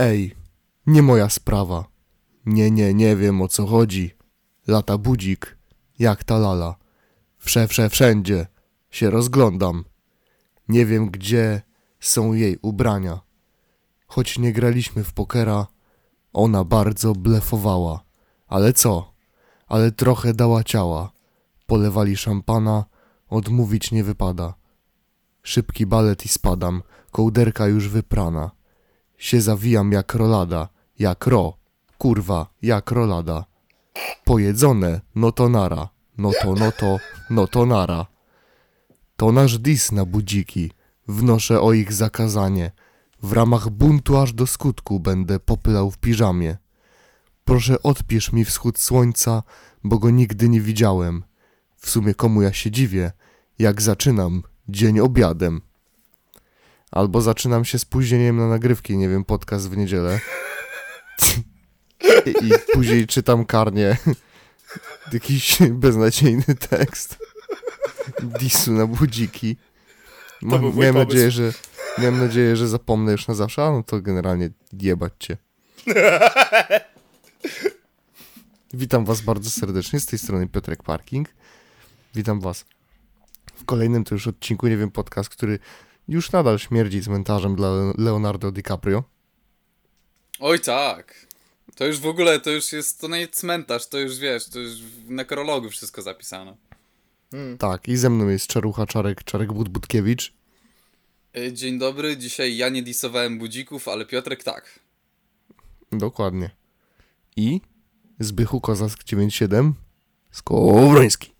Ej, nie moja sprawa. Nie, nie, nie wiem o co chodzi. Lata budzik, jak ta lala. Wsze, wsze, wszędzie się rozglądam. Nie wiem gdzie są jej ubrania. Choć nie graliśmy w pokera, ona bardzo blefowała. Ale co? Ale trochę dała ciała. Polewali szampana, odmówić nie wypada. Szybki balet i spadam, kołderka już wyprana. Się zawijam jak rolada, jak ro, kurwa, jak rolada. Pojedzone, no to nara, no to, no to, no to nara. To nasz dis na budziki, wnoszę o ich zakazanie. W ramach buntu aż do skutku będę popylał w piżamie. Proszę odpisz mi wschód słońca, bo go nigdy nie widziałem. W sumie komu ja się dziwię, jak zaczynam dzień obiadem. Albo zaczynam się spóźnieniem na nagrywki, nie wiem, podcast w niedzielę. I, i później czytam karnie jakiś beznadziejny tekst disu na budziki. Ma, miałem nadzieję, że miałem nadzieję, że zapomnę już na zawsze, a no to generalnie jebać cię. Witam was bardzo serdecznie, z tej strony Piotrek Parking. Witam was w kolejnym to już odcinku, nie wiem, podcast, który już nadal śmierdzi cmentarzem dla Leonardo DiCaprio. Oj tak. To już w ogóle, to już jest, to nie cmentarz, to już wiesz, to już w nekrologu wszystko zapisano. Tak, i ze mną jest Czarucha Czarek, Czarek Budbudkiewicz. Y, Dzień dobry, dzisiaj ja nie disowałem budzików, ale Piotrek tak. Dokładnie. I Zbychu Kozask 97 Skowroński.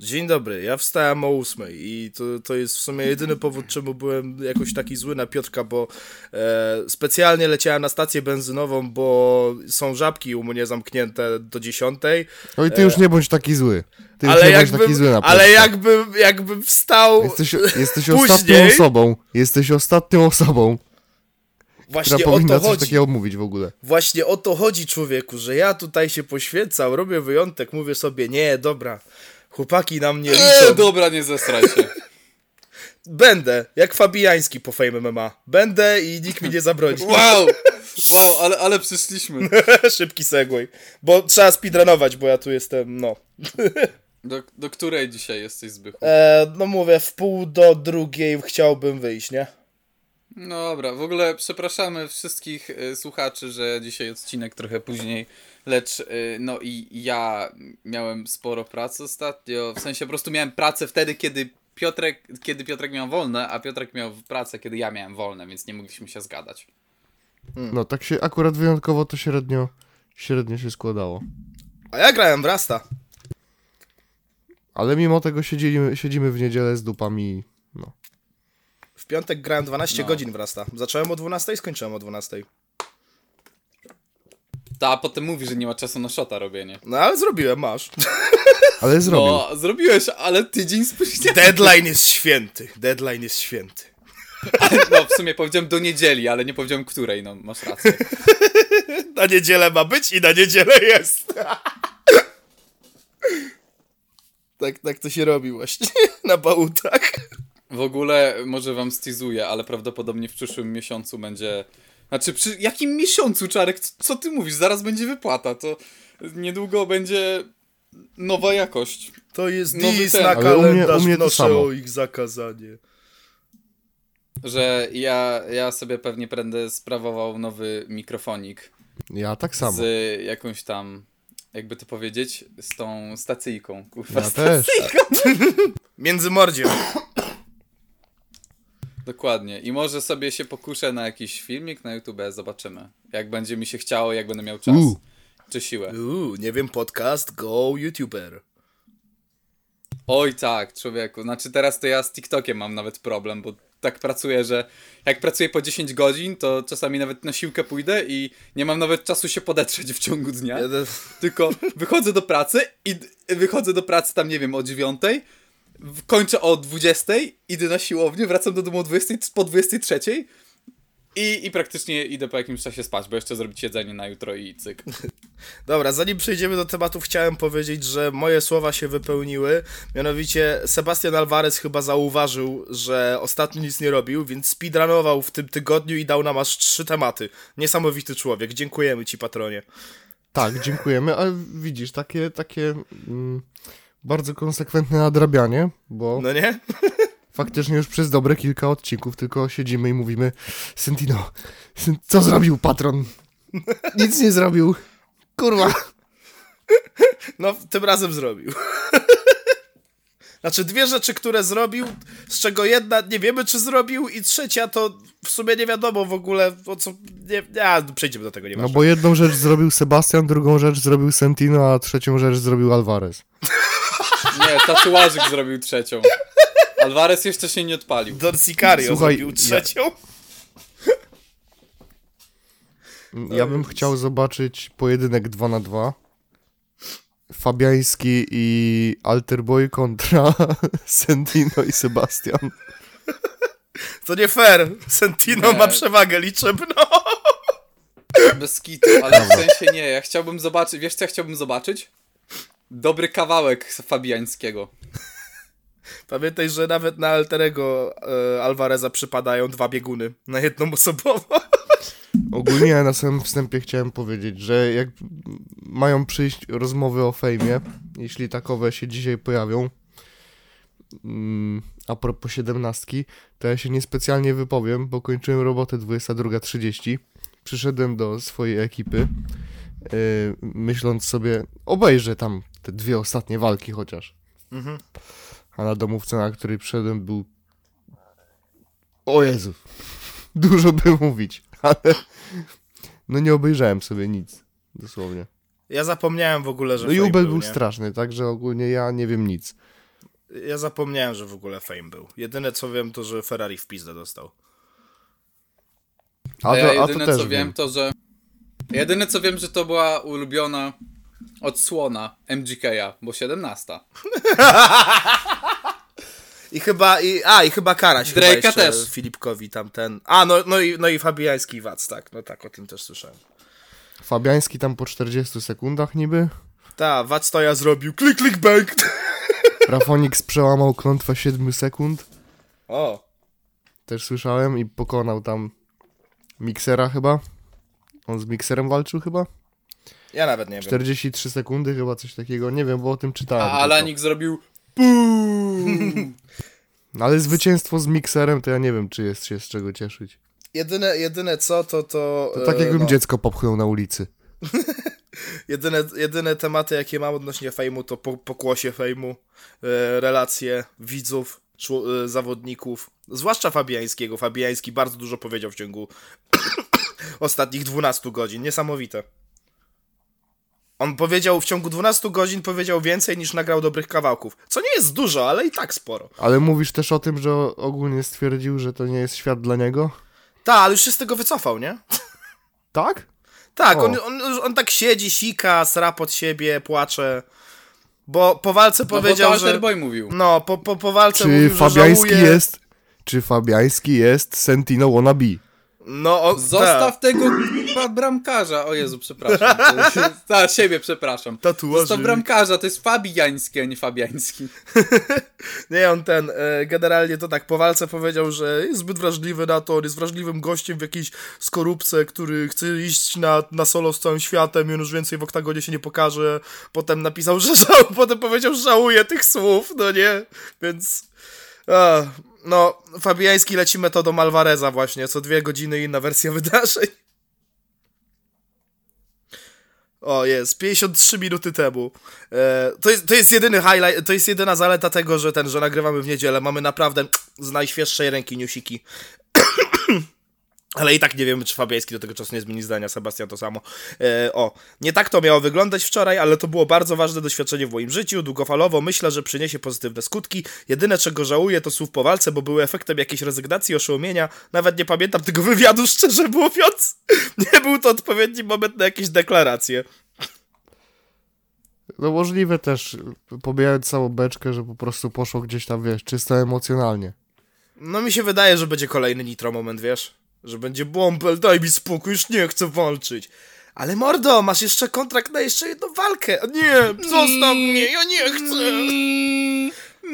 Dzień dobry, ja wstałem o ósmej i to, to jest w sumie jedyny powód, czemu byłem jakoś taki zły na Piotrka, bo e, specjalnie leciałem na stację benzynową, bo są żabki u mnie zamknięte do dziesiątej, Oj, ty już nie bądź taki zły. Ty już ale nie bądź taki jakbym, zły na ale jakbym, jakbym wstał Jesteś, jesteś później- ostatnią osobą. Jesteś ostatnią osobą, właśnie o to coś chodzi. takiego mówić w ogóle. Właśnie o to chodzi, człowieku, że ja tutaj się poświęcam, robię wyjątek, mówię sobie, nie, dobra, chłopaki na mnie liczą. Eee, dobra, nie zestraj się. Będę, jak Fabijański po Fame MMA. Będę i nikt mi nie zabroni. Wow! Wow, ale, ale przyszliśmy. Szybki segway. Bo trzeba speedrunować, bo ja tu jestem, no. Do, do której dzisiaj jesteś Zbychu? E, no mówię, w pół do drugiej chciałbym wyjść, nie? No dobra, w ogóle przepraszamy wszystkich y, słuchaczy, że dzisiaj odcinek trochę później, lecz y, no i ja miałem sporo pracy ostatnio, w sensie po prostu miałem pracę wtedy, kiedy Piotrek, kiedy Piotrek miał wolne, a Piotrek miał pracę, kiedy ja miałem wolne, więc nie mogliśmy się zgadać. No tak się akurat wyjątkowo to średnio, średnio się składało. A ja grałem w Rasta. Ale mimo tego siedzimy, siedzimy w niedzielę z dupami. No. W piątek grałem 12 No. godzin w Rasta. Zacząłem o 12 i skończyłem o 12. Ta, a potem mówi, że nie ma czasu na shota robienie. No ale zrobiłem, masz. Ale zrobił. No, zrobiłeś, ale tydzień spóźnienia. Deadline jest święty. Deadline jest święty. No, w sumie powiedziałem do niedzieli, ale nie powiedziałem której, no, masz rację. Na niedzielę ma być i na niedzielę jest. tak, tak to się robi właśnie. Na bałutach. W ogóle może wam stizuję, ale prawdopodobnie w przyszłym miesiącu będzie. Znaczy, przy jakim miesiącu, Czarek? Co, co ty mówisz? Zaraz będzie wypłata. To niedługo będzie nowa jakość. To jest Nowy dis ten. na Ale u mnie- kalendarz, u mnie o ich zakazanie. Że ja, ja sobie pewnie będę sprawował nowy mikrofonik Ja tak samo. z jakąś tam, jakby to powiedzieć, z tą stacyjką. Kurwa, Ja też. Między mordziem. Dokładnie. I może sobie się pokuszę na jakiś filmik na YouTube, zobaczymy. Jak będzie mi się chciało, jak będę miał czas. Czy siłę. Uuu, nie wiem, podcast, go YouTuber. Oj tak, człowieku. Znaczy teraz to ja z TikTokiem mam nawet problem, bo tak pracuję, że jak pracuję po 10 godzin, to czasami nawet na siłkę pójdę i nie mam nawet czasu się podetrzeć w ciągu dnia. Ja to- Tylko wychodzę do pracy i wychodzę do pracy tam, nie wiem, o 9, kończę o 20, idę na siłownię, wracam do domu o 20, po 23 I, I praktycznie idę po jakimś czasie spać, bo jeszcze zrobić jedzenie na jutro i cyk. Dobra, zanim przejdziemy do tematów, chciałem powiedzieć, że moje słowa się wypełniły. Mianowicie Sebastian Alvarez chyba zauważył, że ostatnio nic nie robił, więc speedrunował w tym tygodniu i dał nam aż trzy tematy. Niesamowity człowiek. Dziękujemy ci, patronie. Tak, dziękujemy, ale widzisz, takie, takie mm, bardzo konsekwentne nadrabianie, bo No nie? faktycznie już przez dobre kilka odcinków tylko siedzimy i mówimy Sentino, Sen- co zrobił patron? Nic nie zrobił. Kurwa. No, tym razem zrobił. Znaczy, dwie rzeczy, które zrobił, z czego jedna nie wiemy, czy zrobił, i trzecia to w sumie nie wiadomo w ogóle, o co. Nie, a, przejdziemy do tego, nie No bo jedną rzecz zrobił Sebastian, drugą rzecz zrobił Sentino, a trzecią rzecz zrobił Alvarez. Nie, tatuażyk zrobił trzecią. Alvarez jeszcze się nie odpalił. Don Sicario Słuchaj, zrobił ja- trzecią. Ja bym chciał zobaczyć pojedynek 2 na 2 Fabiański i Alterboy kontra Sentino i Sebastian. To nie fair. Sentino Nie. ma przewagę liczebną. Bez kitu, ale w sensie nie, ja chciałbym zobaczyć, wiesz co ja chciałbym zobaczyć? Dobry kawałek Fabiańskiego. Pamiętaj, że nawet na Alterego e, Alvareza przypadają dwa bieguny na jedną osobową. Ogólnie na samym wstępie chciałem powiedzieć, że jak mają przyjść rozmowy o fejmie, jeśli takowe się dzisiaj pojawią, mm, a propos siedemnastki, to ja się niespecjalnie wypowiem, bo kończyłem robotę 22.30. Przyszedłem do swojej ekipy, yy, myśląc sobie, obejrzę tam te dwie ostatnie walki chociaż. Mhm. A na domówce, na której przyszedłem, był. O Jezu. Dużo by mówić, ale. No nie obejrzałem sobie nic. Dosłownie. Ja zapomniałem w ogóle, że No i Fame Ubel był, był straszny, także ogólnie ja nie wiem nic. Ja zapomniałem, że w ogóle Fame był. Jedyne co wiem to, że Ferrari w pizdę dostał. A A to, ja a to jedyne też co wiem to, że... Jedyne co wiem, że to była ulubiona odsłona MGK-a, bo 17. I chyba, i, a i chyba Karaś chyba Drake'a jeszcze też. Filipkowi tamten. A, no, no, i, no i Fabiański i Wac, tak, no tak, o tym też słyszałem. Fabiański tam po 40 sekundach niby. Ta, Wac to ja zrobił, klik, klik, bang. Rafonix przełamał klątwę 7 sekund. O, Też słyszałem i pokonał tam miksera chyba. On z mikserem walczył chyba? Ja nawet nie wiem. 43 sekundy chyba coś takiego. Nie wiem, bo o tym czytałem. A. Alanik zrobił ale zwycięstwo z mikserem to ja nie wiem, czy jest się z czego cieszyć. Jedyne, jedyne co, to to... To tak e, jakbym no, dziecko popchnął na ulicy. jedyne, jedyne tematy, jakie mam odnośnie fejmu, to po, pokłosie fejmu, e, relacje widzów, e, zawodników, zwłaszcza Fabiańskiego. Fabiański bardzo dużo powiedział w ciągu ostatnich 12 godzin. Niesamowite. On powiedział w ciągu 12 godzin powiedział więcej niż nagrał dobrych kawałków. Co nie jest dużo, ale i tak sporo. Ale mówisz też o tym, że ogólnie stwierdził, że to nie jest świat dla niego? Tak, ale już się z tego wycofał, nie? Tak? Tak, on, on, on tak siedzi, sika, sra pod siebie, płacze. Bo po walce No bo to powiedział, że... Alterboy mówił. No, po, po, po walce Czy mówił, że Fabiański żałuje. jest... Czy Fabiański jest Sentino wannabe? No, o, Zostaw ta, tego k***a bramkarza. O Jezu, przepraszam. Ta, siebie przepraszam. Tatuażyk. Zostaw bramkarza, to jest Fabiański, a nie Fabiański. Nie, on ten, e, generalnie to tak, po walce powiedział, że jest zbyt wrażliwy na to, on jest wrażliwym gościem w jakiejś skorupce, który chce iść na, na solo z całym światem i on już więcej w oktagonie się nie pokaże. Potem napisał, że żał, potem powiedział, że żałuje tych słów, no nie? Więc... A, no, Fabiański leci metodą Alvareza właśnie, co dwie godziny inna wersja wydarzeń. O, jest, 53 minuty temu. E, to, jest, to jest jedyny highlight, to jest jedyna zaleta tego, że ten, że nagrywamy w niedzielę. Mamy naprawdę z najświeższej ręki newsiki. Ale i tak nie wiemy, czy Fabiański do tego czasu nie zmieni zdania, Sebastian to samo. E, o, nie tak to miało wyglądać wczoraj, ale to było bardzo ważne doświadczenie w moim życiu. Długofalowo myślę, że przyniesie pozytywne skutki. Jedyne, czego żałuję, to słów po walce, bo były efektem jakiejś rezygnacji, oszołomienia. Nawet nie pamiętam tego wywiadu, szczerze mówiąc. Nie był to odpowiedni moment na jakieś deklaracje. No możliwe też, pobijając całą beczkę, że po prostu poszło gdzieś tam, wiesz, czysto emocjonalnie. No mi się wydaje, że będzie kolejny nitro moment, wiesz? Że będzie bąbel, daj mi spokój, już nie chcę walczyć. Ale mordo, masz jeszcze kontrakt na jeszcze jedną walkę. Nie, zostaw mnie, ja nie chcę.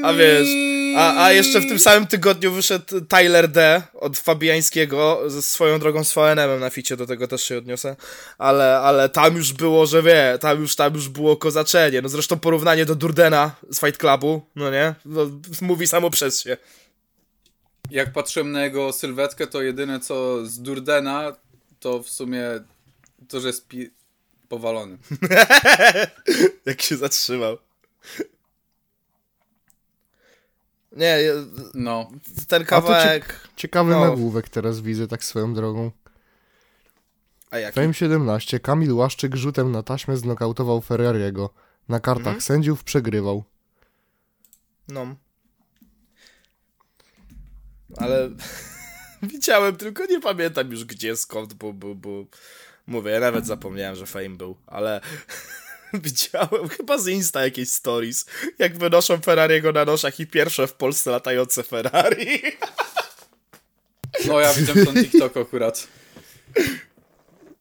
A wiesz, a, a jeszcze w tym samym tygodniu wyszedł Tyler D. od Fabiańskiego ze swoją drogą z VNM na ficie, do tego też się odniosę, ale, ale tam już było, że wie, tam już, tam już było kozaczenie, no zresztą porównanie do Durdena z Fight Clubu, no nie, no, mówi samo przez się. Jak patrzyłem na jego sylwetkę, to jedyne co z Durdena, to w sumie to, że jest pi- powalony. Jak się zatrzymał. Nie, No. ten kawałek... Ciekawy No. nagłówek teraz widzę, tak swoją drogą. A jaki? Fame 17. Kamil Łaszczyk rzutem na taśmę znokautował Ferrariego. Na kartach Mhm. sędziów przegrywał. No. Ale widziałem, tylko nie pamiętam już gdzie, skąd, bo, bo, bo mówię, ja nawet zapomniałem, że Fame był, ale widziałem chyba z Insta jakieś stories, jak wynoszą Ferrariego na noszach i pierwsze w Polsce latające Ferrari. No ja widziałem ten TikTok akurat.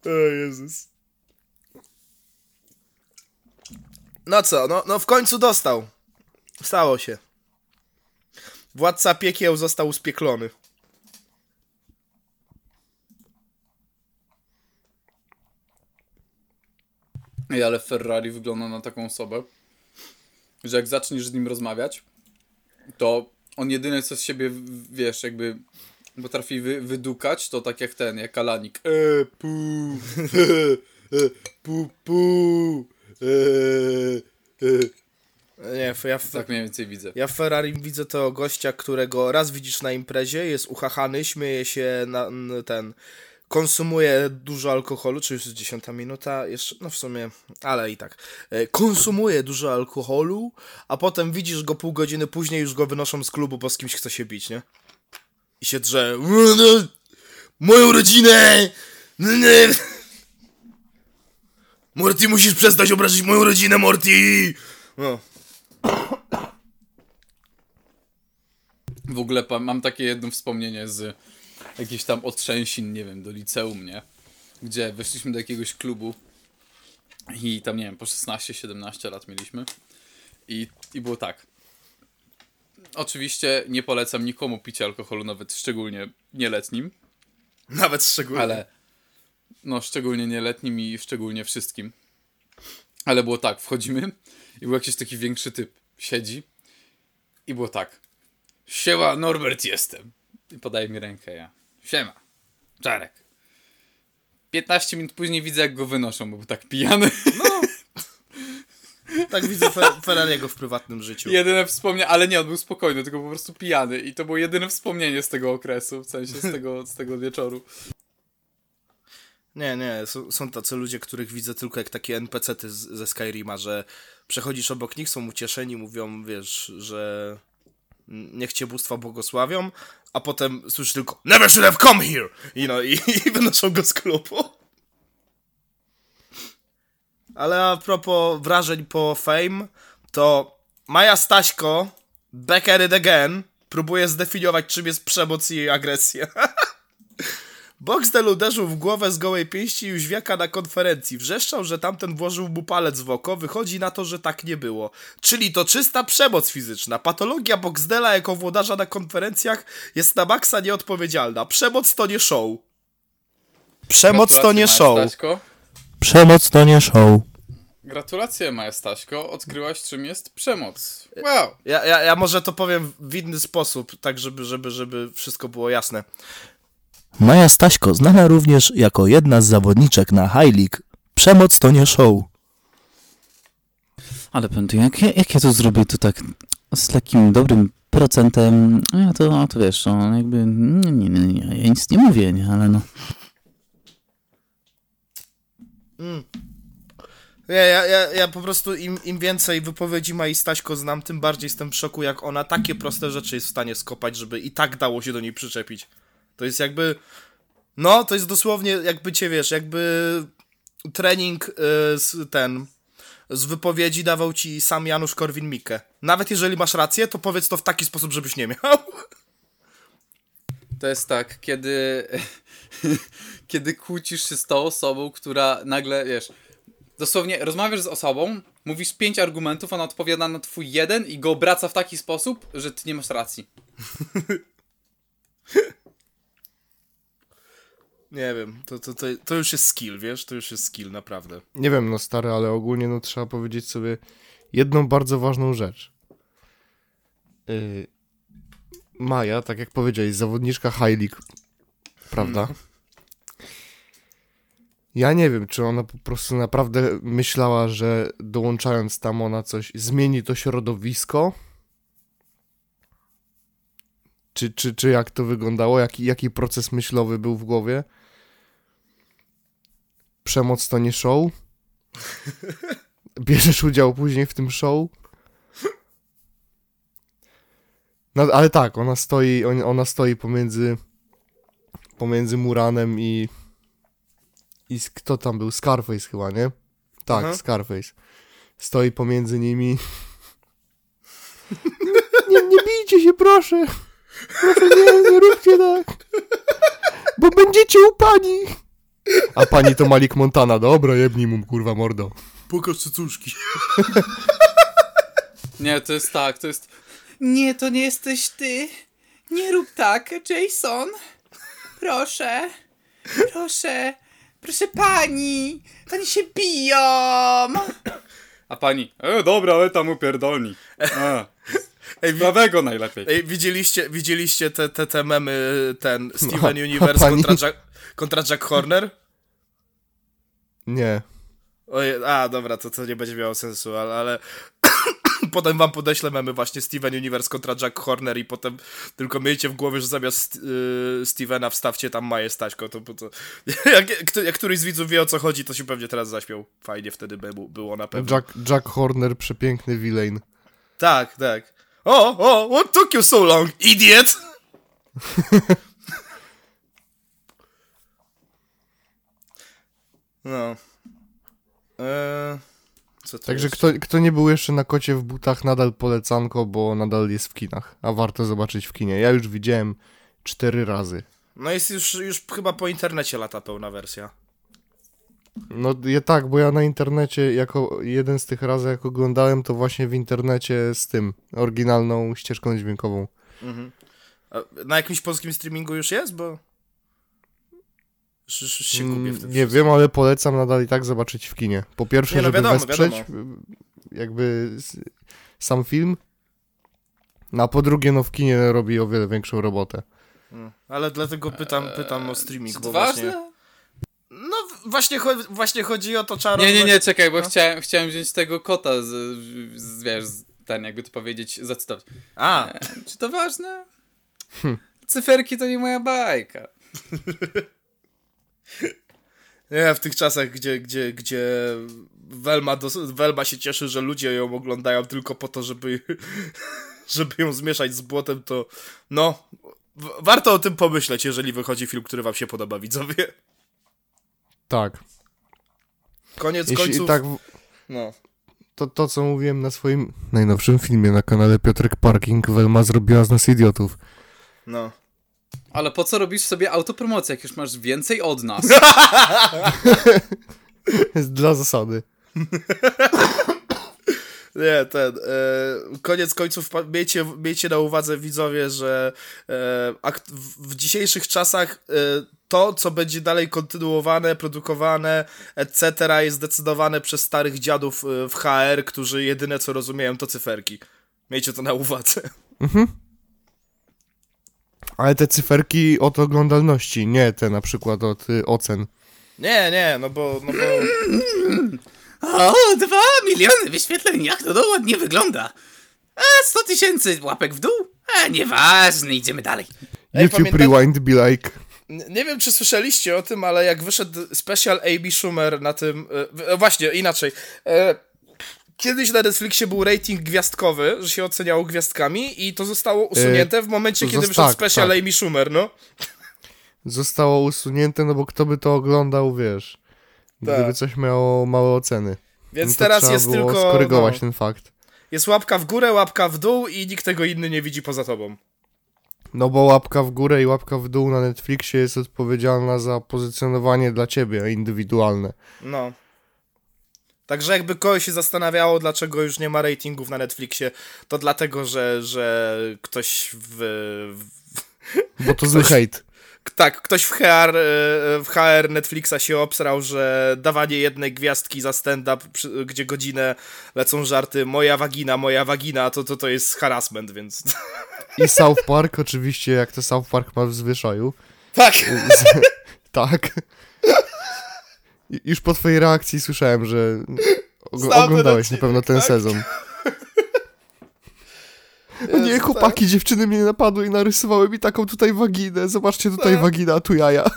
O Jezus. No co, no, no w końcu dostał. Stało się. Władca piekieł został spieklony. Ej, ale Ferrari wygląda na taką osobę, że jak zaczniesz z nim rozmawiać, to on jedyne co z siebie, wiesz, jakby potrafi wy, wydukać, to tak jak ten, jak Alanik. E, pu, e, pu, pu, e, e. Nie, ja, w- Tak mniej więcej widzę. ja w Ferrari widzę tego gościa, którego raz widzisz na imprezie, jest uchachany, śmieje się na ten. Konsumuje dużo alkoholu, czy już jest dziesiąta minuta, jeszcze, no w sumie, ale i tak. E, Konsumuje dużo alkoholu, a potem widzisz go pół godziny później, już go wynoszą z klubu, bo z kimś chce się bić, nie? I się drze. "No, no, Moją rodzinę! No. Morty, musisz przestać obrazić moją rodzinę, Morty! No. W ogóle mam takie jedno wspomnienie z jakichś tam otrzęsin, nie wiem, do liceum, nie? Gdzie weszliśmy do jakiegoś klubu i tam, nie wiem, po 16-17 lat mieliśmy i, i było tak. Oczywiście nie polecam nikomu picia alkoholu, nawet szczególnie nieletnim, Nawet szczególnie. ale no szczególnie nieletnim i szczególnie wszystkim. Ale było tak, wchodzimy i był jakiś taki większy typ, siedzi i było tak. Siema, Norbert jestem. I podaje mi rękę, ja. Siema, Czarek. 15 minut później widzę, jak go wynoszą, bo był tak pijany. Tak widzę Fer- Ferrariego w prywatnym życiu. Jedyne wspomnienie, ale nie, on był spokojny, tylko po prostu pijany. I to było jedyne wspomnienie z tego okresu, w sensie z tego, z tego wieczoru. Nie, nie, są, są tacy ludzie, których widzę tylko jak takie NPC-ty z, ze Skyrima, że przechodzisz obok nich, są ucieszeni, mówią, wiesz, że niech cię bóstwa błogosławią, a potem słyszysz tylko Never should have come here! I no, i, i wynoszą go z klubu. Ale a propos wrażeń po Fame, to Maja Staśko, back at it again, próbuje zdefiniować, czym jest przemoc i agresja. Boxdel uderzył w głowę z gołej pięści Jóźwiaka na konferencji. Wrzeszczał, że tamten włożył mu palec w oko. Wychodzi na to, że tak nie było. Czyli to czysta przemoc fizyczna. Patologia Boxdela jako włodarza na konferencjach jest na maksa nieodpowiedzialna. Przemoc to nie show. Przemoc to nie show. Staśko. Przemoc to nie show. Gratulacje, Maja Staśko. Odkryłaś, czym jest przemoc. Wow. Ja, ja, ja może to powiem w inny sposób, tak żeby, żeby, żeby wszystko było jasne. Maja Staśko, znana również jako jedna z zawodniczek na High League. Przemoc to nie show. Ale tu, jak, jak ja to zrobię, to tak z takim dobrym procentem, a ja to, a to wiesz, no, jakby, nie, nie, nie, nie, ja nic nie mówię, nie, ale no. Nie, ja, ja, ja po prostu im, im więcej wypowiedzi Mai Staśko znam, tym bardziej jestem w szoku, jak ona takie proste rzeczy jest w stanie skopać, żeby i tak dało się do niej przyczepić. To jest jakby. No, to jest dosłownie jakby cię wiesz, jakby trening y, z ten. Z wypowiedzi dawał ci sam Janusz Korwin-Mikke. Nawet jeżeli masz rację, to powiedz to w taki sposób, żebyś nie miał. To jest tak, kiedy kiedy kłócisz się z tą osobą, która nagle, wiesz, dosłownie rozmawiasz z osobą, mówisz pięć argumentów, ona odpowiada na twój jeden i go obraca w taki sposób, że ty nie masz racji. Nie wiem, to, to, to, to już jest skill, wiesz? To już jest skill, naprawdę. Nie wiem, no stary, ale ogólnie no trzeba powiedzieć sobie jedną bardzo ważną rzecz. Yy, Maja, tak jak powiedziałeś, zawodniczka League, prawda? Ja nie wiem, czy ona po prostu naprawdę myślała, że dołączając tam ona coś zmieni to środowisko. Czy, czy, czy jak to wyglądało? Jaki, jaki proces myślowy był w głowie? Przemoc to nie show? Bierzesz udział później w tym show? No, ale tak, ona stoi, on- ona stoi pomiędzy pomiędzy Muranem i i kto tam był? Scarface chyba, nie? Tak, Aha. Scarface. Stoi pomiędzy nimi. nie, nie bijcie się, proszę. Proszę, nie, nie róbcie tak. Bo będziecie u pani. A pani to Malik Montana. Dobra, jebnij mu, kurwa, mordo. Pokaż cycuszki. Nie, to jest tak, to jest... Nie, to nie jesteś ty. Nie rób tak, Jason. Proszę. Proszę. Proszę pani. Pani się biją. A pani, e, dobra, ale tam upierdolni. A, Ej, prawego najlepiej. Ej, widzieliście, widzieliście te, te, te memy, ten Steven a Universe pani? kontra Jack, kontra Jack Horner? Nie. Oje, a, dobra, to, to nie będzie miało sensu, ale, ale potem wam podeślę memy właśnie Steven Universe kontra Jack Horner i potem tylko miejcie w głowie, że zamiast y, Stevena wstawcie tam Maję Staśko, to, to jak, jak, któryś z widzów wie o co chodzi, to się pewnie teraz zaśmiał. Fajnie wtedy by było- było na pewno. Jack, Jack Horner, przepiękny villain. Tak, tak. O, o, what took you so long, idiot? no. Eee, Także jest? kto, kto nie był jeszcze na kocie w butach, nadal polecanko, bo nadal jest w kinach. A warto zobaczyć w kinie. Ja już widziałem cztery razy. No jest już, już chyba po internecie lata pełna wersja. No je tak, bo ja na internecie, jako jeden z tych razy, jak oglądałem, to właśnie w internecie z tym, oryginalną ścieżką dźwiękową. A na jakimś polskim streamingu już jest, bo... Już, już się gubię w tym Mm, Nie wiem, ale polecam nadal i tak zobaczyć w kinie. Po pierwsze, Nie, no żeby wiadomo, wesprzeć y, jakby sam film, no a po drugie, no w kinie robi o wiele większą robotę. No, Ale dlatego pytam, pytam o streaming, bo to właśnie... ważne? Właśnie, cho- właśnie chodzi o to, Czaro... Nie, nie, nie, czekaj, bo no. chciałem, chciałem wziąć tego kota z, z wiesz, z, ten, jakby to powiedzieć, zacytować. A, Czy to ważne? Hm. Cyferki to nie moja bajka. Nie, w tych czasach, gdzie, gdzie, gdzie Velma, dos- Velma się cieszy, że ludzie ją oglądają tylko po to, żeby, żeby ją zmieszać z błotem, to no, warto o tym pomyśleć, jeżeli wychodzi film, który wam się podoba, widzowie. Tak. Koniec Jeśli końców, tak, no. to, to co mówiłem na swoim najnowszym filmie na kanale Piotrek Parking, Welma zrobiła z nas idiotów. No. Ale po co robisz sobie autopromocję, jak już masz więcej od nas? Dla zasady. Nie, ten. E, koniec końców, miejcie, miejcie na uwadze, widzowie, że e, w, w dzisiejszych czasach e, to, co będzie dalej kontynuowane, produkowane, etc., jest zdecydowane przez starych dziadów e, w HR, którzy jedyne co rozumieją to cyferki. Miejcie to na uwadze. Ale te cyferki od oglądalności, nie te na przykład od y, ocen. Nie, nie, no bo. No bo O, dwa miliony wyświetleń, jak to, ładnie wygląda. A 100 tysięcy łapek w dół? A nieważne, idziemy dalej. Ej, YouTube pamiętacie- Rewind be like. nie wiem, czy słyszeliście o tym, ale jak wyszedł special AB Schumer na tym. E, e, właśnie, inaczej. E, Kiedyś na Netflixie był rating gwiazdkowy, że się oceniało gwiazdkami i to zostało usunięte w momencie, kiedy wyszedł tak, special tak. Amy Schumer, no. Zostało usunięte, no bo kto by to oglądał, wiesz. Tak. Gdyby coś miało małe oceny. Więc no teraz jest tylko. skorygować No, ten fakt. jest łapka w górę, łapka w dół i nikt tego inny nie widzi poza tobą. No bo łapka w górę i łapka w dół na Netflixie jest odpowiedzialna za pozycjonowanie dla ciebie indywidualne. No. Także jakby kogoś się zastanawiało, dlaczego już nie ma ratingów na Netflixie, to dlatego, że, że ktoś w, w Bo to zły hejt. Tak, ktoś w HR, e, w HR Netflixa się obsrał, że dawanie jednej gwiazdki za stand-up, gdzie godzinę lecą żarty moja wagina, moja wagina, to to, to jest harassment, więc... I South Park, oczywiście, jak to South Park ma w zwyczaju. Tak! Z, tak. Już po twojej reakcji słyszałem, że og- oglądałeś na pewno ten tak? sezon. Nie, chłopaki, dziewczyny mnie napadły i narysowały mi taką tutaj waginę. Zobaczcie tutaj wagina, a tu jaja.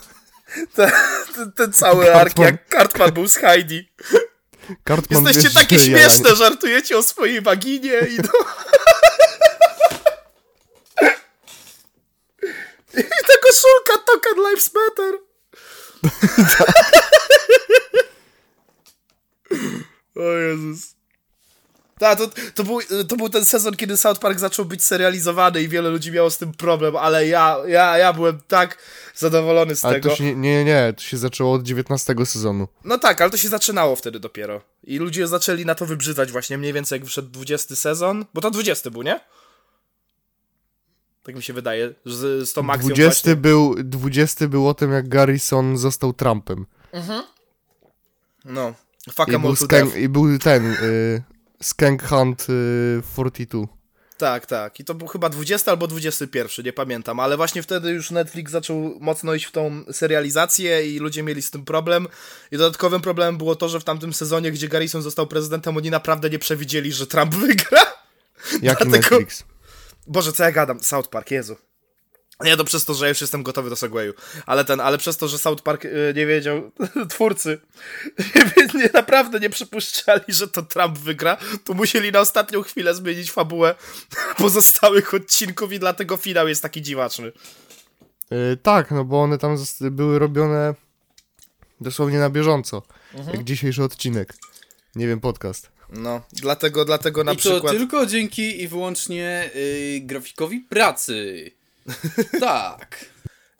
Ten, ten cały Cartman. ark, jak Cartman był z Heidi. Cartman Jesteście wiesz, takie że jaja śmieszne, żartujecie o swojej waginie i no... I ta koszulka Token Lives Matter. o Jezus. Ta, to, to, był, to był ten sezon, kiedy South Park zaczął być serializowany i wiele ludzi miało z tym problem, ale ja, ja, ja byłem tak zadowolony z Ale tego. to się nie, nie, nie, to się zaczęło od 19 sezonu. No tak, ale to się zaczynało wtedy dopiero. I ludzie zaczęli na to wybrzydzać właśnie mniej więcej jak wyszedł 20 sezon. Bo to 20 był, nie? Tak mi się wydaje, z, z tą akcją 20 właśnie. był, 20 był o tym, jak Garrison został Trumpem. No. Fuck I był. I był ten, y, Skank Hunt y, 42. Tak, tak. I to był chyba 20 albo 21, nie pamiętam. Ale właśnie wtedy już Netflix zaczął mocno iść w tą serializację i ludzie mieli z tym problem. I dodatkowym problemem było to, że w tamtym sezonie, gdzie Garrison został prezydentem, oni naprawdę nie przewidzieli, że Trump wygra. Jaki Dlatego- Netflix? Boże, co ja gadam? South Park, Jezu. Nie, to przez to, że ja już jestem gotowy do segwayu. Ale ten, ale przez to, że South Park y, nie wiedział, twórcy nie, nie, naprawdę nie przypuszczali, że to Trump wygra, to musieli na ostatnią chwilę zmienić fabułę pozostałych odcinków i dlatego finał jest taki dziwaczny. Y, tak, no bo one tam były robione dosłownie na bieżąco. Mhm. Jak dzisiejszy odcinek. Nie wiem, podcast. No, dlatego, dlatego na I to przykład... tylko dzięki i wyłącznie y, grafikowi pracy. tak.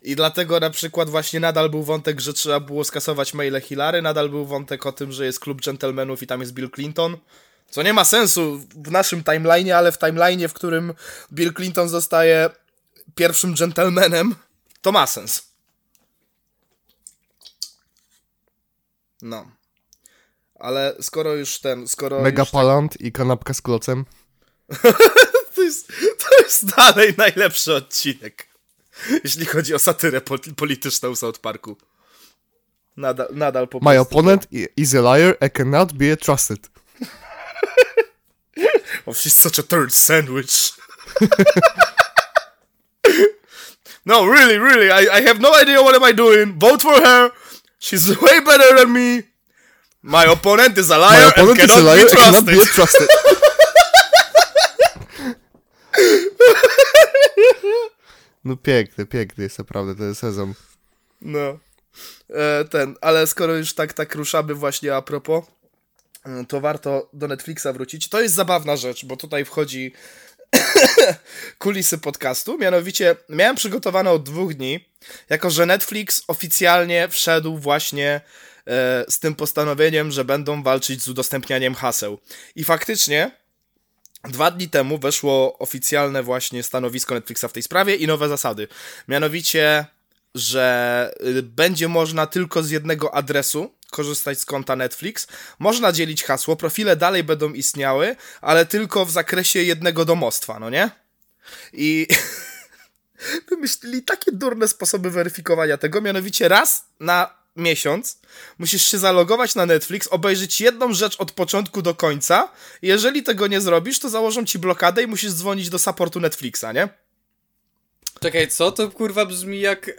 I dlatego na przykład właśnie nadal był wątek, że trzeba było skasować maile Hillary, nadal był wątek o tym, że jest klub dżentelmenów i tam jest Bill Clinton. Co nie ma sensu w naszym timeline'ie, ale w timeline'ie, w którym Bill Clinton zostaje pierwszym dżentelmenem, to ma sens. No. Ale skoro już ten, skoro Mega już tak- Palant i kanapka z klocem. to, jest, to jest dalej najlepszy odcinek, jeśli chodzi o satyrę pol- polityczną South Parku. Nadal, nadal po My opponent is a liar and cannot be trusted. Oh, she's such a third sandwich. no, really, really, I, I have no idea what am I doing. Vote for her. She's way better than me. My opponent is a My liar and opponent is a cannot liar be cannot be trusted. No piękny, piękny jest naprawdę ten sezon. No. E, ten, ale skoro już tak, tak ruszamy właśnie a propos, e, to warto do Netflixa wrócić. To jest zabawna rzecz, bo tutaj wchodzi kulisy podcastu. Mianowicie miałem przygotowane od dwóch dni, jako że Netflix oficjalnie wszedł właśnie e, z tym postanowieniem, że będą walczyć z udostępnianiem haseł. I faktycznie Dwa dni temu weszło oficjalne właśnie stanowisko Netflixa w tej sprawie i nowe zasady. Mianowicie, że y, będzie można tylko z jednego adresu korzystać z konta Netflix. Można dzielić hasło, profile dalej będą istniały, ale tylko w zakresie jednego domostwa, no nie? I wymyślili takie durne sposoby weryfikowania tego, mianowicie raz na miesiąc musisz się zalogować na Netflix, obejrzeć jedną rzecz od początku do końca. Jeżeli tego nie zrobisz, to założą ci blokadę i musisz dzwonić do supportu Netflixa, nie? Czekaj, co to kurwa brzmi jak y,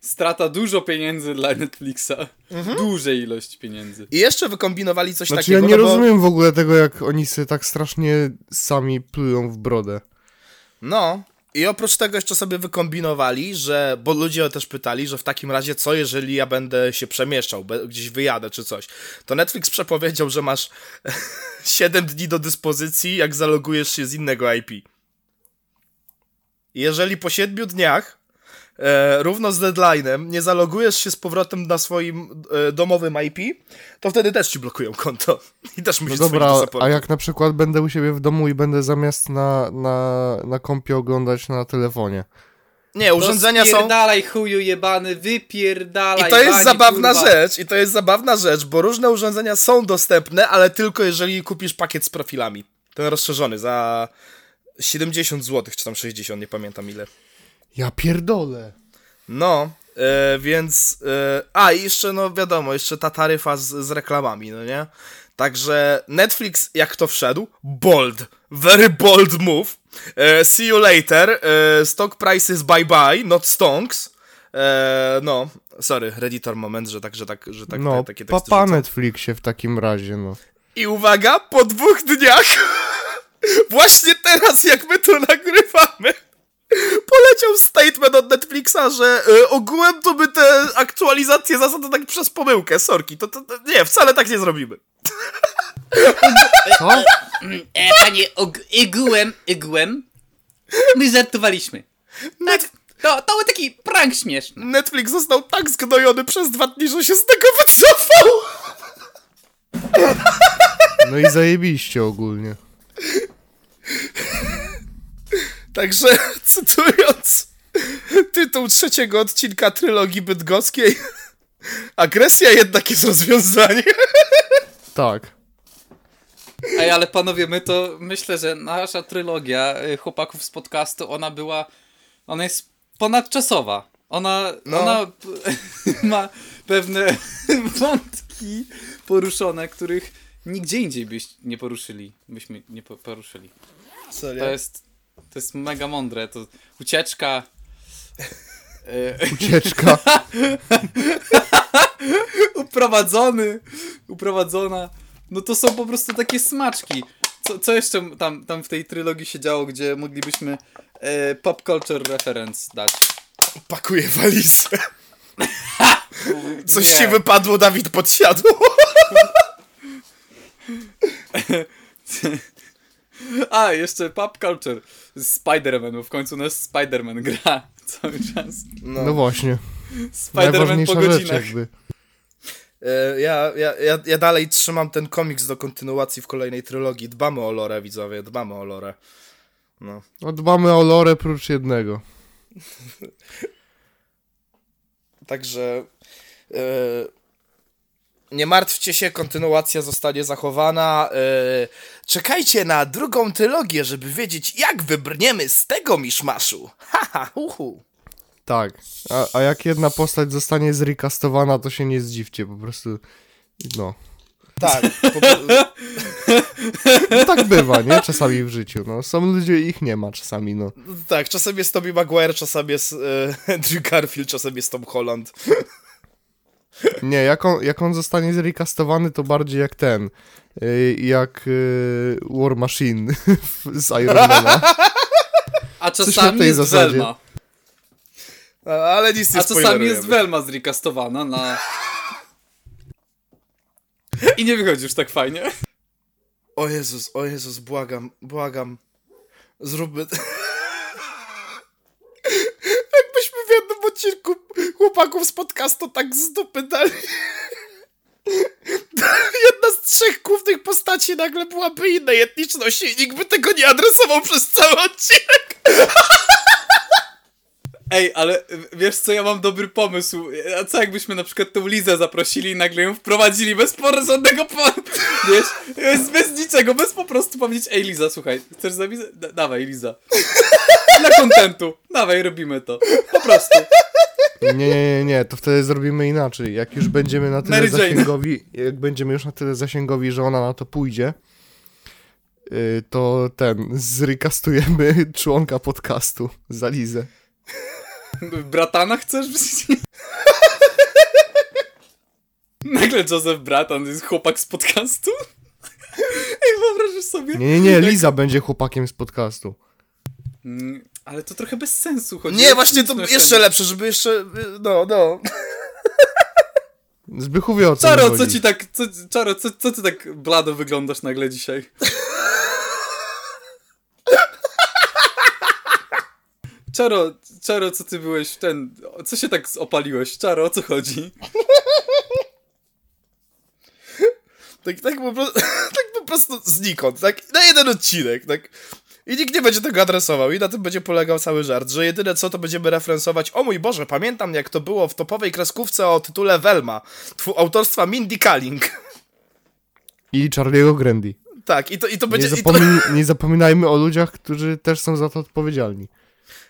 strata dużo pieniędzy dla Netflixa. Dużej ilość pieniędzy. I jeszcze wykombinowali coś Znaczy ja takiego. nie no bo- rozumiem w ogóle tego, jak oni sobie tak strasznie sami plują w brodę. No. I oprócz tego jeszcze sobie wykombinowali, że, bo ludzie też pytali, że w takim razie co jeżeli ja będę się przemieszczał, gdzieś wyjadę czy coś. To Netflix przepowiedział, że masz 7 dni do dyspozycji, jak zalogujesz się z innego IP. jeżeli po 7 dniach e, równo z deadline'em nie zalogujesz się z powrotem na swoim e, domowym IP, to wtedy też ci blokują konto. I też No musisz dobra, dzwonić do supportu. a jak na przykład będę u siebie w domu i będę zamiast na, na, na kompie oglądać na telefonie. Nie, urządzenia są... Wypierdalaj chuju jebany, wypierdalaj. I to jest bani, zabawna kurwa. rzecz, i to jest zabawna rzecz, bo różne urządzenia są dostępne, ale tylko jeżeli kupisz pakiet z profilami. Ten rozszerzony za 70 zł, czy tam 60, nie pamiętam ile. Ja pierdolę. No, e, więc. E, a, i jeszcze, no wiadomo, jeszcze ta taryfa z, z reklamami, no nie? Także Netflix, jak to wszedł, bold, very bold move. E, see you later. E, stock prices bye bye, not stonks. E, no, sorry, redditor moment, że tak, że tak, że tak no, te, takie teksty papa rzucam. Netflixie w takim razie, no. I uwaga, po dwóch dniach, właśnie teraz, jak my to nagrywamy, poleciał statement od Netflixa, że y, ogółem to by te aktualizacje zasad tak przez pomyłkę, sorki, to, to, to nie, wcale tak nie zrobimy. Co? E, panie, igłem, igłem. My żartowaliśmy. Tak, to, to był taki prank śmieszny. Netflix został tak zgnojony przez dwa dni, że się z tego wycofał. No i zajebiście ogólnie. Także, cytując tytuł trzeciego odcinka trylogii bydgoskiej, agresja jednak jest rozwiązaniem. Tak. Ej, ale panowie, my to myślę, że nasza trylogia y, chłopaków z podcastu, ona była. Ona jest ponadczasowa. Ona, No. ona ma pewne wątki poruszone, których nigdzie indziej byś nie poruszyli. Byśmy nie po- poruszyli. Serio? To jest. To jest mega mądre. To ucieczka. Ucieczka. uprowadzony, uprowadzona. No to są po prostu takie smaczki. Co, co jeszcze tam, tam w tej trylogii się działo, gdzie moglibyśmy e, pop culture reference dać? Pakuję walizę. Coś Nie. ci wypadło, Dawid podsiadł. A, jeszcze pop culture Spider-Man, bo w końcu nasz Spider-Man gra cały czas. No właśnie. Spider-Man po rzecz godzinach. jakby. E, Ja, ja, ja, ja dalej trzymam ten komiks do kontynuacji w kolejnej trylogii. Dbamy o lore, widzowie, dbamy o lore. No. No dbamy o lore prócz jednego. Także e, nie martwcie się, kontynuacja zostanie zachowana. E, czekajcie na drugą trylogię, żeby wiedzieć, jak wybrniemy z tego miszmaszu. Haha, uhu. Tak. A, a jak jedna postać zostanie zrecastowana, to się nie zdziwcie, po prostu. No. Tak. Po, no tak bywa, nie? Czasami w życiu. No. Są ludzie, ich nie ma czasami, no. tak, czasem jest Tobey Maguire, czasem jest e, Andrew Garfield, czasem jest Tom Holland. Nie, jak on, jak on zostanie zrecastowany, to bardziej jak ten. y, Jak y, War Machine z Ironmana. A na czasami tej jest zasadzie. Velma. A, ale nic nie A czasami jest Velma zrecastowana na... I nie wychodzi już tak fajnie. O Jezus, o Jezus, błagam, błagam. Zróbmy. Jakbyśmy w jednym odcinku chłopaków z podcastu tak z dupy dali. Jedna z trzech głównych postaci nagle byłaby innej etniczności i nikt by tego nie adresował przez cały odcinek. Ej, ale wiesz co, ja mam dobry pomysł. A co jakbyśmy na przykład tą Lizę zaprosili i nagle ją wprowadzili bez porządnego po... Wiesz, bez, niczego, bez po prostu powiedzieć Ej Liza, słuchaj, chcesz? Da, dawaj Liza. Dla kontentu. Dawaj, robimy to. Po prostu. Nie, nie, nie, to wtedy zrobimy inaczej. Jak już będziemy na tyle Mary Jane. zasięgowi, jak będziemy już na tyle zasięgowi, że ona na to pójdzie, y, to ten, zrecastujemy członka podcastu za Lizę. Bratana chcesz? Nagle Joseph Bratan jest chłopak z podcastu? Ej, wyobrażasz sobie? Nie, nie, nie, Liza będzie chłopakiem z podcastu. Ale to trochę bez sensu chodzi. Nie, właśnie to jeszcze lepsze, żeby jeszcze. No, no. Zbychu wie o co Czaro, co chodzi. ci tak, co, Czaro, co, co ty tak blado wyglądasz nagle dzisiaj? Czaro, Czaro, co ty byłeś w ten... Co się tak opaliłeś? Czaro, o co chodzi? Tak, tak, po prostu, tak po prostu znikąd, tak? Na jeden odcinek, tak? I nikt nie będzie tego adresował i na tym będzie polegał cały żart, że jedyne co to będziemy referensować, o mój Boże, pamiętam jak to było w topowej kreskówce o tytule Velma, tw- autorstwa Mindy Kaling. I Charlie'ego Grandy. Tak, i to, i to Nie, będzie... i to, zapomin- nie zapominajmy o ludziach, którzy też są za to odpowiedzialni.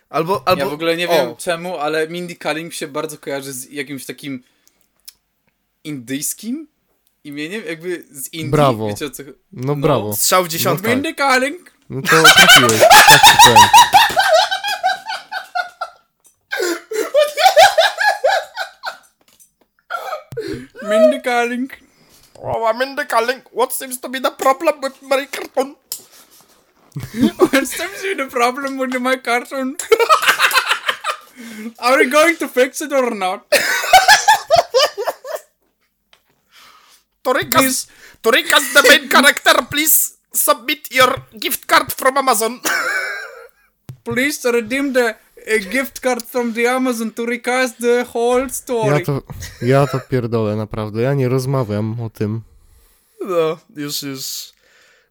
albo, albo, Ja w ogóle nie o, wiem czemu, ale Mindy Kaling się bardzo kojarzy z jakimś takim indyjskim imieniem, jakby z Indii. Brawo. Wiecie o co... No, No. brawo. Strzał w dziesiątkę. tak. Mindy Kaling! No to trafiłeś. Tak ci powiem. Mindy Oh, I'm Mindy Kaling. What seems to be the problem with my cartoon? What seems to be the problem with my cartoon? Are we going to fix it or not? To recast, to recast the main character, please submit your gift card from Amazon. Please redeem the uh, gift card from the Amazon to recast the whole story. Ja to, ja to pierdolę, naprawdę. Ja nie rozmawiam o tym. No, już, już.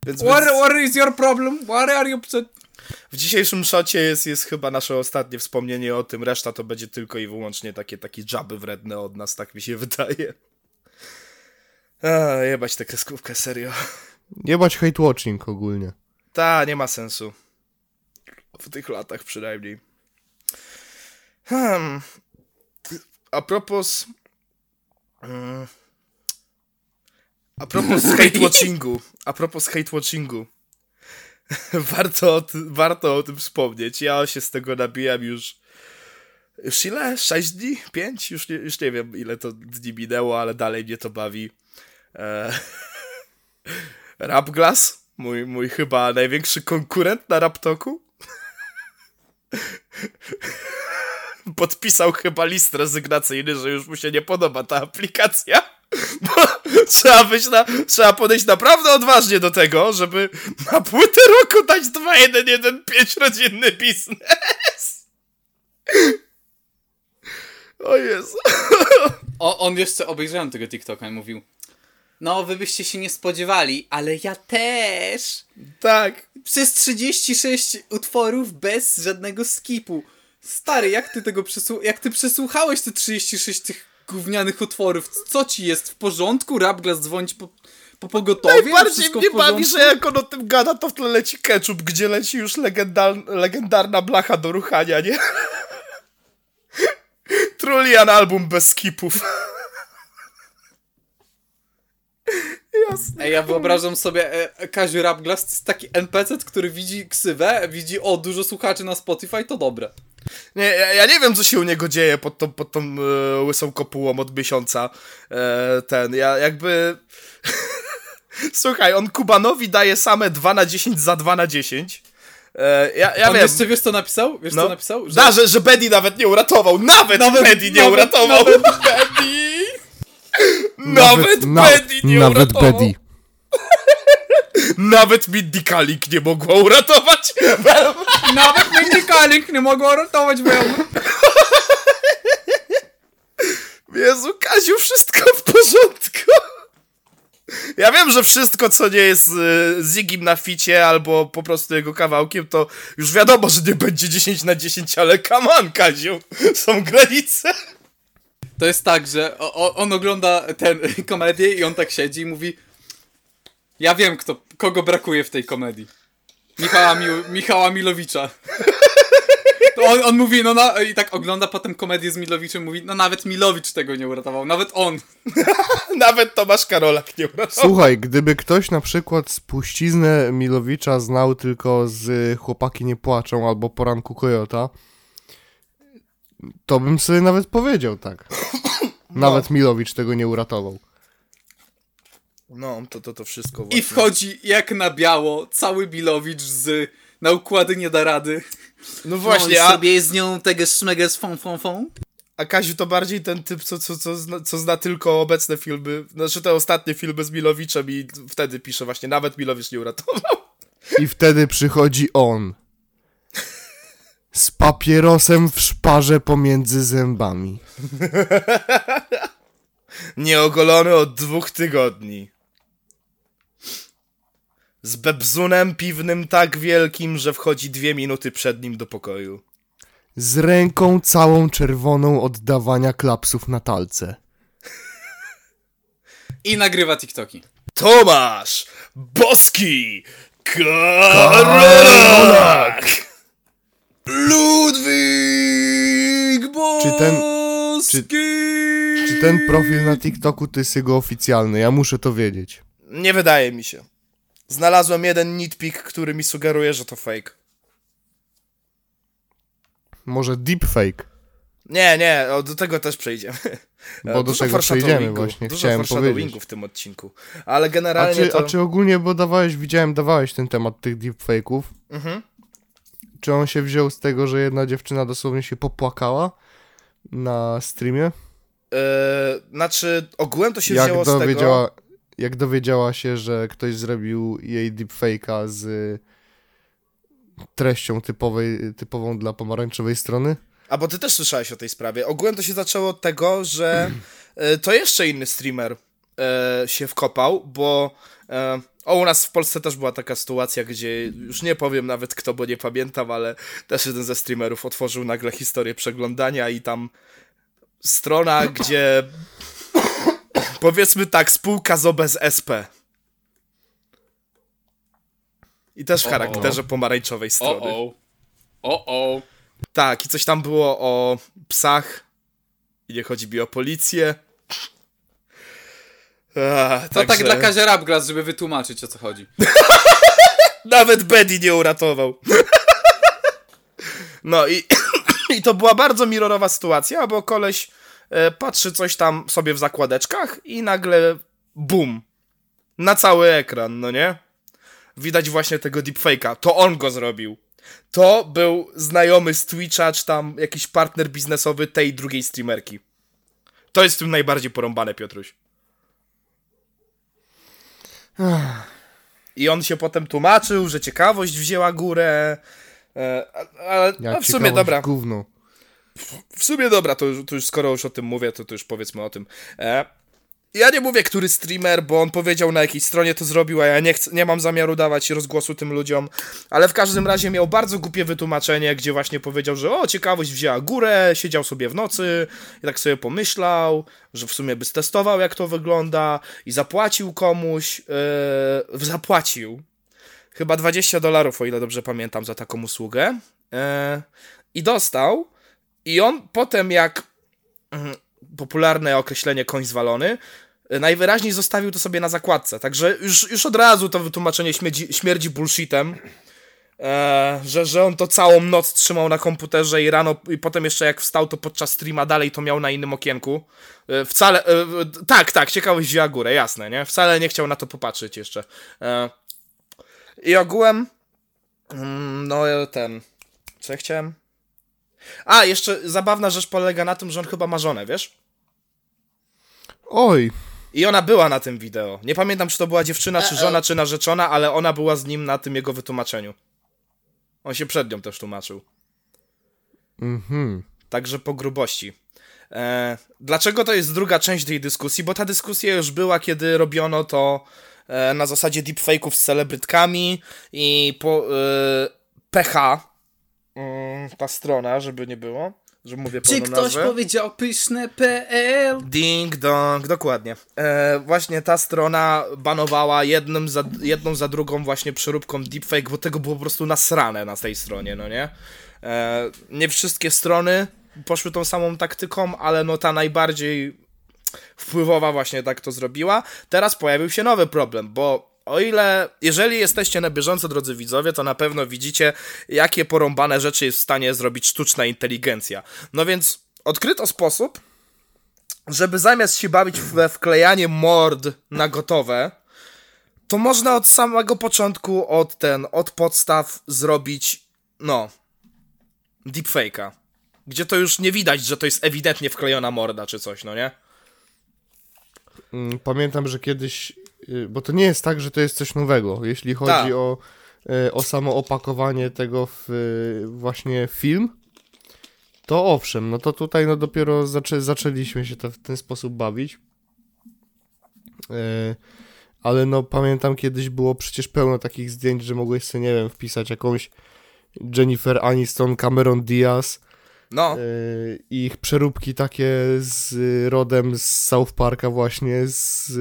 Więc, What, więc what is your problem? Why are you upset? w dzisiejszym szocie jest, jest chyba nasze ostatnie wspomnienie o tym, reszta to będzie tylko i wyłącznie takie, takie dżaby wredne od nas, tak mi się wydaje. A, jebać tę kreskówkę, serio. Jebać hate watching ogólnie. Ta, nie ma sensu. W tych latach przynajmniej. Hmm. A propos... mm, A propos hate watchingu. A propos hate watchingu. Warto o, ty, warto o tym wspomnieć. Ja się z tego nabijam już... Już ile? 6 dni? 5? Już nie, już nie wiem ile to dni minęło, ale dalej mnie to bawi. E... Rapglass? Mój, mój chyba największy konkurent na Raptoku? Podpisał chyba list rezygnacyjny, że już mu się nie podoba ta aplikacja. Bo trzeba być na, trzeba podejść naprawdę odważnie do tego, żeby na płytę roku dać 2115 rodzinny biznes. O Jezu. O, on jeszcze obejrzałem tego TikToka i mówił No, wy byście się nie spodziewali, ale ja też! Tak. Przez 36 utworów bez żadnego skipu. Stary, jak ty tego przesłu- jak ty przesłuchałeś te 36 tych gównianych utworów? Co ci jest w porządku? Rapglass dzwonić po, po pogotowie? Najbardziej mnie bawi, że jak on o tym gada, to w tle leci ketchup, gdzie leci już legendar legendarna blacha do ruchania, nie? Trulian album bez skipów. Jasne. Ej, ja wyobrażam sobie, e, Kaziu Rapglass to jest taki NPC, który widzi ksywę, widzi, o, dużo słuchaczy na Spotify, to dobre. Nie, ja, ja nie wiem, co się u niego dzieje pod tą, pod tą e, łysą kopułą od miesiąca. E, ten, ja jakby... Słuchaj, on Kubanowi daje same 2 na 10 za 2 na 10. E, ja ja On wiem. jeszcze, wiesz co napisał? Wiesz No. co napisał? Że... Da, że, że Betty nawet nie uratował. Nawet, Nawet- Betty nie nawet- uratował. Nawet Betty! Nawet, na- Betty nie Nawet uratował. Betty. Nawet Mindy Kalik nie mogła uratować. Nawet Mindy Kaling nie mogła ratować Velma. Jezu, Kaziu, wszystko w porządku. Ja wiem, że wszystko, co nie jest y, Zigim na ficie albo po prostu jego kawałkiem, to już wiadomo, że nie będzie 10 na 10, ale on, Kaziu, są granice. To jest tak, że o, on ogląda ten komedię i on tak siedzi i mówi Ja wiem, kto, kogo brakuje w tej komedii. Michała, Mił, Michała Milowicza. To on, on mówi, no na, i tak ogląda potem komedię z Milowiczem, mówi, no nawet Milowicz tego nie uratował, nawet on. Nawet Tomasz Karolak nie uratował. Słuchaj, gdyby ktoś na przykład spuściznę Milowicza znał tylko z Chłopaki nie płaczą albo Poranku Kojota, to bym sobie nawet powiedział tak. Nawet Milowicz tego nie uratował. No, to, to, to wszystko I właśnie. wchodzi jak na biało cały Milowicz z na układy nie da rady. No właśnie, a, sobie z nią tego szmegę z fą, fą, fą. a Kaziu to bardziej ten typ, co, co, co, zna, co zna tylko obecne filmy, znaczy te ostatnie filmy z Milowiczem i wtedy pisze właśnie, nawet Milowicz nie uratował. I wtedy przychodzi on. Z papierosem w szparze pomiędzy zębami. Nieogolony od dwóch tygodni. Z bebzunem piwnym tak wielkim, że wchodzi dwie minuty przed nim do pokoju. Z ręką całą czerwoną od dawania klapsów na talce. I nagrywa TikToki. Tomasz Boski Karolak Ludwik Boski Czy ten- czy- Czy ten profil na TikToku to jest jego oficjalny? Ja muszę to wiedzieć. Nie wydaje mi się. Znalazłem jeden nitpick, który mi sugeruje, że to fake. Może deepfake? Nie, nie, do tego też przejdziemy. Bo do tego przejdziemy właśnie, Dużo chciałem powiedzieć. w tym odcinku. Ale A generalnie czy, to... a czy ogólnie, bo dawałeś, widziałem, dawałeś ten temat tych deepfake'ów. Mhm. Czy on się wziął z tego, że jedna dziewczyna dosłownie się popłakała na streamie? Yy, znaczy, ogółem to się Jak wzięło z dowiedziała, tego... jak dowiedziała się, że ktoś zrobił jej deepfake'a z treścią typowej, typową dla pomarańczowej strony? A bo ty też słyszałeś o tej sprawie. Ogółem to się zaczęło od tego, że e, to jeszcze inny streamer e, się wkopał, bo o, u nas w Polsce też była taka sytuacja, gdzie już nie powiem nawet kto, bo nie pamiętam, ale też jeden ze streamerów otworzył nagle historię przeglądania i tam strona, gdzie powiedzmy tak, spółka z OBS SP. I też w O, o. charakterze pomarańczowej strony. O. O, o. Tak, i coś tam było o psach. I nie chodzi mi o policję. Ach, To tak dla Kazia Rabgras, żeby wytłumaczyć o co chodzi. Nawet Betty nie uratował. No i, i to była bardzo mirrorowa sytuacja, bo koleś e, patrzy coś tam sobie w zakładeczkach i nagle bum. Na cały ekran, no nie? Widać właśnie tego deepfake'a. To on go zrobił. To był znajomy z Twitcha, czy tam jakiś partner biznesowy tej drugiej streamerki. To jest w tym najbardziej porąbane, Piotruś. I on się potem tłumaczył, że ciekawość wzięła górę. Ale w sumie dobra. Gówno. W sumie dobra, to już, to już skoro już o tym mówię, to, to już powiedzmy o tym. E, ja nie mówię, który streamer, bo on powiedział na jakiej stronie to zrobił, a ja nie, chcę, nie mam zamiaru dawać rozgłosu tym ludziom, ale w każdym razie miał bardzo głupie wytłumaczenie, gdzie właśnie powiedział, że o, ciekawość wzięła górę, siedział sobie w nocy i tak sobie pomyślał, że w sumie by stestował, jak to wygląda i zapłacił komuś, e, zapłacił. Chyba 20 dolarów, o ile dobrze pamiętam, za taką usługę. E, i dostał. I on potem jak mm, popularne określenie koń zwalony, y, najwyraźniej zostawił to sobie na zakładce. Także już, już od razu to wytłumaczenie śmierdzi, śmierdzi bullshitem. E, że, że on to całą noc trzymał na komputerze i rano, i potem jeszcze jak wstał, to podczas streama dalej to miał na innym okienku. E, wcale, e, tak, tak, ciekawość wzięła górę, jasne, nie? Wcale nie chciał na to popatrzeć jeszcze. I ogółem, mm, no ten, co ja chciałem? A, jeszcze zabawna rzecz polega na tym, że on chyba ma żonę, wiesz? Oj, I ona była na tym wideo. Nie pamiętam, czy to była dziewczyna, czy żona, czy narzeczona, ale ona była z nim na tym jego wytłumaczeniu. On się przed nią też tłumaczył. mhm. Także po grubości. E, dlaczego to jest druga część tej dyskusji? Bo ta dyskusja już była, kiedy robiono to e, na zasadzie deepfake'ów z celebrytkami i po e, PH, mm, ta strona, żeby nie było, że mówię Czy ktoś nazwę. powiedział pyszne.pl? Ding dong, dokładnie. E, właśnie ta strona banowała jednym za, jedną za drugą właśnie przeróbką deepfake, bo tego było po prostu nasrane na tej stronie, no nie? E, nie wszystkie strony poszły tą samą taktyką, ale no ta najbardziej wpływowa właśnie tak to zrobiła. Teraz pojawił się nowy problem, bo o ile, jeżeli jesteście na bieżąco, drodzy widzowie, to na pewno widzicie, jakie porąbane rzeczy jest w stanie zrobić sztuczna inteligencja. No więc odkryto sposób, żeby zamiast się bawić we wklejanie mord na gotowe, to można od samego początku, od ten, od podstaw zrobić, no, deepfake'a. Gdzie to już nie widać, że to jest ewidentnie wklejona morda czy coś, no nie? Mm, Pamiętam, że kiedyś, bo to nie jest tak, że to jest coś nowego, jeśli chodzi Tak. o e, o samo opakowanie tego w e, właśnie film, to owszem, no to tutaj no dopiero zaczę, zaczęliśmy się to w ten sposób bawić. E, ale no pamiętam kiedyś było przecież pełno takich zdjęć, że mogłeś sobie, nie wiem, wpisać jakąś Jennifer Aniston, Cameron Diaz, No, e, ich przeróbki takie z rodem z South Parka właśnie, z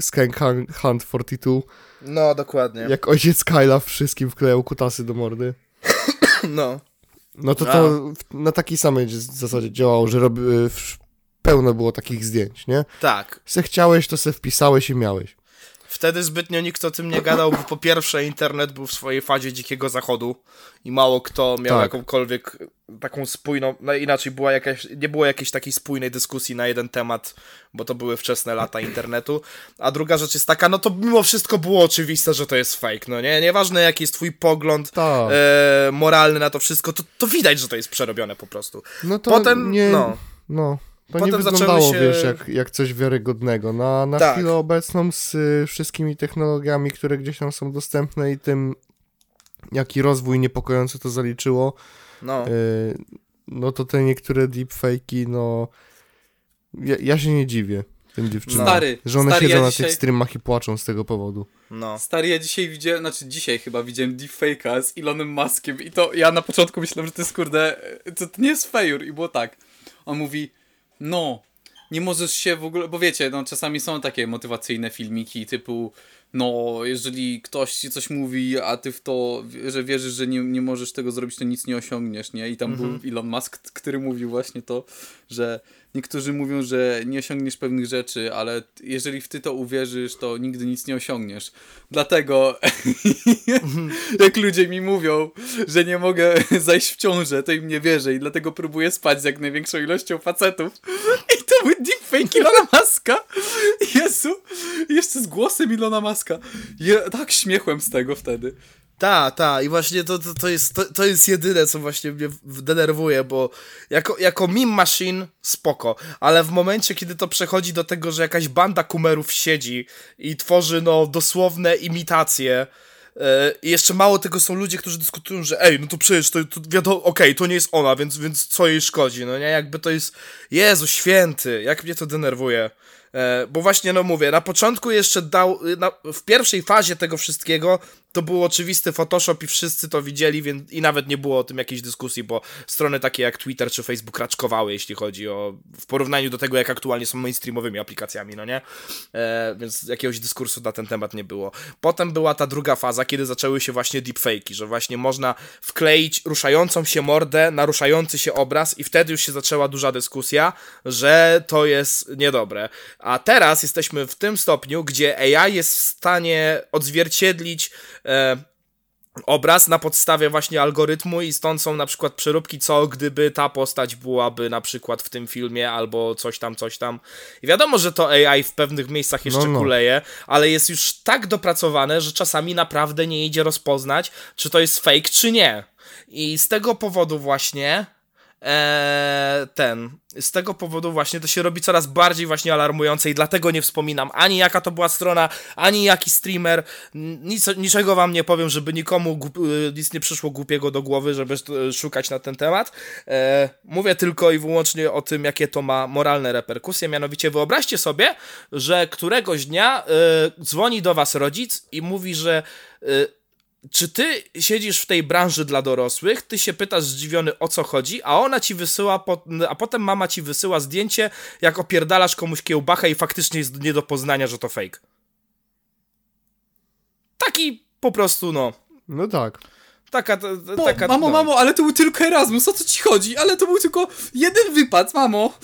Skank Hun- Hunt 42, no, dokładnie. jak ojciec Kyla wszystkim wklejał kutasy do mordy. No. No to to w- na takiej samej dz- zasadzie działało, że robi, w- pełno było takich zdjęć, nie? Tak. Se chciałeś, to se wpisałeś i miałeś. Wtedy zbytnio nikt o tym nie gadał, bo po pierwsze internet był w swojej fazie dzikiego zachodu i mało kto miał Tak. jakąkolwiek taką spójną, no inaczej była jakaś, nie było jakiejś takiej spójnej dyskusji na jeden temat, bo to były wczesne lata internetu. A druga rzecz jest taka, no to mimo wszystko było oczywiste, że to jest fake, no nie? Nieważne jaki jest twój pogląd Tak. e, moralny na to wszystko, to, to widać, że to jest przerobione po prostu. No to Potem, nie, no. no. To nie Potem zaczęły wyglądało, się- wiesz, jak, jak coś wiarygodnego. Na, na Tak. chwilę obecną z y, wszystkimi technologiami, które gdzieś tam są dostępne i tym, jaki rozwój niepokojący to zaliczyło, No. y, no to te niektóre deepfake'i, no... Ja, ja się nie dziwię tym dziewczynom. Stary, że one stary, siedzą ja na dzisiaj- tych streamach i płaczą z tego powodu. No. Stary, ja dzisiaj widziałem, znaczy dzisiaj chyba widziałem deepfake'a z Elonem Muskiem i to ja na początku myślałem, że to jest kurde, to, to nie jest fejur i było tak. On mówi, no, nie możesz się w ogóle, bo wiecie, no czasami są takie motywacyjne filmiki typu, no, jeżeli ktoś ci coś mówi, a ty w to, że wierzysz, że nie, nie możesz tego zrobić, to nic nie osiągniesz, nie? I tam był Elon Musk, który mówił właśnie to, że niektórzy mówią, że nie osiągniesz pewnych rzeczy, ale jeżeli w ty to uwierzysz, to nigdy nic nie osiągniesz. Dlatego jak ludzie mi mówią, że nie mogę zajść w ciążę, to im nie wierzę i dlatego próbuję spać z jak największą ilością facetów. I to był deepfake Ilona Maska. Jezu, jeszcze z głosem Ilona Maska. Je, tak śmiechłem z tego wtedy. Ta, ta, i właśnie to, to, to, jest, to, to jest jedyne, co właśnie mnie denerwuje, bo jako, jako meme machine spoko, ale w momencie, kiedy to przechodzi do tego, że jakaś banda kumerów siedzi i tworzy, no, dosłowne imitacje, e, i jeszcze mało tego są ludzie, którzy dyskutują, że ej, no to przecież to, to wiadomo, okej, to nie jest ona, więc, więc co jej szkodzi, no nie, jakby to jest, Jezu, święty, jak mnie to denerwuje. E, bo właśnie, no mówię, na początku jeszcze dał, na, w pierwszej fazie tego wszystkiego to był oczywisty Photoshop i wszyscy to widzieli, więc i nawet nie było o tym jakiejś dyskusji, bo strony takie jak Twitter czy Facebook raczkowały, jeśli chodzi o, w porównaniu do tego, jak aktualnie są mainstreamowymi aplikacjami, no nie? E, więc jakiegoś dyskursu na ten temat nie było. Potem była ta druga faza, kiedy zaczęły się właśnie deepfake'i, że właśnie można wkleić ruszającą się mordę na ruszający się obraz i wtedy już się zaczęła duża dyskusja, że to jest niedobre. A teraz jesteśmy w tym stopniu, gdzie AI jest w stanie odzwierciedlić obraz na podstawie właśnie algorytmu i stąd są na przykład przeróbki, co gdyby ta postać byłaby na przykład w tym filmie albo coś tam, coś tam. I wiadomo, że to AI w pewnych miejscach jeszcze No, no. kuleje, ale jest już tak dopracowane, że czasami naprawdę nie idzie rozpoznać, czy to jest fake, czy nie. I z tego powodu właśnie Eee, ten. Z tego powodu właśnie to się robi coraz bardziej właśnie alarmujące i dlatego nie wspominam ani jaka to była strona, ani jaki streamer. Nic, niczego wam nie powiem, żeby nikomu y, nic nie przyszło głupiego do głowy, żeby y, szukać na ten temat. Eee, mówię tylko i wyłącznie o tym, jakie to ma moralne reperkusje. Mianowicie wyobraźcie sobie, że któregoś dnia y, dzwoni do was rodzic i mówi, że y, czy ty siedzisz w tej branży dla dorosłych, ty się pytasz zdziwiony o co chodzi, a ona ci wysyła, po, a potem mama ci wysyła zdjęcie, jak opierdalasz komuś kiełbachę i faktycznie jest nie do poznania, że to fake. Taki po prostu, no. No tak. Taka, ta- ta- Mo, taka mamo, no. mamo, ale to był tylko Erasmus, o co ci chodzi? Ale to był tylko jeden wypad, mamo.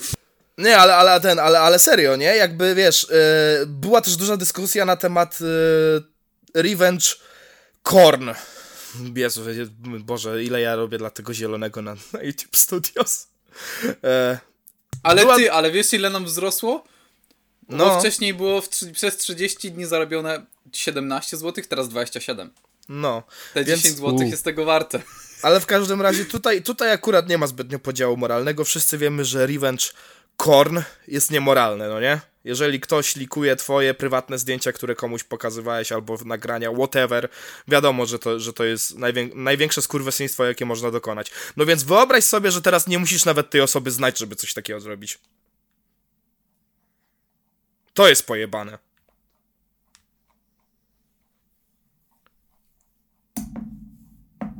Nie, ale, ale ten, ale, ale serio, nie? Jakby wiesz, yy, była też duża dyskusja na temat yy, Revenge Korn. Jezu, Boże, ile ja robię dla tego zielonego na, na YouTube Studios. E, Ale Była- ty, ale wiesz ile nam wzrosło? No. Bo wcześniej było przez 30 dni zarobione 17 zł, teraz 27. no. Te Więc- 10 zł jest tego warte. Ale w każdym razie tutaj, tutaj akurat nie ma zbytnio podziału moralnego. Wszyscy wiemy, że Revenge Korn jest niemoralne, no nie? Jeżeli ktoś likuje twoje prywatne zdjęcia, które komuś pokazywałeś, albo nagrania, whatever, wiadomo, że to, że to jest najwię największe skurwysyństwo, jakie można dokonać. No więc wyobraź sobie, że teraz nie musisz nawet tej osoby znać, żeby coś takiego zrobić. To jest pojebane.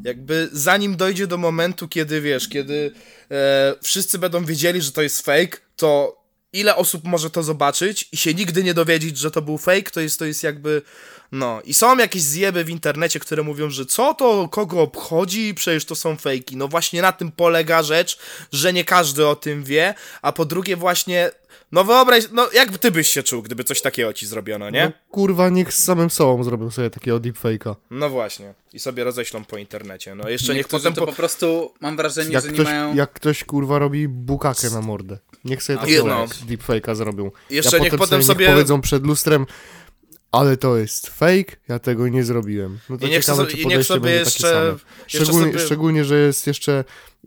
Jakby zanim dojdzie do momentu, kiedy wiesz, kiedy e, wszyscy będą wiedzieli, że to jest fake, to ile osób może to zobaczyć i się nigdy nie dowiedzieć, że to był fake, to jest, to jest jakby. No, i są jakieś zjeby w internecie, które mówią, że co to, kogo obchodzi, przecież to są fejki. No właśnie na tym polega rzecz, że nie każdy o tym wie, a po drugie właśnie, no wyobraź, no jak ty byś się czuł, gdyby coś takiego ci zrobiono, nie? No, kurwa, niech z samym sobą zrobią sobie takiego deepfake'a. No właśnie. I sobie roześlą po internecie. No jeszcze niech potem... to Po... po prostu, mam wrażenie, Jak że nie ktoś, mają... jak ktoś, kurwa, robi bukakę na mordę. Niech sobie takiego no. deepfake'a zrobią. Jeszcze ja niech potem potem sobie... sobie- Niech powiedzą przed lustrem, ale to jest fake, ja tego nie zrobiłem. No to I niech ciekawe, sobie- czy i niech podejście sobie jeszcze- takie same. jeszcze Szczególnie, sobie- szczególnie, że jest jeszcze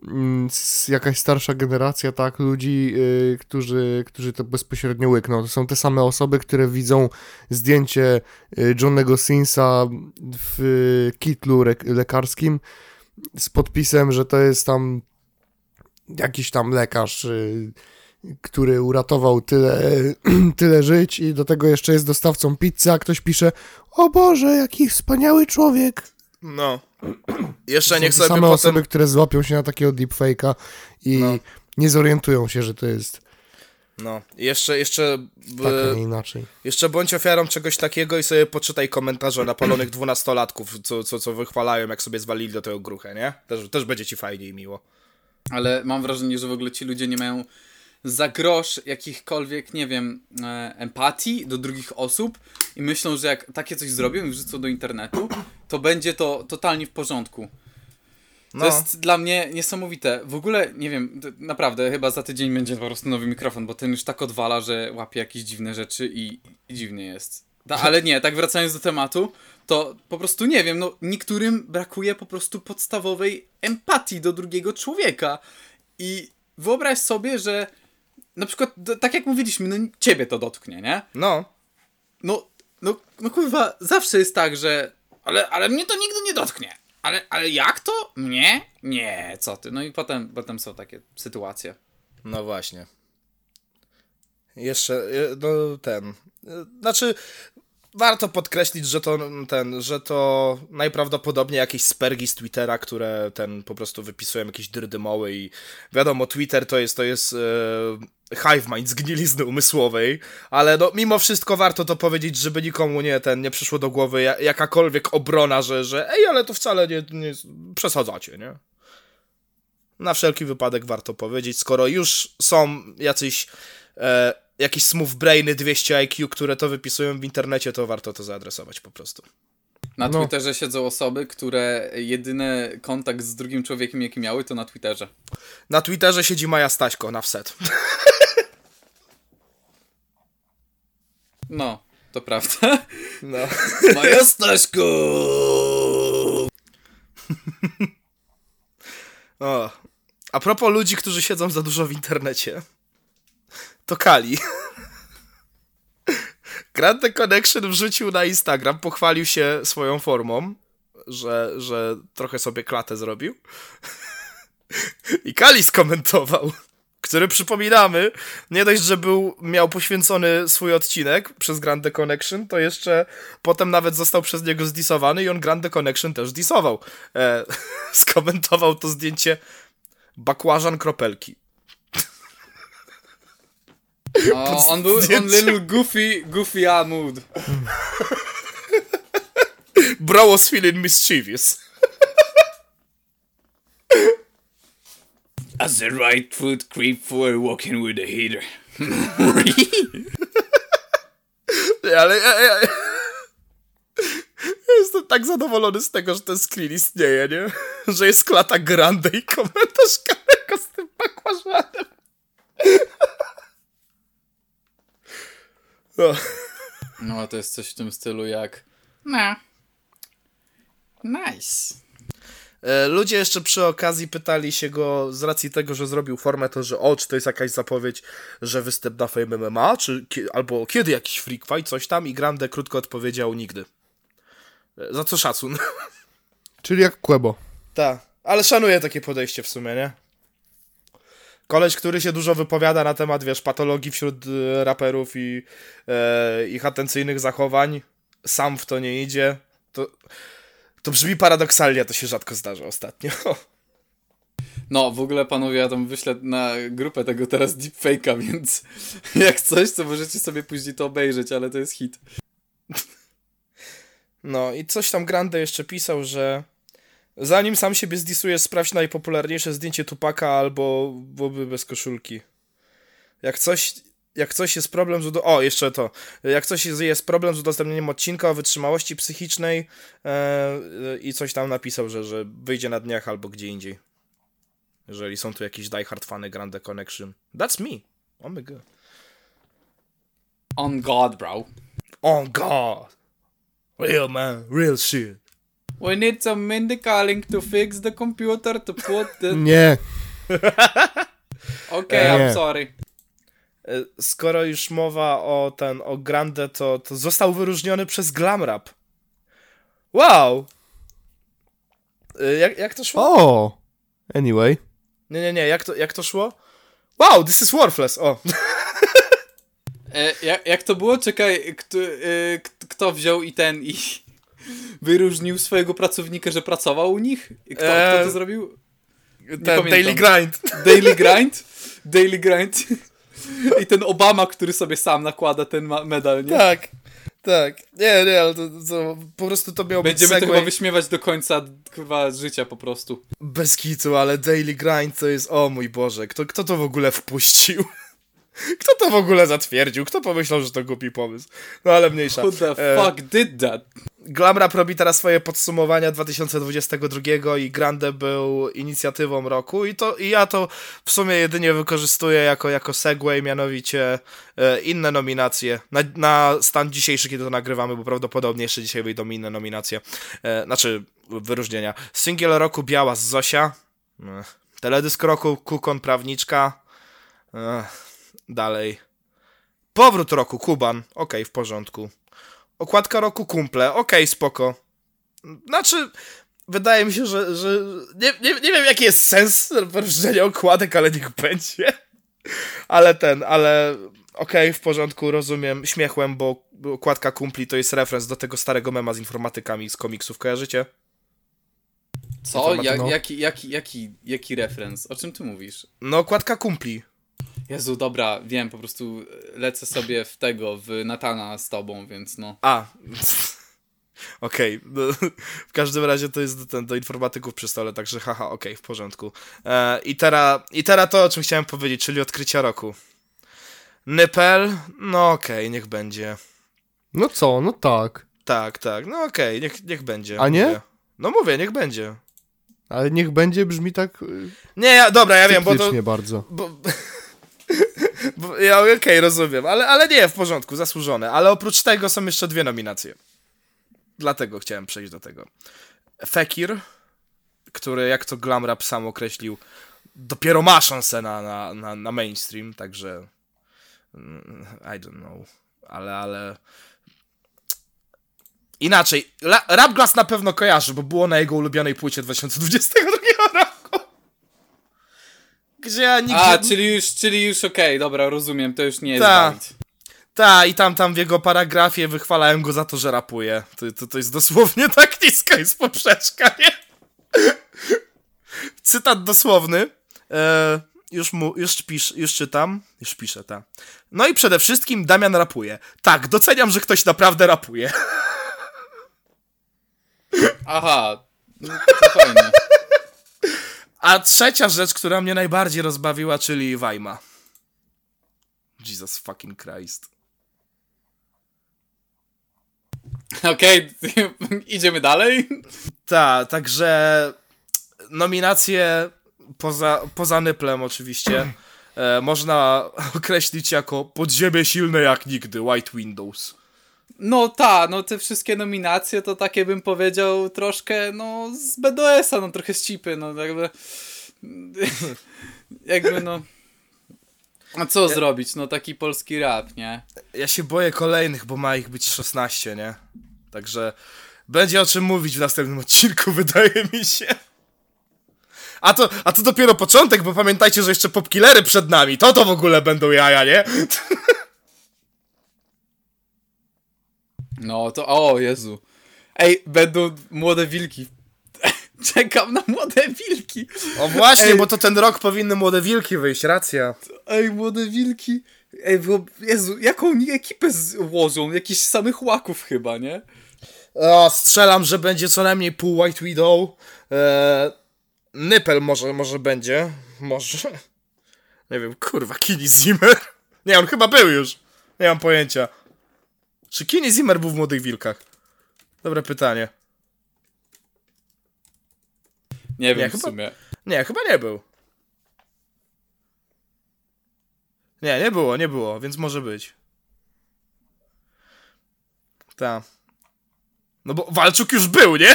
mm, jakaś starsza generacja, tak, ludzi, y, którzy, którzy to bezpośrednio łykną. To są te same osoby, które widzą zdjęcie y, Johnego Sinsa w y, kitlu re- lekarskim z podpisem, że to jest tam jakiś tam lekarz, y, który uratował tyle, tyle żyć i do tego jeszcze jest dostawcą pizzy, a ktoś pisze o Boże, jaki wspaniały człowiek. No. Jeszcze niech sobie same potem... osoby, które złapią się na takiego deepfake'a i No. nie zorientują się, że to jest No. I Jeszcze, jeszcze... tak, a e, nie inaczej. Jeszcze bądź ofiarą czegoś takiego i sobie poczytaj komentarze napalonych dwunastolatków, co, co, co wychwalają, jak sobie zwalili do tego gruchę, nie? Też, też będzie ci fajnie i miło. Ale mam wrażenie, że w ogóle ci ludzie nie mają za grosz jakichkolwiek, nie wiem, e, empatii do drugich osób i myślą, że jak takie coś zrobią i wrzucą do internetu, to będzie to totalnie w porządku. To No. jest dla mnie niesamowite. W ogóle, nie wiem, naprawdę, chyba za tydzień będzie po prostu nowy mikrofon, bo ten już tak odwala, że łapie jakieś dziwne rzeczy i, i dziwnie jest. Ta, ale nie, tak wracając do tematu, to po prostu nie wiem, no niektórym brakuje po prostu podstawowej empatii do drugiego człowieka. I wyobraź sobie, że na przykład, tak jak mówiliśmy, no ciebie to dotknie, nie? No. No, no, no kurwa, zawsze jest tak, że. Ale, ale mnie to nigdy nie dotknie. Ale, ale jak to? Mnie? Nie, co ty? No i potem, potem są takie sytuacje. No właśnie. Jeszcze, no ten. e, Znaczy, warto podkreślić, że to ten, że to najprawdopodobniej jakieś spergi z Twittera, które ten po prostu wypisują jakieś dyrdymoły i wiadomo, Twitter to jest, to jest e, hive mind zgnilizny umysłowej, ale no mimo wszystko warto to powiedzieć, żeby nikomu nie ten, nie przyszło do głowy ja- jakakolwiek obrona, że, że ej, ale to wcale nie, nie przesadzacie, nie? na wszelki wypadek warto powiedzieć, skoro już są jacyś e, jakieś smooth brainy 200 IQ, które to wypisują w internecie, to warto to zaadresować po prostu. Na No. Twitterze siedzą osoby, które jedyny kontakt z drugim człowiekiem, jaki miały, to na Twitterze. Na Twitterze siedzi Maja Staśko na wset. No, to prawda. No. Moja Staśko! O. A propos ludzi, którzy siedzą za dużo w internecie, to Kali. Grand The Connection wrzucił na Instagram, pochwalił się swoją formą, że, że trochę sobie klatę zrobił. I Kali skomentował, który przypominamy, nie dość, że był, miał poświęcony swój odcinek przez Grand The Connection, to jeszcze potem nawet został przez niego zdisowany i on Grand The Connection też disował. E, skomentował to zdjęcie bakłażan kropelki. O, on był on little goofy, goofy a mood. Bro was feeling mischievous. As the right foot creep forward walking with the heater. Nie, ale ja, ja, ja jestem tak zadowolony z tego, że ten screen istnieje, nie? Że jest klata grande i komentarz Kalego z tym bakłażanem. O, No, to jest coś w tym stylu jak... No. Nice. E, Ludzie jeszcze przy okazji pytali się go z racji tego, że zrobił formę, to że o, czy to jest jakaś zapowiedź, że występ na Fame MMA, czy albo kiedy jakiś freak fight, coś tam i Grande krótko odpowiedział nigdy. E, Za co szacun. Czyli jak Quebo. Tak, ale szanuję takie podejście w sumie, nie? Koleś, który się dużo wypowiada na temat, wiesz, patologii wśród e, raperów i e, ich atencyjnych zachowań, sam w to nie idzie, to, to brzmi paradoksalnie, to się rzadko zdarza ostatnio. No, w ogóle panowie, ja tam wyślę na grupę tego teraz deepfake'a, więc jak coś, to możecie sobie później to obejrzeć, ale to jest hit. No i coś tam Grande jeszcze pisał, że zanim sam siebie zdisujesz, sprawdź najpopularniejsze zdjęcie Tupaka albo byłoby bez koszulki. Jak coś, jak coś jest problem z udo- O, jeszcze to. Jak coś jest, jest problem z udostępnieniem odcinka o wytrzymałości psychicznej e, i coś tam napisał, że, że wyjdzie na dniach albo gdzie indziej. Jeżeli są tu jakieś diehard fany Grande Connection. That's me. Oh my god. On God, bro. Oh god. Real man. Real shit. We need some Mindy calling to fix the computer to put the... Nie. Okay. I'm sorry. E, skoro już mowa o ten, o Grande, to, to został wyróżniony przez Glam Rap. Wow! E, Jak, jak to szło? O! Anyway. Nie, nie, nie, jak to, jak to szło? Wow, this is worthless! O! E, jak, jak to było? Czekaj, kto, e, kto wziął i ten i wyróżnił swojego pracownika, że pracował u nich? Kto, kto to zrobił? Ten. Daily Grind. Daily Grind? Daily Grind. I ten Obama, który sobie sam nakłada ten medal, nie? Tak, tak. Nie, nie, ale to, to po prostu to miał Będziemy być to chyba wyśmiewać do końca chyba życia po prostu. bez kitu, ale Daily Grind to jest, o mój Boże, kto, kto to w ogóle wpuścił? Kto to w ogóle zatwierdził? Kto pomyślał, że to głupi pomysł? No ale mniejsza. Who the E, fuck did that? Glamrap robi teraz swoje podsumowania 2022 i Grande był inicjatywą roku i to i ja to w sumie jedynie wykorzystuję jako, jako segway, mianowicie e, inne nominacje na, na stan dzisiejszy, kiedy to nagrywamy, bo prawdopodobnie jeszcze dzisiaj wyjdą inne nominacje, e, znaczy wyróżnienia. Singiel roku Biała z Zosia, Ech. teledysk roku Kukon Prawniczka, Ech. Dalej. Powrót roku Kuban, okej, w porządku. Okładka roku kumple, okej, spoko. Znaczy, wydaje mi się, że, że nie, nie, nie wiem jaki jest sens wyróżnienia okładek, ale niech będzie. Ale ten, ale okej, w porządku, rozumiem, śmiechłem, bo okładka kumpli to jest referenc do tego starego mema z informatykami z komiksów, kojarzycie? Co? Ja, no. jaki, jaki, jaki, jaki referenc? O czym ty mówisz? No, okładka kumpli. Jezu, dobra, wiem, po prostu lecę sobie w tego, w Natana z tobą, więc no. A. Okej, no, w każdym razie to jest do, ten, do informatyków przy stole, także haha, okej, w porządku. E, I teraz i teraz to, o czym chciałem powiedzieć, czyli odkrycia roku. Nypel, no okej, niech będzie. No co, no tak. Tak, tak, no okej, niech, niech będzie. A nie? Mówię. No mówię, niech będzie. Ale niech będzie brzmi tak y, Nie, ja, dobra, ja wiem, bo to... bardzo. Bo, ja okej, rozumiem, ale, ale nie, w porządku, zasłużone. Ale oprócz tego są jeszcze dwie nominacje. Dlatego chciałem przejść do tego. Fekir, który, jak to Glam Rap sam określił, dopiero ma szansę na, na, na, na mainstream, także mm, I don't know, ale, ale inaczej, La, Rap Glass na pewno kojarzy, bo było na jego ulubionej płycie 2022 roku. Gdzie ja nigdzie... A, czyli już, czyli już okej, dobra, rozumiem, to już nie jest Ta. Ta, i tam, tam w jego paragrafie wychwalałem go za to, że rapuje. To, to, to jest dosłownie tak niska jest poprzeczka, nie? Cytat dosłowny. E, już mu, już, pisz, już czytam. Już piszę, ta. No i przede wszystkim Damian rapuje. Tak, doceniam, że ktoś naprawdę rapuje. Aha, no, to fajnie. A trzecia rzecz, która mnie najbardziej rozbawiła, czyli Wajma. Jesus fucking Christ. Okej, idziemy dalej. Tak, także nominacje poza, poza Nyplem oczywiście e, można określić jako podziemie silne jak nigdy, White Windows. No ta, no te wszystkie nominacje to takie bym powiedział troszkę, no z BDS-a, no trochę z cipy, no jakby... jakby no... A co zrobić, no taki polski rap, nie? Ja się boję kolejnych, bo ma ich być 16, nie? Także będzie o czym mówić w następnym odcinku, wydaje mi się. A to, a to dopiero początek, bo pamiętajcie, że jeszcze popkillery przed nami. To to w ogóle będą jaja, nie? No to, o Jezu. Ej, będą młode wilki. Czekam na młode wilki. O właśnie, Ej. bo to ten rok powinny młode wilki wyjść, racja. Ej, młode wilki. Ej, bo, Jezu, jaką oni ekipę złożą? Jakichś samych łaków chyba, nie? O, strzelam, że będzie co najmniej pół White Widow. Eee, Nypel może, może będzie. Może. Nie wiem, kurwa, Kini Zimmer. Nie, on chyba był już. Nie mam pojęcia. Czy Kini Zimmer był w Młodych Wilkach? Dobre pytanie. Nie wiem w chyba- sumie. Nie, chyba nie był. Nie, nie było, nie było, więc może być. Ta. No bo Walczuk już był, nie?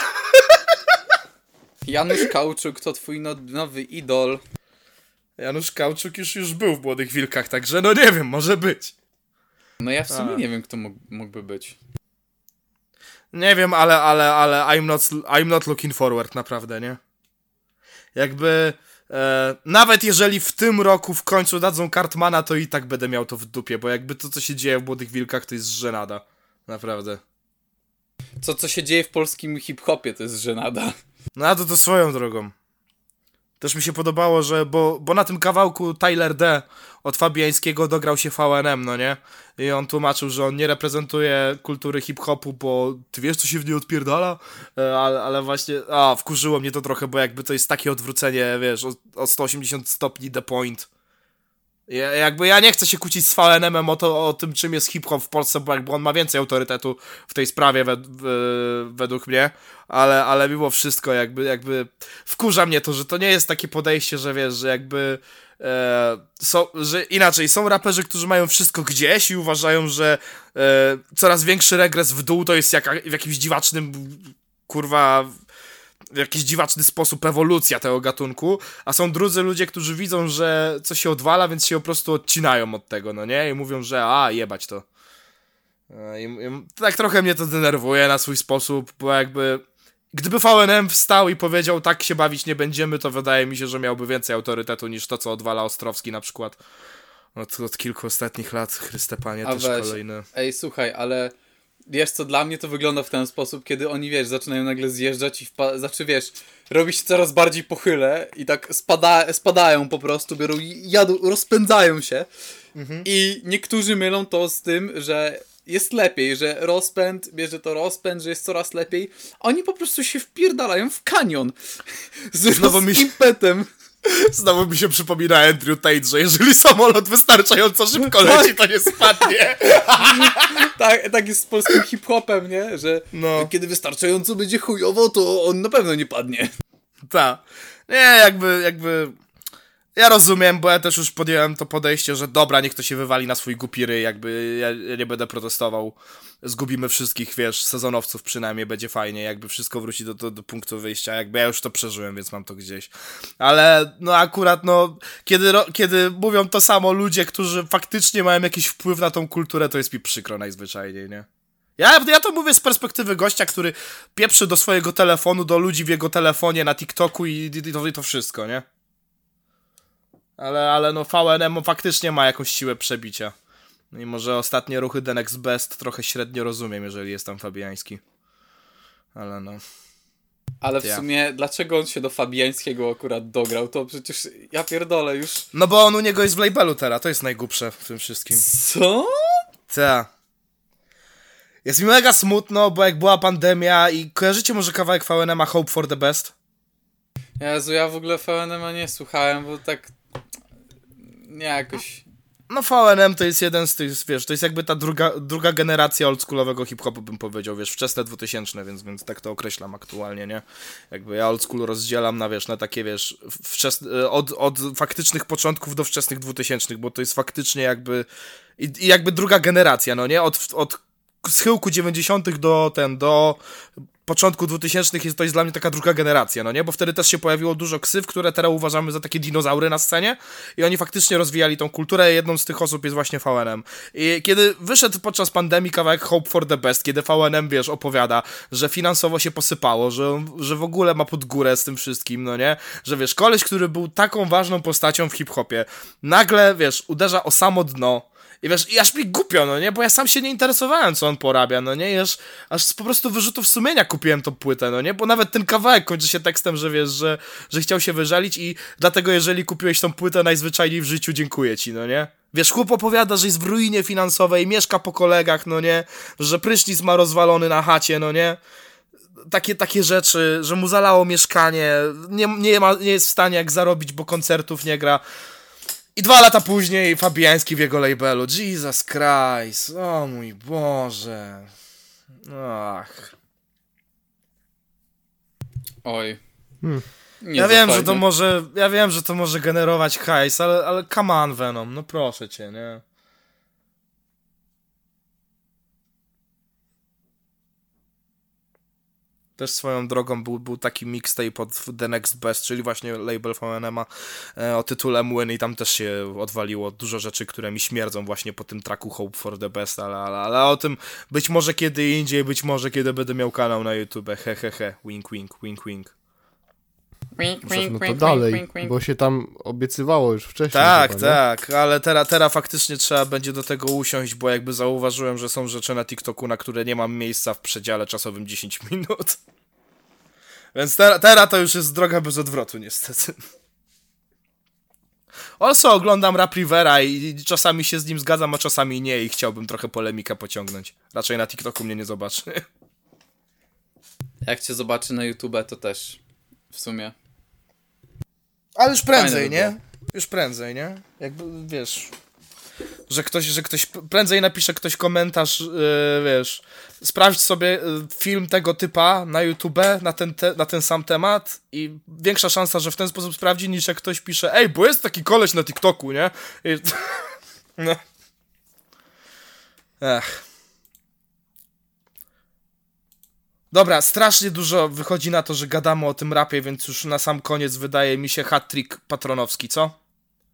Janusz Kauczuk to twój no, nowy idol. Janusz Kauczuk już, już był w Młodych Wilkach, także no nie wiem, może być. No ja w sumie A. nie wiem, kto mógł, mógłby być. Nie wiem, ale, ale, ale I'm not, I'm not looking forward, naprawdę, nie? Jakby, e, nawet jeżeli w tym roku w końcu dadzą Cartmana, to i tak będę miał to w dupie, bo jakby to, co się dzieje w Młodych Wilkach, to jest żenada. Naprawdę. Co, co się dzieje w polskim hip-hopie, to jest żenada. No a to to swoją drogą. Też mi się podobało, że, bo, bo na tym kawałku Tyler D od Fabiańskiego dograł się VNM, no nie? I on tłumaczył, że on nie reprezentuje kultury hip-hopu, bo ty wiesz, co się w niej odpierdala? E, Ale, ale właśnie, a, wkurzyło mnie to trochę, bo jakby to jest takie odwrócenie, wiesz, o, o 180 stopni the point. Ja, jakby ja nie chcę się kłócić z VNM-em o, to, o tym, czym jest hip-hop w Polsce, bo jakby on ma więcej autorytetu w tej sprawie wed, według mnie, ale, ale mimo wszystko jakby, jakby wkurza mnie to, że to nie jest takie podejście, że wiesz, że jakby e, są, że inaczej, są raperzy, którzy mają wszystko gdzieś i uważają, że e, coraz większy regres w dół to jest jaka, w jakimś dziwacznym kurwa w jakiś dziwaczny sposób ewolucja tego gatunku, a są drudzy ludzie, którzy widzą, że coś się odwala, więc się po prostu odcinają od tego, no nie? I mówią, że a, jebać to. E, I, i, tak trochę mnie to denerwuje na swój sposób, bo jakby gdyby VNM wstał i powiedział, tak się bawić nie będziemy, to wydaje mi się, że miałby więcej autorytetu niż to, co odwala Ostrowski na przykład. Od, od kilku ostatnich lat, Chryste Panie, A też weź. kolejny. Ej, słuchaj, ale wiesz co, dla mnie to wygląda w ten sposób, kiedy oni, wiesz, zaczynają nagle zjeżdżać i wpa- znaczy, wiesz, robi się coraz bardziej pochyle i tak spada spadają po prostu, biorą i jadą, rozpędzają się i niektórzy mylą to z tym, że jest lepiej, że rozpęd, bierze to rozpęd, że jest coraz lepiej. Oni po prostu się wpierdalają w kanion z, Znowu z mi się- impetem. Znowu mi się przypomina Andrew Tate, że jeżeli samolot wystarczająco szybko leci, to nie spadnie. Tak, tak jest z polskim hip-hopem, nie? Że No. kiedy wystarczająco będzie chujowo, to on na pewno nie padnie. Tak. Nie, jakby, jakby... Ja rozumiem, bo ja też już podjąłem to podejście, że dobra, niech to się wywali na swój głupi ryj, jakby ja, nie będę protestował. Zgubimy wszystkich, wiesz, sezonowców przynajmniej, będzie fajnie, jakby wszystko wróci do, do, do punktu wyjścia, jakby ja już to przeżyłem, więc mam to gdzieś. Ale no akurat, no, kiedy, kiedy mówią to samo ludzie, którzy faktycznie mają jakiś wpływ na tą kulturę, to jest mi przykro najzwyczajniej, nie? Ja, ja to mówię z perspektywy gościa, który pieprzy do swojego telefonu, do ludzi w jego telefonie, na TikToku i, i, i to wszystko, nie? Ale, ale no VNM faktycznie ma jakąś siłę przebicia. No i może ostatnie ruchy The Next Best trochę średnio rozumiem, jeżeli jest tam Fabiański. Ale no. Ale w Ja. sumie, dlaczego on się do Fabiańskiego akurat dograł? To przecież, ja pierdolę, już... No bo on u niego jest w labelu teraz, to jest najgłupsze w tym wszystkim. Co? Ta. Jest mi mega smutno, bo jak była pandemia i kojarzycie może kawałek VNM a Hope for the Best? Jezu, ja w ogóle FNM nie słuchałem, bo tak... Nie, jakoś... No VNM to jest jeden z tych, wiesz, to jest jakby ta druga, druga generacja oldschoolowego hip-hopu, bym powiedział, wiesz, wczesne 2000, więc, więc tak to określam aktualnie, nie? Jakby ja oldschool rozdzielam na, wiesz, na takie, wiesz, od, od faktycznych początków do wczesnych 2000, bo to jest faktycznie jakby, i, i jakby druga generacja, no nie? Od, od schyłku 90. do ten, do początku 2000 jest, to jest dla mnie taka druga generacja, no nie? Bo wtedy też się pojawiło dużo ksyw, które teraz uważamy za takie dinozaury na scenie i oni faktycznie rozwijali tą kulturę. Jedną z tych osób jest właśnie VNM. I kiedy wyszedł podczas pandemii kawałek Hope for the Best, kiedy VNM, wiesz, opowiada, że finansowo się posypało, że, że w ogóle ma pod górę z tym wszystkim, no nie? Że wiesz, koleś, który był taką ważną postacią w hip-hopie, nagle, wiesz, uderza o samo dno, i wiesz, i aż mi głupio, no nie? Bo ja sam się nie interesowałem, co on porabia, no nie? Aż, aż z po prostu wyrzutów sumienia kupiłem tą płytę, no nie? Bo nawet ten kawałek kończy się tekstem, że wiesz, że, że chciał się wyżalić i dlatego jeżeli kupiłeś tą płytę najzwyczajniej w życiu, dziękuję ci, no nie? Wiesz, chłop opowiada, że jest w ruinie finansowej, mieszka po kolegach, no nie? Że prysznic ma rozwalony na chacie, no nie? Takie, takie rzeczy, że mu zalało mieszkanie, nie, nie, ma, nie jest w stanie jak zarobić, bo koncertów nie gra. I dwa lata później Fabiański w jego labelu. Jesus Christ. O mój Boże. Ach. Oj. Hmm. Nie ja wiem, że to może. Ja wiem, że to może generować hajs, ale, ale come on, Venom. No proszę cię, nie? Też swoją drogą był, był taki mixtape od The Next Best, czyli właśnie label VNM-a e, o tytule Młyn i tam też się odwaliło dużo rzeczy, które mi śmierdzą właśnie po tym tracku Hope for the Best, ale, ale, ale o tym być może kiedy indziej, być może kiedy będę miał kanał na YouTube, he he he, wink wink, wink wink. Muszę, no to dalej, bo się tam obiecywało już wcześniej. Tak, chyba, tak, ale teraz teraz faktycznie trzeba będzie do tego usiąść, bo jakby zauważyłem, że są rzeczy na TikToku, na które nie mam miejsca w przedziale czasowym 10 minut. Więc teraz teraz to już jest droga bez odwrotu, niestety. Also oglądam Rap Rivera i czasami się z nim zgadzam, a czasami nie i chciałbym trochę polemikę pociągnąć. Raczej na TikToku mnie nie zobaczy. Jak cię zobaczy na YouTube, to też w sumie. Ale już prędzej, Fajne nie? Już prędzej, nie? Jakby, wiesz, że ktoś, że ktoś prędzej napisze ktoś komentarz, yy, wiesz, sprawdź sobie yy, film tego typa na YouTube na ten, te, na ten sam temat i większa szansa, że w ten sposób sprawdzi, niż jak ktoś pisze, ej, bo jest taki koleś na TikToku, nie? I, no. Ech. Dobra, strasznie dużo wychodzi na to, że gadamy o tym rapie, więc już na sam koniec wydaje mi się hat-trick patronowski, co?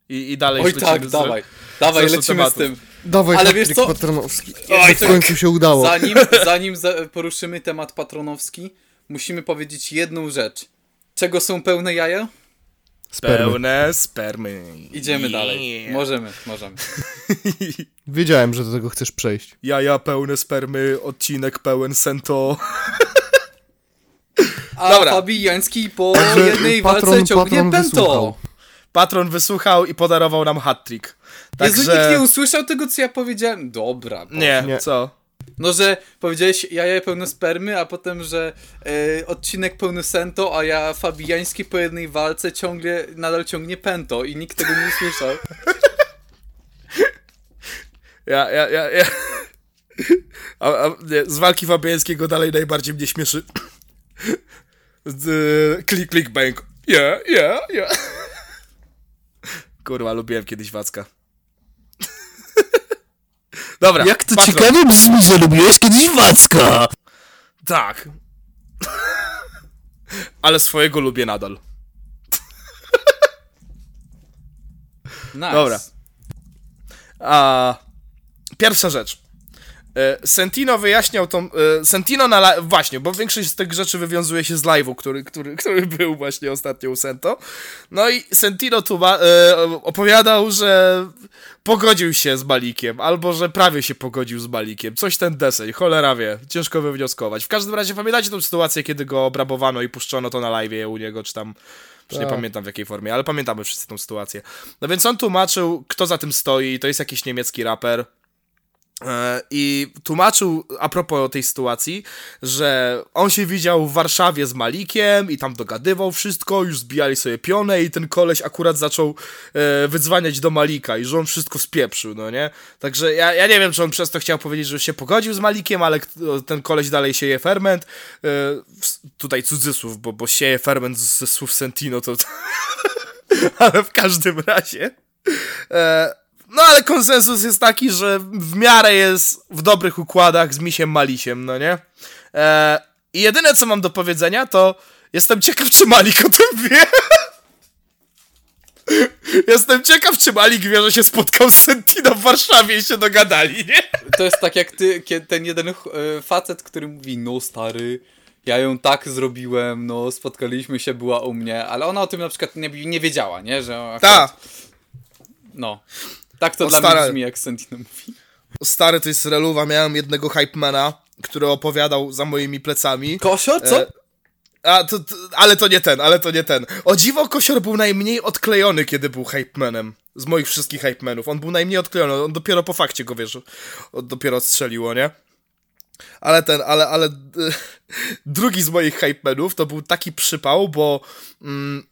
I, i dalej Oj tak, z- dawaj. Dawaj, lecimy tematów. z tym. Dawaj, Ale Ale wiesz co? Patronowski. Oj, w końcu się udało. Zanim, zanim za, poruszymy temat patronowski, musimy powiedzieć jedną rzecz. Czego są pełne jaja? Spermy. Pełne spermy. Idziemy Yeah. dalej. Możemy, możemy. Wiedziałem, że do tego chcesz przejść. Jaja pełne spermy, odcinek pełen sento. A Dobra. Fabijański po Także jednej walce patron- ciągnie patron pęto. wysłuchał. Patron wysłuchał i podarował nam hat-trick. Jezu, nikt Także... nie usłyszał tego, co ja powiedziałem. Dobra. Nie, Nie. co? No, że powiedziałeś jaja pełne spermy, a potem, że e, odcinek pełny sento, a ja fabijański po jednej walce ciągle, nadal ciągnie pęto i nikt tego nie usłyszał. Ja, ja, ja, ja... A, a, nie, z walki Fabiańskiego dalej najbardziej mnie śmieszy. Klik, klik, bang. Yeah, yeah, yeah. Kurwa, lubiłem kiedyś Wacka. Dobra, Jak to patron. ciekawie brzmi, że lubiłeś kiedyś Wacka. Tak. Ale swojego lubię nadal. Nice. Dobra. A, pierwsza rzecz. E, Sentino wyjaśniał tą. e, Sentino na. Właśnie, bo większość z tych rzeczy wywiązuje się z live'u, który, który, który był właśnie ostatnio u Sento. No i Sentino tu e, opowiadał, że pogodził się z Malikiem, albo że prawie się pogodził z Malikiem. Coś ten deseń, cholera wie, ciężko wywnioskować. W każdym razie pamiętacie tą sytuację, kiedy go obrabowano i puszczono to na live'ie u niego, czy tam. Już nie Tak. pamiętam w jakiej formie, ale pamiętamy wszyscy tą sytuację. No więc on tłumaczył, kto za tym stoi, to jest jakiś niemiecki raper. E, I tłumaczył a propos tej sytuacji, że on się widział w Warszawie z Malikiem i tam dogadywał wszystko, już zbijali sobie pionę i ten koleś akurat zaczął e, wydzwaniać do Malika i że on wszystko spieprzył, no nie? Także ja, ja nie wiem, czy on przez to chciał powiedzieć, że się pogodził z Malikiem, ale ten koleś dalej sieje ferment. E, tutaj cudzysłów, bo, bo sieje ferment ze słów Sentino, to... ale w każdym razie... E, ale konsensus jest taki, że w miarę jest w dobrych układach z misiem Malisiem, no nie? E, I jedyne co mam do powiedzenia to jestem ciekaw, czy Malik o tym wie. Jestem ciekaw, czy Malik wie, że się spotkał z Sentino w Warszawie i się dogadali, nie? To jest tak jak ty, ten jeden e, facet, który mówi, no stary, ja ją tak zrobiłem, no spotkaliśmy się, była u mnie, ale ona o tym na przykład nie, nie wiedziała, nie, że Ta, akurat, no. Tak to O, dla stara- mnie brzmi, jak Sentino mówi. stary to jest reluwa, miałem jednego hypemana, który opowiadał za moimi plecami. Kosio, co? E, A, to, to, ale to nie ten, ale to nie ten. O dziwo, Kosior był najmniej odklejony, kiedy był hypemanem. Z moich wszystkich hypemenów. On był najmniej odklejony, on dopiero po fakcie go, wiesz, on dopiero strzeliło, nie? Ale ten, ale, ale drugi z moich hypemenów to był taki przypał, bo mm,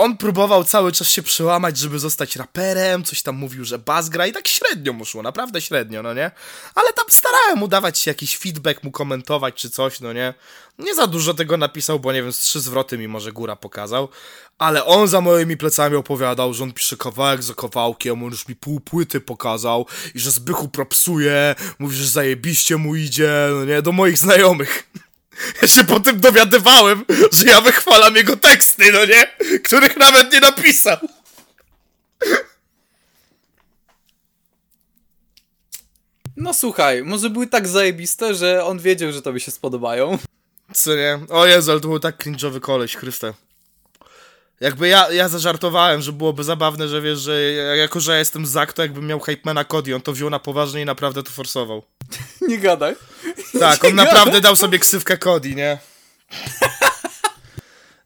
on próbował cały czas się przełamać, żeby zostać raperem, coś tam mówił, że bas gra i tak średnio mu szło, naprawdę średnio, no nie? Ale tam starałem mu dawać jakiś feedback, mu komentować czy coś, no nie? Nie za dużo tego napisał, bo nie wiem, z trzy zwroty mi może góra pokazał, ale on za moimi plecami opowiadał, że on pisze kawałek za kawałkiem, on już mi pół płyty pokazał i że Zbychu propsuje, mówi, że zajebiście mu idzie, no nie? Do moich znajomych. Ja się potem dowiadywałem, że ja wychwalam jego teksty, no nie? Których nawet nie napisał. No słuchaj, może były tak zajebiste, że on wiedział, że tobie się spodobają. Co nie? O Jezu, ale to był tak cringe'owy koleś, Chryste. Jakby ja, ja zażartowałem, że byłoby zabawne, że wiesz, że ja- jako, że ja jestem Zak, to jakbym miał Hypemana Cody, on to wziął na poważnie i naprawdę to forsował. Nie gadaj. Tak, on naprawdę dał sobie ksywkę Cody, nie?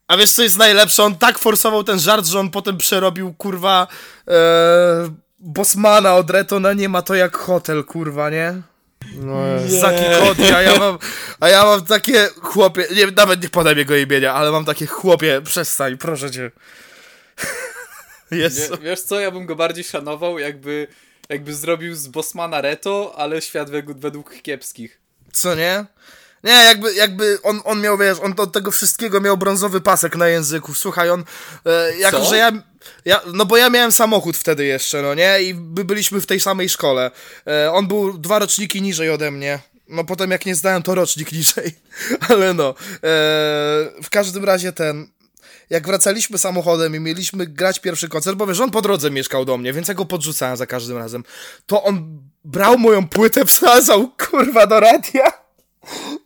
A wiesz co jest najlepsze? On tak forsował ten żart, że on potem przerobił, kurwa, e, Bosmana od Retona, nie ma to jak hotel, kurwa, nie? No, Zaki Cody, a ja mam, a ja mam takie chłopie, nie, nawet nie podam jego imienia, ale mam takie chłopie, przestań, proszę cię. Wie, wiesz co, ja bym go bardziej szanował, jakby, jakby zrobił z Bosmana Reto, ale świat według, kiepskich. Co nie? Nie, jakby, jakby on, on miał, wiesz, on od tego wszystkiego miał brązowy pasek na języku. Słuchaj, on, e, jako Co? że ja, ja, no bo ja miałem samochód wtedy jeszcze, no nie? I my byliśmy w tej samej szkole. E, on był dwa roczniki niżej ode mnie. No potem jak nie zdałem, to rocznik niżej. Ale no, e, w każdym razie ten, jak wracaliśmy samochodem i mieliśmy grać pierwszy koncert, bo wiesz, on po drodze mieszkał do mnie, więc ja go podrzucałem za każdym razem, to on brał moją płytę, wsadzał, kurwa, do radia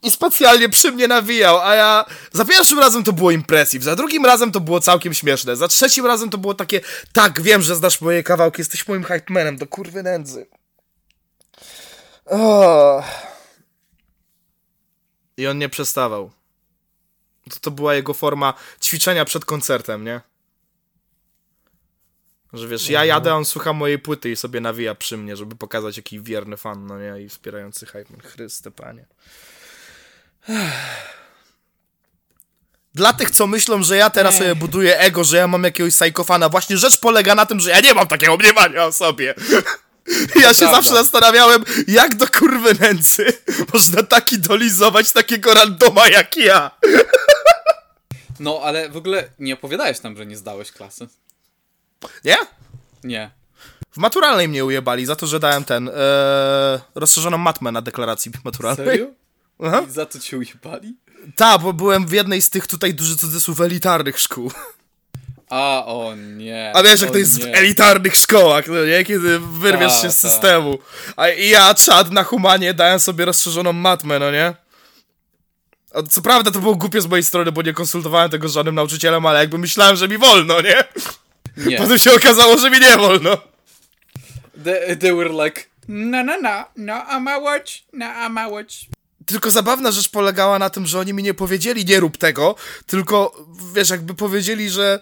i specjalnie przy mnie nawijał, a ja za pierwszym razem to było impresive, za drugim razem to było całkiem śmieszne, za trzecim razem to było takie, tak, wiem, że znasz moje kawałki, jesteś moim hype manem, do kurwy nędzy. Oh. I on nie przestawał. To, to była jego forma ćwiczenia przed koncertem, nie? Że wiesz, ja jadę, a on słucha mojej płyty i sobie nawija przy mnie, żeby pokazać jaki wierny fan, no nie? I wspierający hype. Chryste, panie. Dla tych, co myślą, że ja teraz sobie buduję ego, że ja mam jakiegoś psychofana, właśnie rzecz polega na tym, że ja nie mam takiego mniemania o sobie. Ja się zawsze zastanawiałem, jak do kurwy nędzy można taki dolizować takiego randoma jak ja. No, ale w ogóle nie opowiadałeś nam, że nie zdałeś klasy. Nie? Nie. W maturalnej mnie ujebali za to, że dałem ten, e, rozszerzoną matmę na deklaracji maturalnej. Serio? Aha. I za to cię ujebali? Tak, bo byłem w jednej z tych tutaj duży cudzysłów elitarnych szkół. A, o nie. A wiesz, jak to jest w nie. elitarnych szkołach, no nie? Kiedy wyrwiesz Ta, się z ta. systemu. A ja, czad na humanie, dałem sobie rozszerzoną matmę, no nie? A co prawda to było głupie z mojej strony, bo nie konsultowałem tego z żadnym nauczycielem, ale jakby myślałem, że mi wolno, nie? Nie. Potem się okazało, że mi nie wolno. They, they were like, no, no, no, no, I'm watch, no, I'm watch. Tylko zabawna rzecz polegała na tym, że oni mi nie powiedzieli nie rób tego, tylko wiesz, jakby powiedzieli, że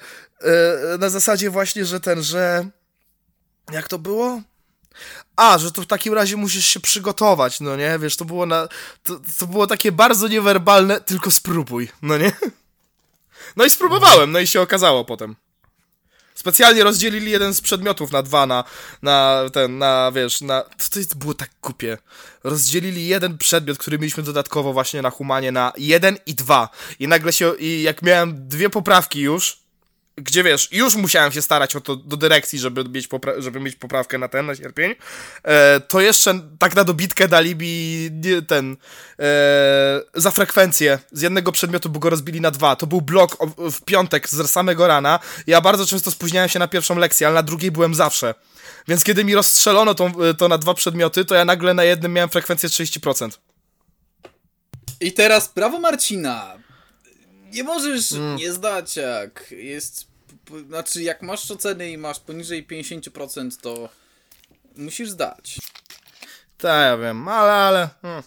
na zasadzie właśnie, że ten, że jak to było? A, że to w takim razie musisz się przygotować, no nie? Wiesz, to było na to, to było takie bardzo niewerbalne, tylko spróbuj, no nie? No i spróbowałem, no i się okazało potem. Specjalnie rozdzielili jeden z przedmiotów na dwa, na, na ten, na, wiesz, na... To, to było tak kupie. Rozdzielili jeden przedmiot, który mieliśmy dodatkowo właśnie na humanie, na jeden i dwa. I nagle się, i jak miałem dwie poprawki już, gdzie wiesz, już musiałem się starać o to do dyrekcji, żeby mieć, popra- żeby mieć poprawkę na ten, na sierpień, e, to jeszcze tak na dobitkę dali mi ten e, za frekwencję z jednego przedmiotu, bo go rozbili na dwa. To był blok o, w piątek z samego rana. Ja bardzo często spóźniałem się na pierwszą lekcję, ale na drugiej byłem zawsze. Więc kiedy mi rozstrzelono to, to na dwa przedmioty, to ja nagle na jednym miałem frekwencję 30%. I teraz prawo Marcina. Nie możesz nie zdać, jak jest. Znaczy, jak masz oceny i masz poniżej 50%, to musisz zdać. Tak, ja wiem, ale, ale... Hmm.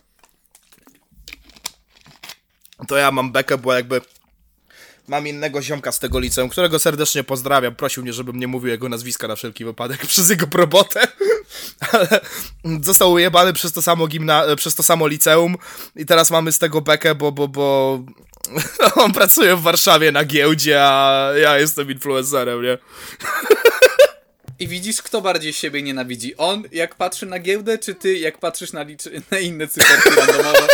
To ja mam bekę, bo jakby... Mam innego ziomka z tego liceum, którego serdecznie pozdrawiam. Prosił mnie, żebym nie mówił jego nazwiska na wszelki wypadek przez jego probotę. Ale został ujebany przez to samo gimna... przez to samo liceum i teraz mamy z tego bekę, bo, bo, bo... On pracuje w Warszawie na giełdzie, a ja jestem influencerem, nie? I widzisz, kto bardziej siebie nienawidzi? On, jak patrzy na giełdę, czy ty, jak patrzysz na, liczy... na inne cyferki randomowe?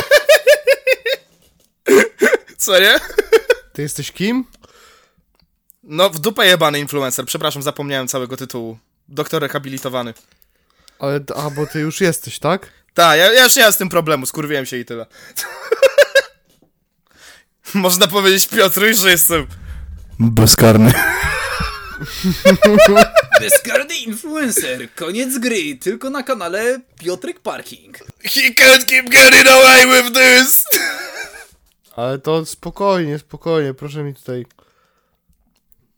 Co nie? Ty jesteś kim? No, w dupę jebany influencer. Przepraszam, zapomniałem całego tytułu. Doktor rehabilitowany. Ale, a, bo ty już jesteś, tak? Tak, ja, ja już nie mam z tym problemu, skurwiłem się i tyle. Można powiedzieć Piotruś, że jestem Bezkarny. Bezkarny influencer, koniec gry, tylko na kanale Piotrek Parking. He can't keep getting away with this! Ale to spokojnie, spokojnie, proszę mi tutaj...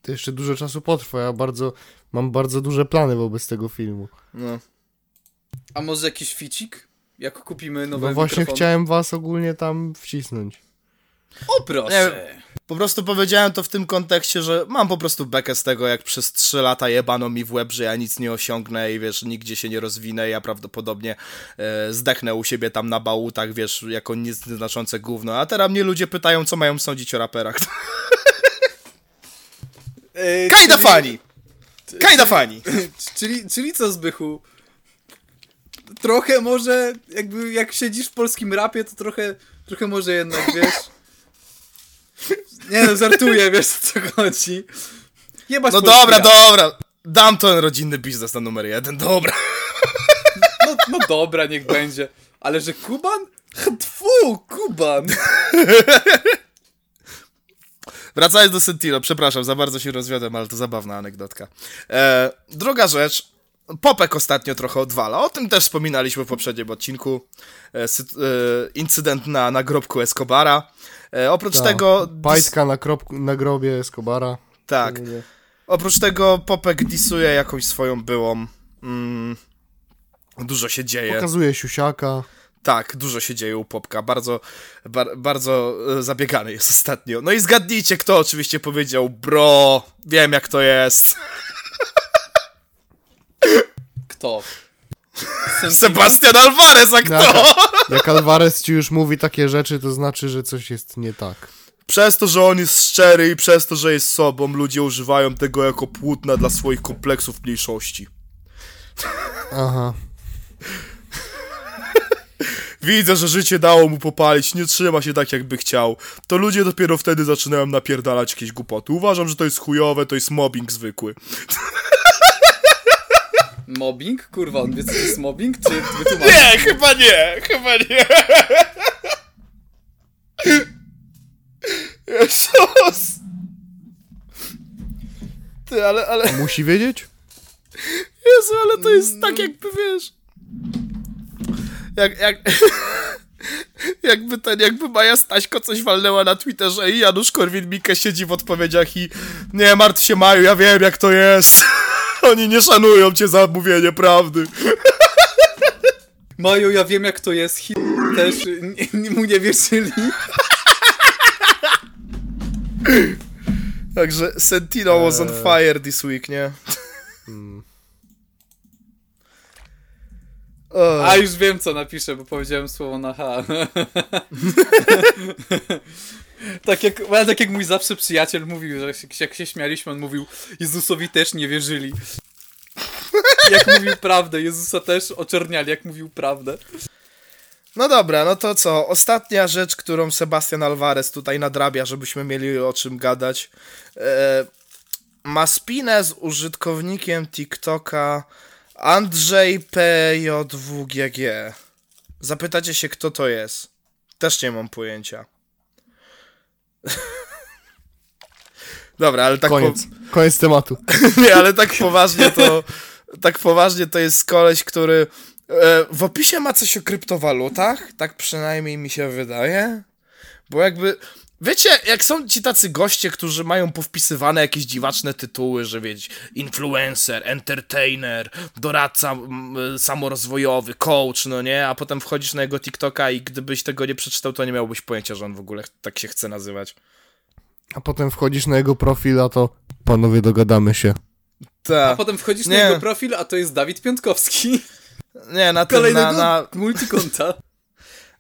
To jeszcze dużo czasu potrwa, ja bardzo... Mam bardzo duże plany wobec tego filmu. No. A może jakiś ficik? Jak kupimy nowe No właśnie mikrofony? chciałem was ogólnie tam wcisnąć. O proszę! Po prostu powiedziałem to w tym kontekście, że mam po prostu bekę z tego, jak przez 3 lata jebano mi w łeb, że ja nic nie osiągnę i wiesz, nigdzie się nie rozwinę, ja prawdopodobnie e, zdechnę u siebie tam na bałutach, wiesz, jako nieznaczące gówno. A teraz mnie ludzie pytają, co mają sądzić o raperach. E, Kajda czyli- fani! Kajda fani! Czyli, czyli co, Zbychu? Trochę może, jakby jak siedzisz w polskim rapie, to trochę, trochę może jednak, wiesz... Nie no, żartuję, wiesz o co chodzi. Jebać No dobra, dobra. Dam ten rodzinny biznes na numer jeden, dobra. No, no dobra, niech będzie. Ale że Kuban? Tfu, Kuban! Wracając do Sentino, przepraszam, za bardzo się rozwiodłem, ale to zabawna anegdotka. E, druga rzecz. Popek ostatnio trochę odwala. O tym też wspominaliśmy w poprzednim odcinku. E, sy- e, incydent na nagrobku Escobara. E, oprócz Tak. tego. Bajtka na, kropku, na grobie Escobara. Tak. Oprócz tego Popek disuje jakąś swoją byłą. Mm, dużo się dzieje. Pokazuje siusiaka. Tak, dużo się dzieje u Popka. Bardzo, bar, bardzo e, zabiegany jest ostatnio. No i zgadnijcie, kto oczywiście powiedział, bro, wiem jak to jest. Kto? Sebastian Alvarez, a kto? Jak, jak Alvarez ci już mówi takie rzeczy, to znaczy, że coś jest nie tak. Przez to, że on jest szczery i przez to, że jest sobą, ludzie używają tego jako płótna dla swoich kompleksów mniejszości. Aha. Widzę, że życie dało mu popalić, nie trzyma się tak, jakby chciał. To ludzie dopiero wtedy zaczynają napierdalać jakieś głupoty. Uważam, że to jest chujowe, to jest mobbing zwykły. Mobbing? Kurwa, on wie co to jest mobbing? Czy wytłumaczyć? Nie, chyba nie, chyba nie. Jezus. Ty, ale, ale, Musi wiedzieć? Jezu, ale to jest tak jakby, wiesz... Jak, jak... Jakby ten, jakby Maja Staśko coś walnęła na Twitterze i Janusz Korwin-Mikke siedzi w odpowiedziach i nie martw się Maju, ja wiem jak to jest. Oni nie szanują cię za mówienie prawdy. Maju, ja wiem jak to jest, hit też nie, nie, mu nie wierzyli. Także Sentino was on fire this week, nie? O, A już wiem co napiszę, bo powiedziałem słowo na H. tak, jak, tak jak mój zawsze przyjaciel mówił, że jak, się śmialiśmy, on mówił Jezusowi też nie wierzyli. jak mówił prawdę, Jezusa też oczerniali, jak mówił prawdę. No dobra, no to co? Ostatnia rzecz, którą Sebastian Alvarez tutaj nadrabia, żebyśmy mieli o czym gadać. E, ma spinę z użytkownikiem TikToka Andrzej PJ2GG. Zapytacie się, kto to jest. Też nie mam pojęcia. Dobra, ale tak Koniec. Koniec tematu. Nie, ale tak poważnie to. Tak poważnie to jest koleś, który e, w opisie ma coś o kryptowalutach. Tak przynajmniej mi się wydaje. Bo jakby. Wiecie, jak są ci tacy goście, którzy mają powpisywane jakieś dziwaczne tytuły, że wiecie, influencer, entertainer, doradca samorozwojowy, coach, no nie? A potem wchodzisz na jego TikToka i gdybyś tego nie przeczytał, to nie miałbyś pojęcia, że on w ogóle tak się chce nazywać. A potem wchodzisz na jego profil, a to panowie dogadamy się. A Tak. potem wchodzisz na Nie. jego profil, a to jest Dawid Piątkowski. Nie, na tym, na, na, multikonta.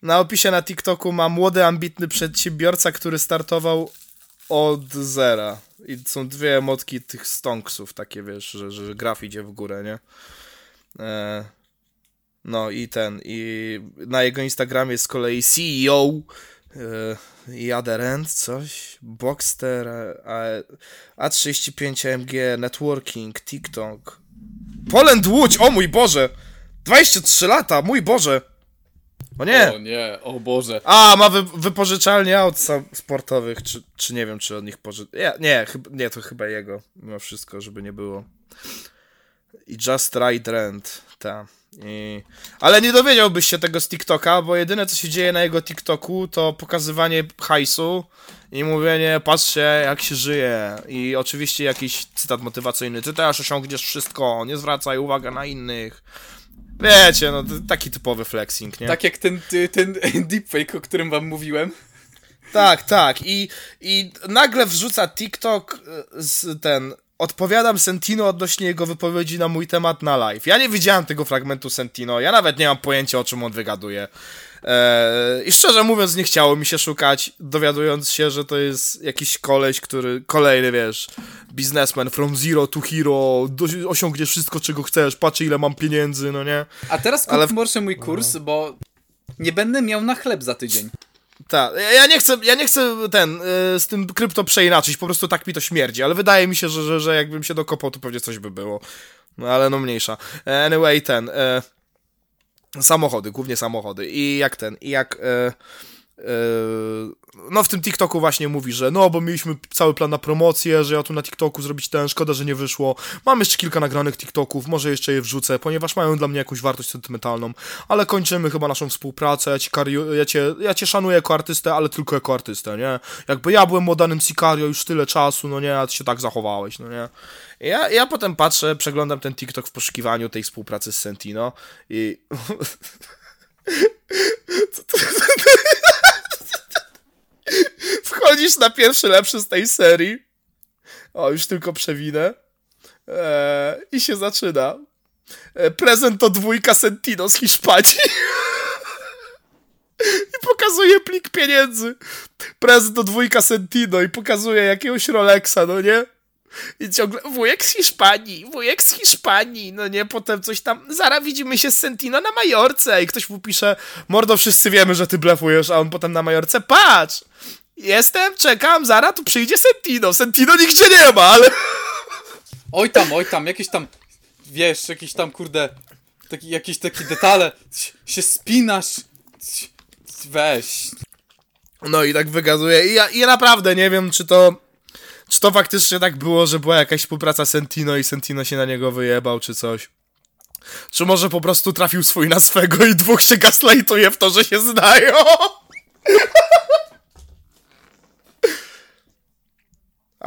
Na opisie na TikToku ma młody, ambitny przedsiębiorca, który startował od zera. I są dwie emotki tych stonksów, takie wiesz, że, że graf idzie w górę, nie? E, no i ten, i na jego Instagramie jest z kolei CEO e, i Adherent, coś, Boxster, a, A35MG, Networking, TikTok. Poland Łódź, o mój Boże! 23 lata, mój Boże! O nie! O nie, o Boże. A, ma wy, wypożyczalnię aut sportowych, czy, czy nie wiem, czy od nich poży... Nie, nie, chyba, nie, to chyba jego, mimo wszystko, żeby nie było. I Just Right Rent, ta. I... Ale nie dowiedziałbyś się tego z TikToka, bo jedyne, co się dzieje na jego TikToku, to pokazywanie hajsu i mówienie, patrzcie, jak się żyje. I oczywiście jakiś cytat motywacyjny, ty też osiągniesz wszystko, nie zwracaj uwagi na innych. Wiecie, no taki typowy flexing, nie? Tak jak ten, ten deepfake, o którym wam mówiłem. Tak, tak. I, I nagle wrzuca TikTok y, z ten. Odpowiadam Sentino odnośnie jego wypowiedzi na mój temat na live. Ja nie widziałem tego fragmentu Sentino, ja nawet nie mam pojęcia o czym on wygaduje. Eee, I szczerze mówiąc, nie chciało mi się szukać, dowiadując się, że to jest jakiś koleś, który kolejny wiesz, biznesmen from zero to hero, do, osiągniesz wszystko, czego chcesz, patrz ile mam pieniędzy, no nie? A teraz kup Ale morsze mój kurs, bo nie będę miał na chleb za tydzień. Tak, ja- ja nie chcę, ja nie chcę ten, y, z tym krypto przeinaczyć, po prostu tak mi to śmierdzi, ale wydaje mi się, że, że, że jakbym się dokopał, to pewnie coś by było. No ale no mniejsza. E, Anyway, ten, e, samochody, głównie samochody. I jak ten, i jak, e, e, no w tym TikToku właśnie mówi, że no, bo mieliśmy cały plan na promocję, że ja tu na TikToku zrobić ten, szkoda, że nie wyszło. Mam jeszcze kilka nagranych TikToków, może jeszcze je wrzucę, ponieważ mają dla mnie jakąś wartość sentymentalną, ale kończymy chyba naszą współpracę, ja, ci kari- ja, cię, ja cię szanuję jako artystę, ale tylko jako artystę, nie? Jakby ja byłem modanym Sicario już tyle czasu, no nie, a ty się tak zachowałeś, no nie? Ja, ja potem patrzę, przeglądam ten TikTok w poszukiwaniu tej współpracy z Sentino i... Wchodzisz na pierwszy lepszy z tej serii. O, już tylko przewinę. Eee, I się zaczyna. E, prezent to dwójka Sentino z Hiszpanii. I pokazuje plik pieniędzy. Prezent to dwójka Sentino i pokazuje jakiegoś Rolexa, no nie? I ciągle wujek z Hiszpanii, wujek z Hiszpanii, no nie, potem coś tam, zaraz widzimy się z Sentino na Majorce i ktoś mu pisze, mordo, wszyscy wiemy, że ty blefujesz, a on potem na Majorce, patrz, jestem, czekam, zaraz tu przyjdzie Sentino, Sentino nigdzie nie ma, ale... Oj tam, oj tam, jakieś tam, wiesz, jakieś tam, kurde, taki, jakieś takie detale, się spinasz, weź. No i tak wykazuje. I ja, I ja naprawdę nie wiem, czy to. Czy to faktycznie tak było, że była jakaś współpraca Sentino i Sentino się na niego wyjebał, czy coś. Czy może po prostu trafił swój na swego i dwóch się gaslightuje w to, że się znają?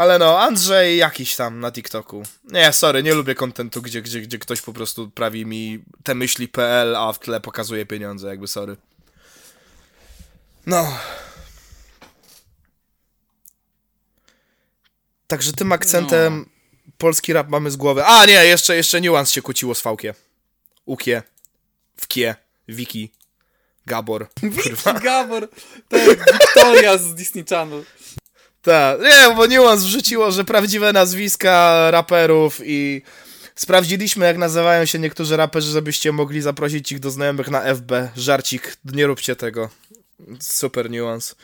Ale no, Andrzej jakiś tam na TikToku. Nie, sorry, nie lubię kontentu, gdzie, gdzie, gdzie ktoś po prostu prawi mi te myśli.pl, a w tle pokazuje pieniądze, jakby sorry. No. Także tym akcentem polski rap mamy z głowy. A nie, jeszcze, jeszcze niuans się kłóciło z Fałkie. Ukie. Wkie. Wiki. Gabor. Kurwa. Gabor, tak, Wiktoria z Disney Channel. Tak, nie, bo niuans wrzuciło, że prawdziwe nazwiska raperów i sprawdziliśmy, jak nazywają się niektórzy raperzy, żebyście mogli zaprosić ich do znajomych na FB. Żarcik, nie róbcie tego. Super niuans.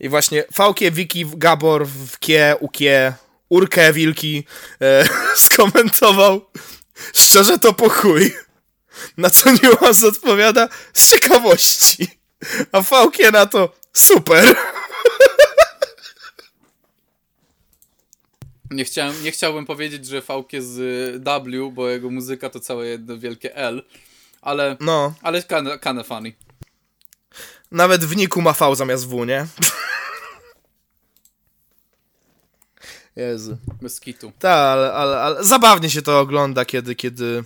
I właśnie Fałkie, Wiki, Gabor, Wkie, Ukie, Urkę Wilki e, skomentował szczerze to po chuj. Na co Niuans odpowiada z ciekawości. A VK na to super. Nie, chciałem, nie chciałbym powiedzieć, że Fałk jest z W, bo jego muzyka to całe jedno wielkie L, ale, No, ale kinda, kinda funny. nawet w niku ma V zamiast W, nie? Jezu. Bez kitu. Tak, ale, ale, ale zabawnie się to ogląda, kiedy, kiedy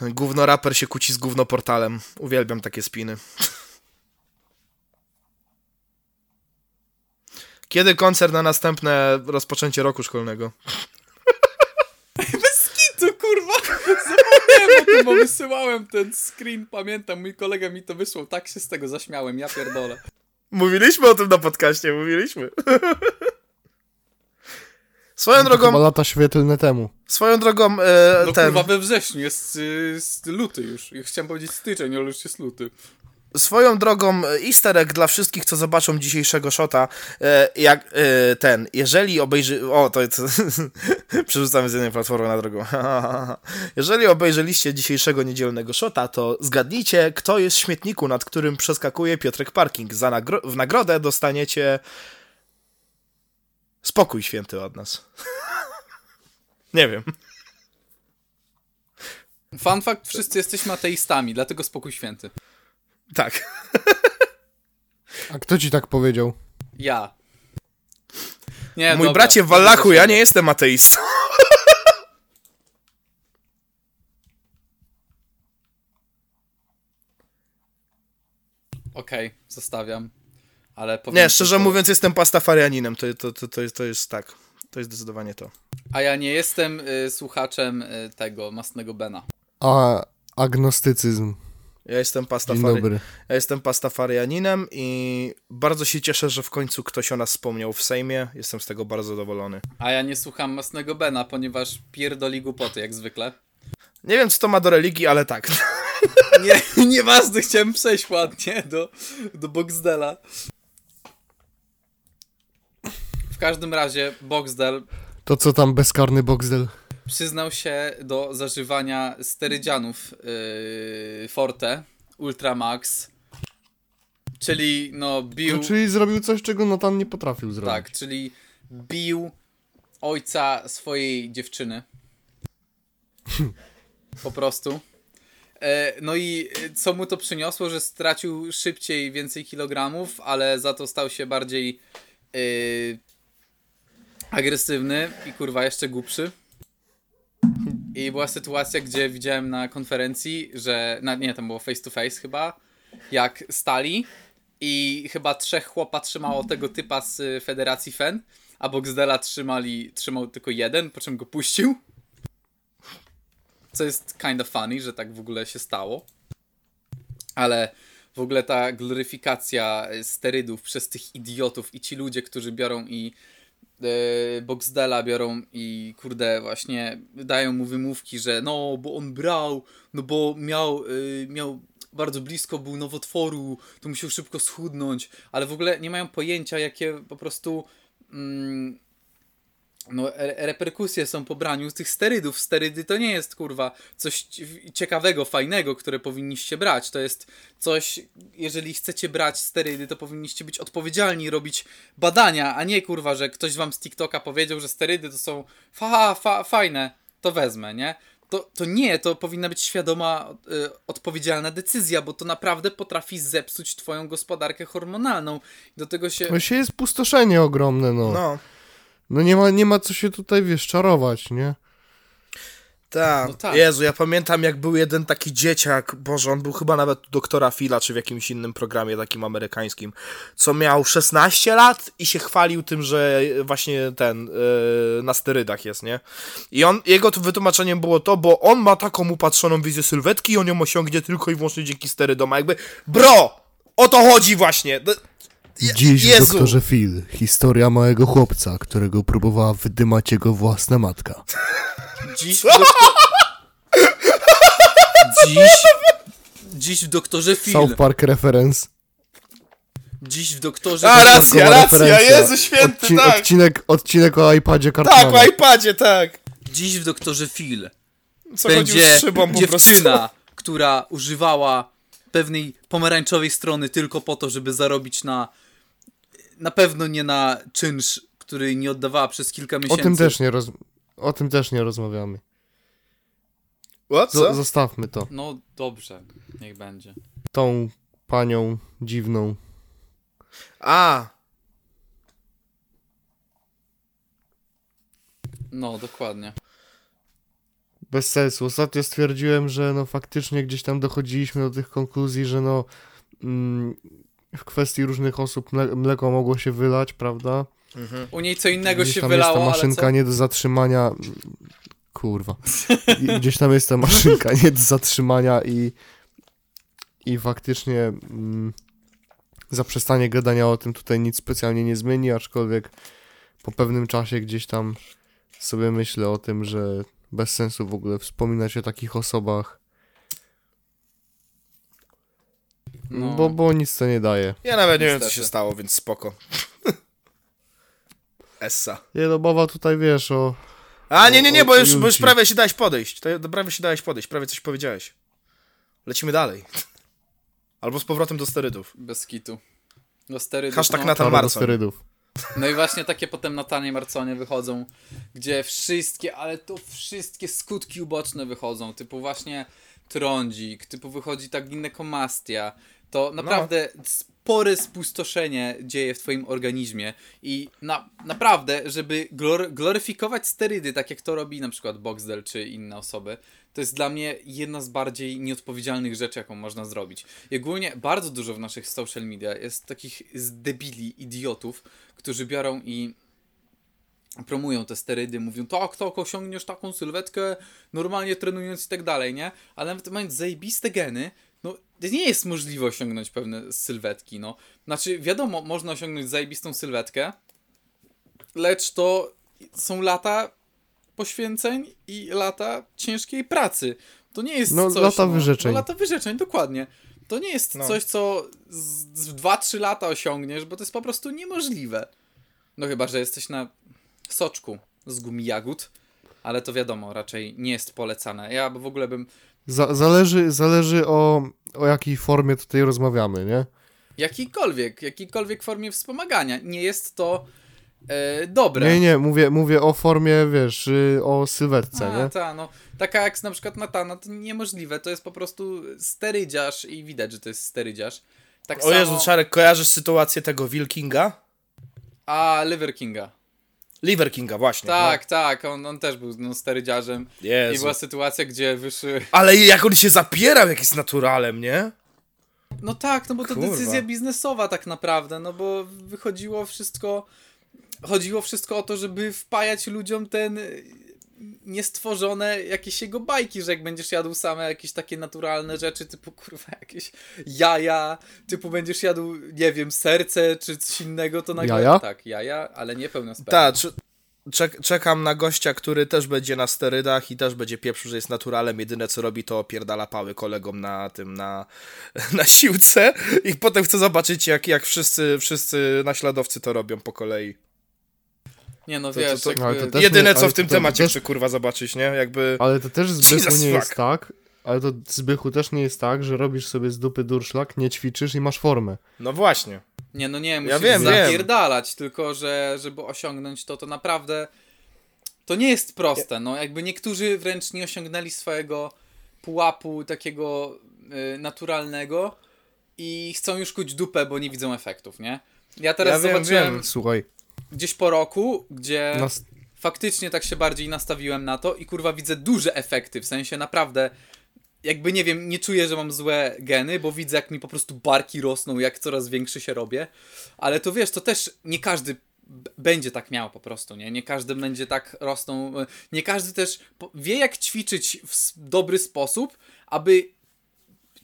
gówno raper się kłóci z gówno portalem. Uwielbiam takie spiny. Kiedy koncert na następne rozpoczęcie roku szkolnego? Bez kitu, kurwa! Zapomniałem o tym, bo wysyłałem ten screen, pamiętam, mój kolega mi to wysłał, tak się z tego zaśmiałem, ja pierdolę. Mówiliśmy o tym na podcaście, mówiliśmy. Swoją chyba drogą, lata świetlne temu. swoją drogą, e, No ten, kurwa we wrześniu, jest, y, jest luty już. Ja chciałem powiedzieć styczeń, ale już jest luty. Swoją drogą e, easter egg dla wszystkich, co zobaczą dzisiejszego shota, e, jak e, ten, jeżeli obejrzy... O, to jest... Przerzucamy z jednej platformy na drugą. jeżeli obejrzeliście dzisiejszego niedzielnego shota, to zgadnijcie, kto jest w śmietniku, nad którym przeskakuje Piotrek Parking. Za nagro- w nagrodę dostaniecie spokój święty od nas. Nie wiem. Fun fact, wszyscy jesteśmy ateistami, dlatego spokój święty. Tak. A kto ci tak powiedział? Ja. Nie, Mój dobra, bracie w Wallachu, ja nie jestem ateistą. Okej, zostawiam. Ale Nie, szczerze tylko- mówiąc, jestem pastafarianinem. To, to, to, to, jest, to jest tak. To jest zdecydowanie to. A ja nie jestem y, słuchaczem y, tego Masnego Bena. A agnostycyzm. Ja jestem Dzień pastafari... dobry. Ja jestem pastafarianinem i bardzo się cieszę, że w końcu ktoś o nas wspomniał w Sejmie. Jestem z tego bardzo zadowolony. A ja nie słucham Masnego Bena, ponieważ pierdoli głupoty, jak zwykle. Nie wiem, co to ma do religii, ale tak. Nie, nieważne, chciałem przejść ładnie do, do Boxdela. W każdym razie Boxdel To co tam bezkarny Boxdel? Przyznał się do zażywania sterydzianów yy, Forte, Ultramax, czyli no bił... No, czyli zrobił coś, czego tam nie potrafił zrobić. Tak, czyli bił ojca swojej dziewczyny. Po prostu. E, No i co mu to przyniosło, że stracił szybciej więcej kilogramów, ale za to stał się bardziej e, agresywny i kurwa jeszcze głupszy. I była sytuacja, gdzie widziałem na konferencji, że. Na, nie, tam było face to face chyba. Jak stali i chyba trzech chłopa trzymało tego typa z y, Federacji FEN, a Boxdela trzymali, trzymał tylko jeden, po czym go puścił. Co jest kind of funny, że tak w ogóle się stało. Ale w ogóle ta gloryfikacja sterydów przez tych idiotów i ci ludzie, którzy biorą i yy, Boxdela biorą i kurde właśnie dają mu wymówki, że no, bo on brał, no bo miał, yy, miał bardzo blisko był nowotworu, to musiał szybko schudnąć, ale w ogóle nie mają pojęcia, jakie po prostu mm, no, re- reperkusje są po braniu tych sterydów. Sterydy to nie jest kurwa coś ci- ciekawego, fajnego, które powinniście brać. To jest coś, jeżeli chcecie brać sterydy, to powinniście być odpowiedzialni, robić badania, a nie kurwa, że ktoś wam z TikToka powiedział, że sterydy to są fa, fa, fajne, to wezmę, nie? To, to nie, to powinna być świadoma, y, odpowiedzialna decyzja, bo to naprawdę potrafi zepsuć twoją gospodarkę hormonalną. Do tego się. No się jest pustoszenie ogromne, no. No. No nie ma, nie ma co się tutaj, wiesz, czarować, nie? Tak. No tak. Jezu, ja pamiętam jak był jeden taki dzieciak, Boże, on był chyba nawet u doktora Phila, czy w jakimś innym programie takim amerykańskim, co miał 16 lat i się chwalił tym, że właśnie ten, yy, na sterydach jest, nie? I on, jego wytłumaczeniem było to, bo on ma taką upatrzoną wizję sylwetki i on ją osiągnie tylko i wyłącznie dzięki sterydom, a jakby, bro! O to chodzi właśnie! Dziś w Jezu! doktorze Phil. Historia małego chłopca, którego próbowała wydymać jego własna matka. Dziś w, doktor... dziś, dziś w doktorze Phil. South Park reference. Dziś w doktorze... A, racja, racja, referencja. Jezu święty, Odcin- tak. Odcinek, odcinek o iPadzie Tak, Cartmana. o iPadzie, tak. Dziś w doktorze Phil Co będzie z szybą po dziewczyna, która używała pewnej pomarańczowej strony tylko po to, żeby zarobić na... Na pewno nie na czynsz, który nie oddawała przez kilka O miesięcy. tym też nie roz... O tym też nie rozmawiamy. O, Z- co? zostawmy to. No dobrze, niech będzie. Tą panią dziwną. A, No, dokładnie. Bez sensu. Ostatnio stwierdziłem, że no faktycznie gdzieś tam dochodziliśmy do tych konkluzji, że no mm, w kwestii różnych osób mle mleko mogło się wylać, prawda? U niej co innego Gdzieś się tam wylało, jest ta maszynka nie do zatrzymania. Kurwa. I gdzieś tam jest ta maszynka nie do zatrzymania i i faktycznie mm, zaprzestanie gadania o tym tutaj nic specjalnie nie zmieni, aczkolwiek po pewnym czasie gdzieś tam sobie myślę o tym, że bez sensu w ogóle wspominać o takich osobach, No. bo, bo nic to nie daje. ja nawet nie wiem, co Niestety. się stało, więc spoko. Essa. Nie no, mowa tutaj wiesz o... A, nie, nie, nie, bo już, bo już prawie się dałeś podejść. To, prawie się dałeś podejść, prawie coś powiedziałeś. Lecimy dalej. Albo z powrotem do sterydów. Bez kitu. Do sterydów, Hashtag no. Do Marson. sterydów. No i właśnie takie potem Natanie Marconie wychodzą, gdzie wszystkie, ale to wszystkie skutki uboczne wychodzą, typu właśnie trądzik, typu wychodzi ta ginekomastia. To naprawdę spore spustoszenie dzieje w twoim organizmie i na, naprawdę, żeby glor, gloryfikować sterydy, tak jak to robi na przykład Boxdel czy inne osoby, to jest dla mnie jedna z bardziej nieodpowiedzialnych rzeczy, jaką można zrobić. I ogólnie bardzo dużo w naszych social media jest takich zdebili, idiotów, którzy biorą i promują te sterydy, mówią tak, tak, osiągniesz taką sylwetkę, normalnie trenując i tak dalej, nie? Ale nawet mając zajebiste geny, no nie jest możliwe osiągnąć pewne sylwetki, no. Znaczy, wiadomo, można osiągnąć zajebistą sylwetkę, lecz to są lata poświęceń i lata ciężkiej pracy. To nie jest No, coś... lata wyrzeczeń. No, lata wyrzeczeń, dokładnie. To nie jest No. coś, co z, z 2-3 lata osiągniesz, bo to jest po prostu niemożliwe. No chyba, że jesteś na soczku z gumi jagód, ale to wiadomo, raczej nie jest polecane. Ja w ogóle bym Za, zależy zależy o, o jakiej formie tutaj rozmawiamy, nie? jakikolwiek, jakikolwiek formie wspomagania, nie jest to e, dobre. Nie, nie, mówię, mówię o formie, wiesz, y, o sylwetce, A, nie? ta, no. Taka jak na przykład Natana, to niemożliwe. To jest po prostu sterydziarz i widać, że to jest sterydziarz. Tak O samo... Jezu, Czarek, kojarzysz sytuację tego Wilkinga? A, Liver Kinga. Liver Kinga, właśnie. Tak, tak, on, on też był no, sterydziarzem. No. I Jezu. była sytuacja, gdzie wyszły... Ale jak on się zapierał, jak jest naturalem, nie? No tak, no bo to Kurwa. decyzja biznesowa tak naprawdę, no bo wychodziło wszystko... Chodziło wszystko o to, żeby wpajać ludziom ten niestworzone jakieś jego bajki, że jak będziesz jadł same jakieś takie naturalne rzeczy, typu kurwa jakieś jaja, typu będziesz jadł, nie wiem, serce czy coś innego, to nagle... Jaja? Tak, jaja, ale nie pełne spermy. Tak, czy- czek czekam na gościa, który też będzie na sterydach i też będzie pieprzył, że jest naturalem. Jedyne co robi, to opierdala pały kolegom na tym, na, na siłce i potem chcę zobaczyć, jak, jak wszyscy, wszyscy naśladowcy to robią po kolei. Nie no, To- wiesz, to- jakby... to też Jedyne nie- co w tym to- temacie chcę kurwa zobaczyć, nie? Jakby... Ale to też Zbychu nie jest tak, ale to Zbychu też nie jest tak, że robisz sobie z dupy durszlak, nie ćwiczysz i masz formę. No właśnie. Nie, no nie, Ja musisz wiem, wiem. zapierdalać, tylko że żeby osiągnąć to, to naprawdę to nie jest proste, no jakby niektórzy wręcz nie osiągnęli swojego pułapu takiego y, naturalnego i chcą już kuć dupę, bo nie widzą efektów, nie? Ja teraz Ja wiem, zobaczyłem wiem. Słuchaj, gdzieś po roku, gdzie nas, faktycznie tak się bardziej nastawiłem na to i kurwa widzę duże efekty, w sensie naprawdę jakby nie wiem, nie czuję, że mam złe geny, bo widzę jak mi po prostu barki rosną, jak coraz większy się robię, ale to wiesz, to też nie każdy będzie tak miał po prostu, nie? Nie każdy będzie tak rosną, e, nie każdy też wie jak ćwiczyć w dobry sposób, aby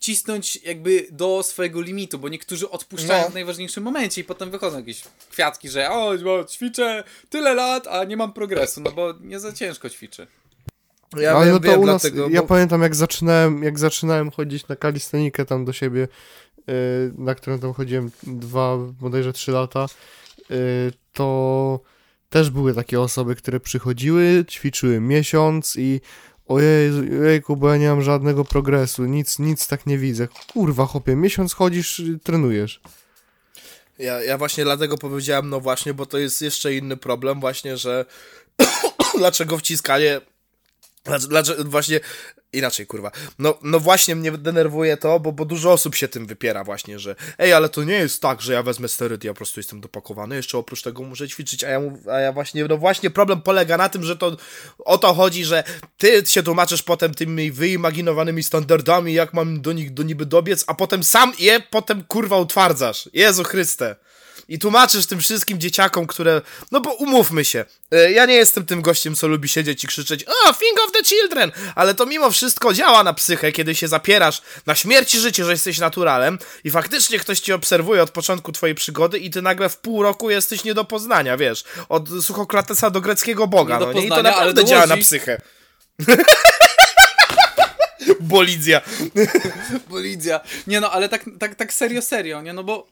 cisnąć jakby do swojego limitu, bo niektórzy odpuszczają No. w najważniejszym momencie i potem wychodzą jakieś kwiatki, że o, o, ćwiczę tyle lat, a nie mam progresu, no bo nie za ciężko ćwiczy. Ja ale wiem, no to wiem, u nas, dlatego, ja bo... pamiętam jak zaczynałem, jak zaczynałem chodzić na kalistenikę tam do siebie y, na którą tam chodziłem dwa, bodajże trzy lata, y, to też były takie osoby, które przychodziły, ćwiczyły miesiąc i ojej, ojejku, bo ja nie mam żadnego progresu, nic, nic tak nie widzę. Kurwa, chłopie, miesiąc chodzisz, y, trenujesz. Ja, ja właśnie dlatego powiedziałem, no właśnie, bo to jest jeszcze inny problem, właśnie, że dlaczego wciskanie. Dlaczego, dlaczego właśnie. Inaczej, kurwa. No, no właśnie mnie denerwuje to, bo, bo dużo osób się tym wypiera właśnie, że ej, ale to nie jest tak, że ja wezmę sterydy, ja po prostu jestem dopakowany, jeszcze oprócz tego muszę ćwiczyć, a ja, a ja właśnie, no właśnie problem polega na tym, że to o to chodzi, że ty się tłumaczysz potem tymi wyimaginowanymi standardami, jak mam do nich do niby dobiec, a potem sam je potem kurwa utwardzasz. Jezu Chryste. I tłumaczysz tym wszystkim dzieciakom, które. No bo umówmy się. e, Ja nie jestem tym gościem, co lubi siedzieć i krzyczeć Oh, think of the children! Ale to mimo wszystko działa na psychę, kiedy się zapierasz na śmierć i życie, że jesteś naturalem i faktycznie ktoś ci obserwuje od początku twojej przygody i ty nagle w pół roku jesteś nie do poznania, wiesz. Od Suchokratesa do greckiego boga. Nie do no nie? I to naprawdę działa na psychę. Bolidzia. Bolidzia. Nie no, ale tak, tak, tak serio, serio, nie no bo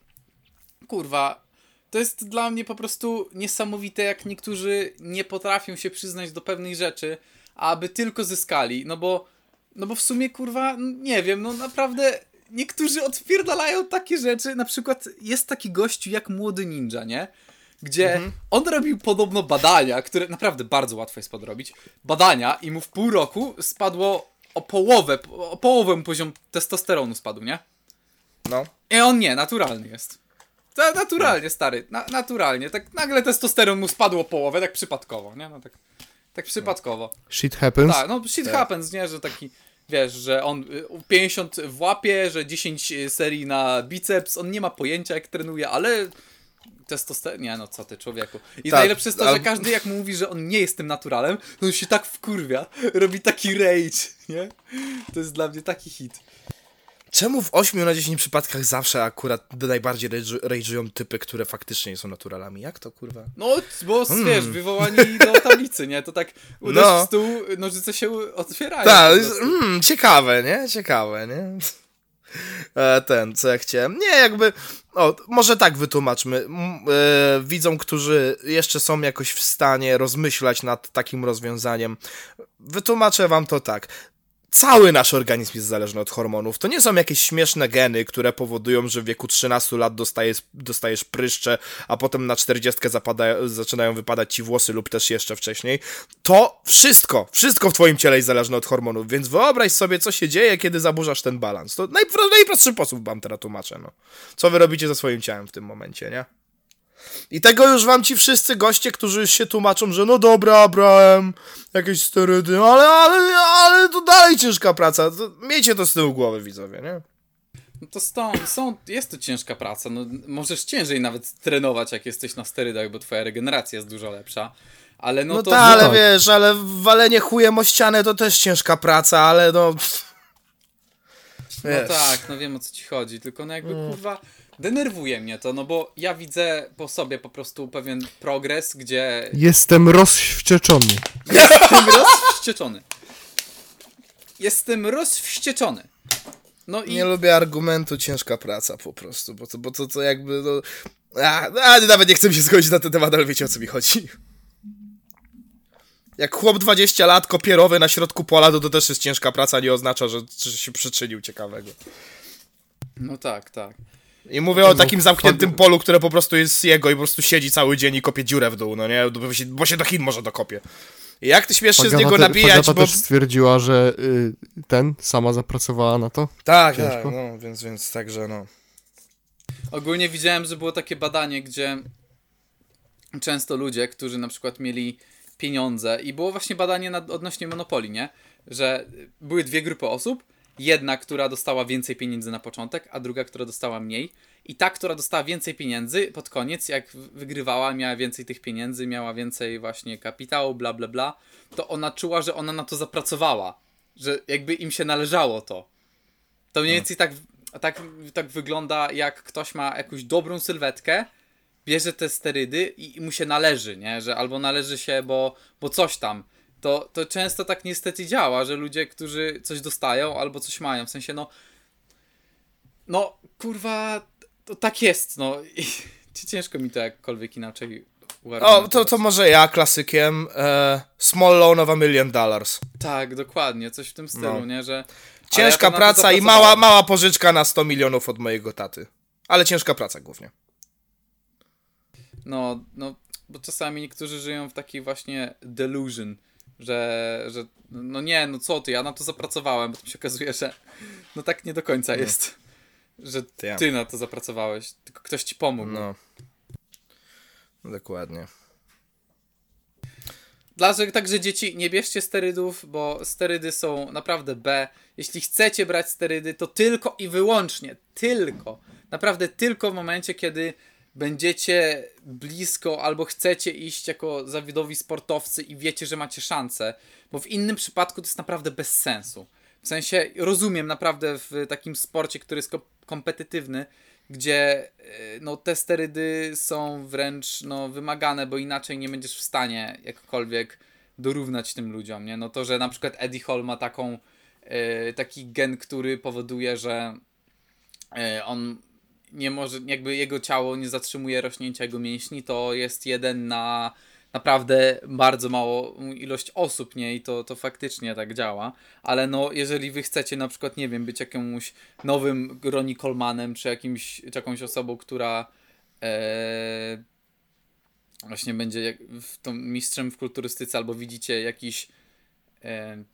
kurwa, to jest dla mnie po prostu niesamowite, jak niektórzy nie potrafią się przyznać do pewnych rzeczy, aby tylko zyskali, no bo, no bo w sumie kurwa, nie wiem, no naprawdę niektórzy odpierdalają takie rzeczy, na przykład jest taki gościu jak Młody Ninja, nie? Gdzie on robił podobno badania, które naprawdę bardzo łatwo jest podrobić, badania i mu w pół roku spadło o połowę, o połowę poziom testosteronu spadł, nie? No. I on nie, naturalny jest. To naturalnie, stary, na, naturalnie. Tak nagle testosteron mu spadło o połowę, tak przypadkowo, nie? No tak, tak przypadkowo. Shit happens. Tak, no shit happens, nie? Że taki, wiesz, że on y, 50 w łapie, że 10 serii na biceps, on nie ma pojęcia jak trenuje, ale testosteron, nie no co ty człowieku. I Tak, najlepsze jest to, że każdy jak mu mówi, że on nie jest tym naturalem, to on się tak wkurwia, robi taki rage, nie? To jest dla mnie taki hit. Czemu w 8 na 10 przypadkach zawsze akurat najbardziej rage'u- rage'ują typy, które faktycznie nie są naturalami? Jak to kurwa? No, bo wiesz, wywołani do tablicy, nie? To tak uderz Hmm. No. w stół, nożyce się otwierają. Tak, mm, ciekawe, nie? Ciekawe, nie? E, Ten, co ja chciałem. Nie, jakby. O, może tak wytłumaczmy. E, widzom, którzy jeszcze są jakoś w stanie rozmyślać nad takim rozwiązaniem. Wytłumaczę wam to tak. Cały nasz organizm jest zależny od hormonów. To nie są jakieś śmieszne geny, które powodują, że w wieku 13 lat dostajesz, dostajesz pryszcze, a potem na 40 zapada, zaczynają wypadać ci włosy lub też jeszcze wcześniej. To wszystko, wszystko w twoim ciele jest zależne od hormonów, więc wyobraź sobie, co się dzieje, kiedy zaburzasz ten balans. To najpro, najprostszy sposób wam teraz tłumaczę, no. Co wy robicie ze swoim ciałem w tym momencie, nie? I tego już wam ci wszyscy goście, którzy już się tłumaczą, że no dobra, brałem jakieś sterydy, ale, ale, ale to dalej ciężka praca. Miejcie to z tyłu głowy, widzowie, nie? No to stąd, są, jest to ciężka praca. No, możesz ciężej nawet trenować, jak jesteś na sterydach, bo twoja regeneracja jest dużo lepsza. Ale no, No, to. tak, ale wiesz, ale walenie chujem o ścianę to też ciężka praca, ale no... No Wiesz. tak, no wiem o co ci chodzi, tylko no jakby kurwa denerwuje mnie to, no bo ja widzę po sobie po prostu pewien progres, gdzie Jestem rozwścieczony. jestem rozwścieczony. Jestem rozwścieczony. No i Nie lubię argumentu ciężka praca po prostu, bo to, bo to, to jakby, no... A, a, nawet nie chcę się zgodzić na ten temat, ale wiecie o co mi chodzi. Jak chłop 20 lat, kopierowy na środku pola, to to też jest ciężka praca, nie oznacza, że, że się przyczynił ciekawego. no tak, tak. I mówię o takim zamkniętym polu, które po prostu jest jego i po prostu siedzi cały dzień i kopie dziurę w dół, no nie? Bo się, bo się do Chin może dokopie. I jak ty śmiesz się z niego nabijać, bo... też stwierdziła, że y, ten sama zapracowała na to. Tak, Ciężko. tak, no, więc, więc także no. Ogólnie widziałem, że było takie badanie, gdzie często ludzie, którzy na przykład mieli pieniądze i było właśnie badanie nad, odnośnie monopolii, nie? Że były dwie grupy osób. Jedna, która dostała więcej pieniędzy na początek, a druga, która dostała mniej. I ta, która dostała więcej pieniędzy, pod koniec, jak wygrywała, miała więcej tych pieniędzy, miała więcej właśnie kapitału, bla, bla, bla, to ona czuła, że ona na to zapracowała. Że jakby im się należało to. To mniej więcej tak, tak, tak wygląda, jak ktoś ma jakąś dobrą sylwetkę, bierze te sterydy i, i mu się należy, nie? Że albo należy się, bo, bo coś tam. To, to często tak niestety działa, że ludzie, którzy coś dostają albo coś mają, w sensie no no, kurwa, to tak jest, no. I ciężko mi to jakkolwiek inaczej O, to, to może ja klasykiem. E, small loan of a million dollars. Tak, dokładnie, coś w tym stylu, No. nie, że... Ciężka ja praca i mała, mała pożyczka na 100 milionów od mojego taty. Ale ciężka praca głównie. No, no, bo czasami niektórzy żyją w takiej właśnie delusion, że, że no nie, no co ty, ja na to zapracowałem, bo to się okazuje, że no tak nie do końca jest, że ty na to zapracowałeś, tylko ktoś ci pomógł. No. Dokładnie. Dlatego także dzieci, nie bierzcie sterydów, bo sterydy są naprawdę B. Jeśli chcecie brać sterydy, to tylko i wyłącznie, tylko, naprawdę tylko w momencie, kiedy będziecie blisko albo chcecie iść jako zawodowi sportowcy i wiecie, że macie szansę, bo w innym przypadku to jest naprawdę bez sensu. W sensie rozumiem naprawdę w takim sporcie, który jest ko- kompetytywny, gdzie e, no, te sterydy są wręcz no, wymagane, bo inaczej nie będziesz w stanie jakkolwiek dorównać tym ludziom. Nie? No to, że na przykład Eddie Hall ma taką, e, taki gen, który powoduje, że e, on nie może, jakby jego ciało nie zatrzymuje rośnięcia jego mięśni, to jest jeden na naprawdę bardzo mało ilość osób, nie? I to, to faktycznie tak działa. Ale no, jeżeli wy chcecie na przykład, nie wiem, być jakimś nowym Ronnie Colemanem, czy jakimś, czy jakąś osobą, która e, właśnie będzie jak, w, tą mistrzem w kulturystyce, albo widzicie jakiś e,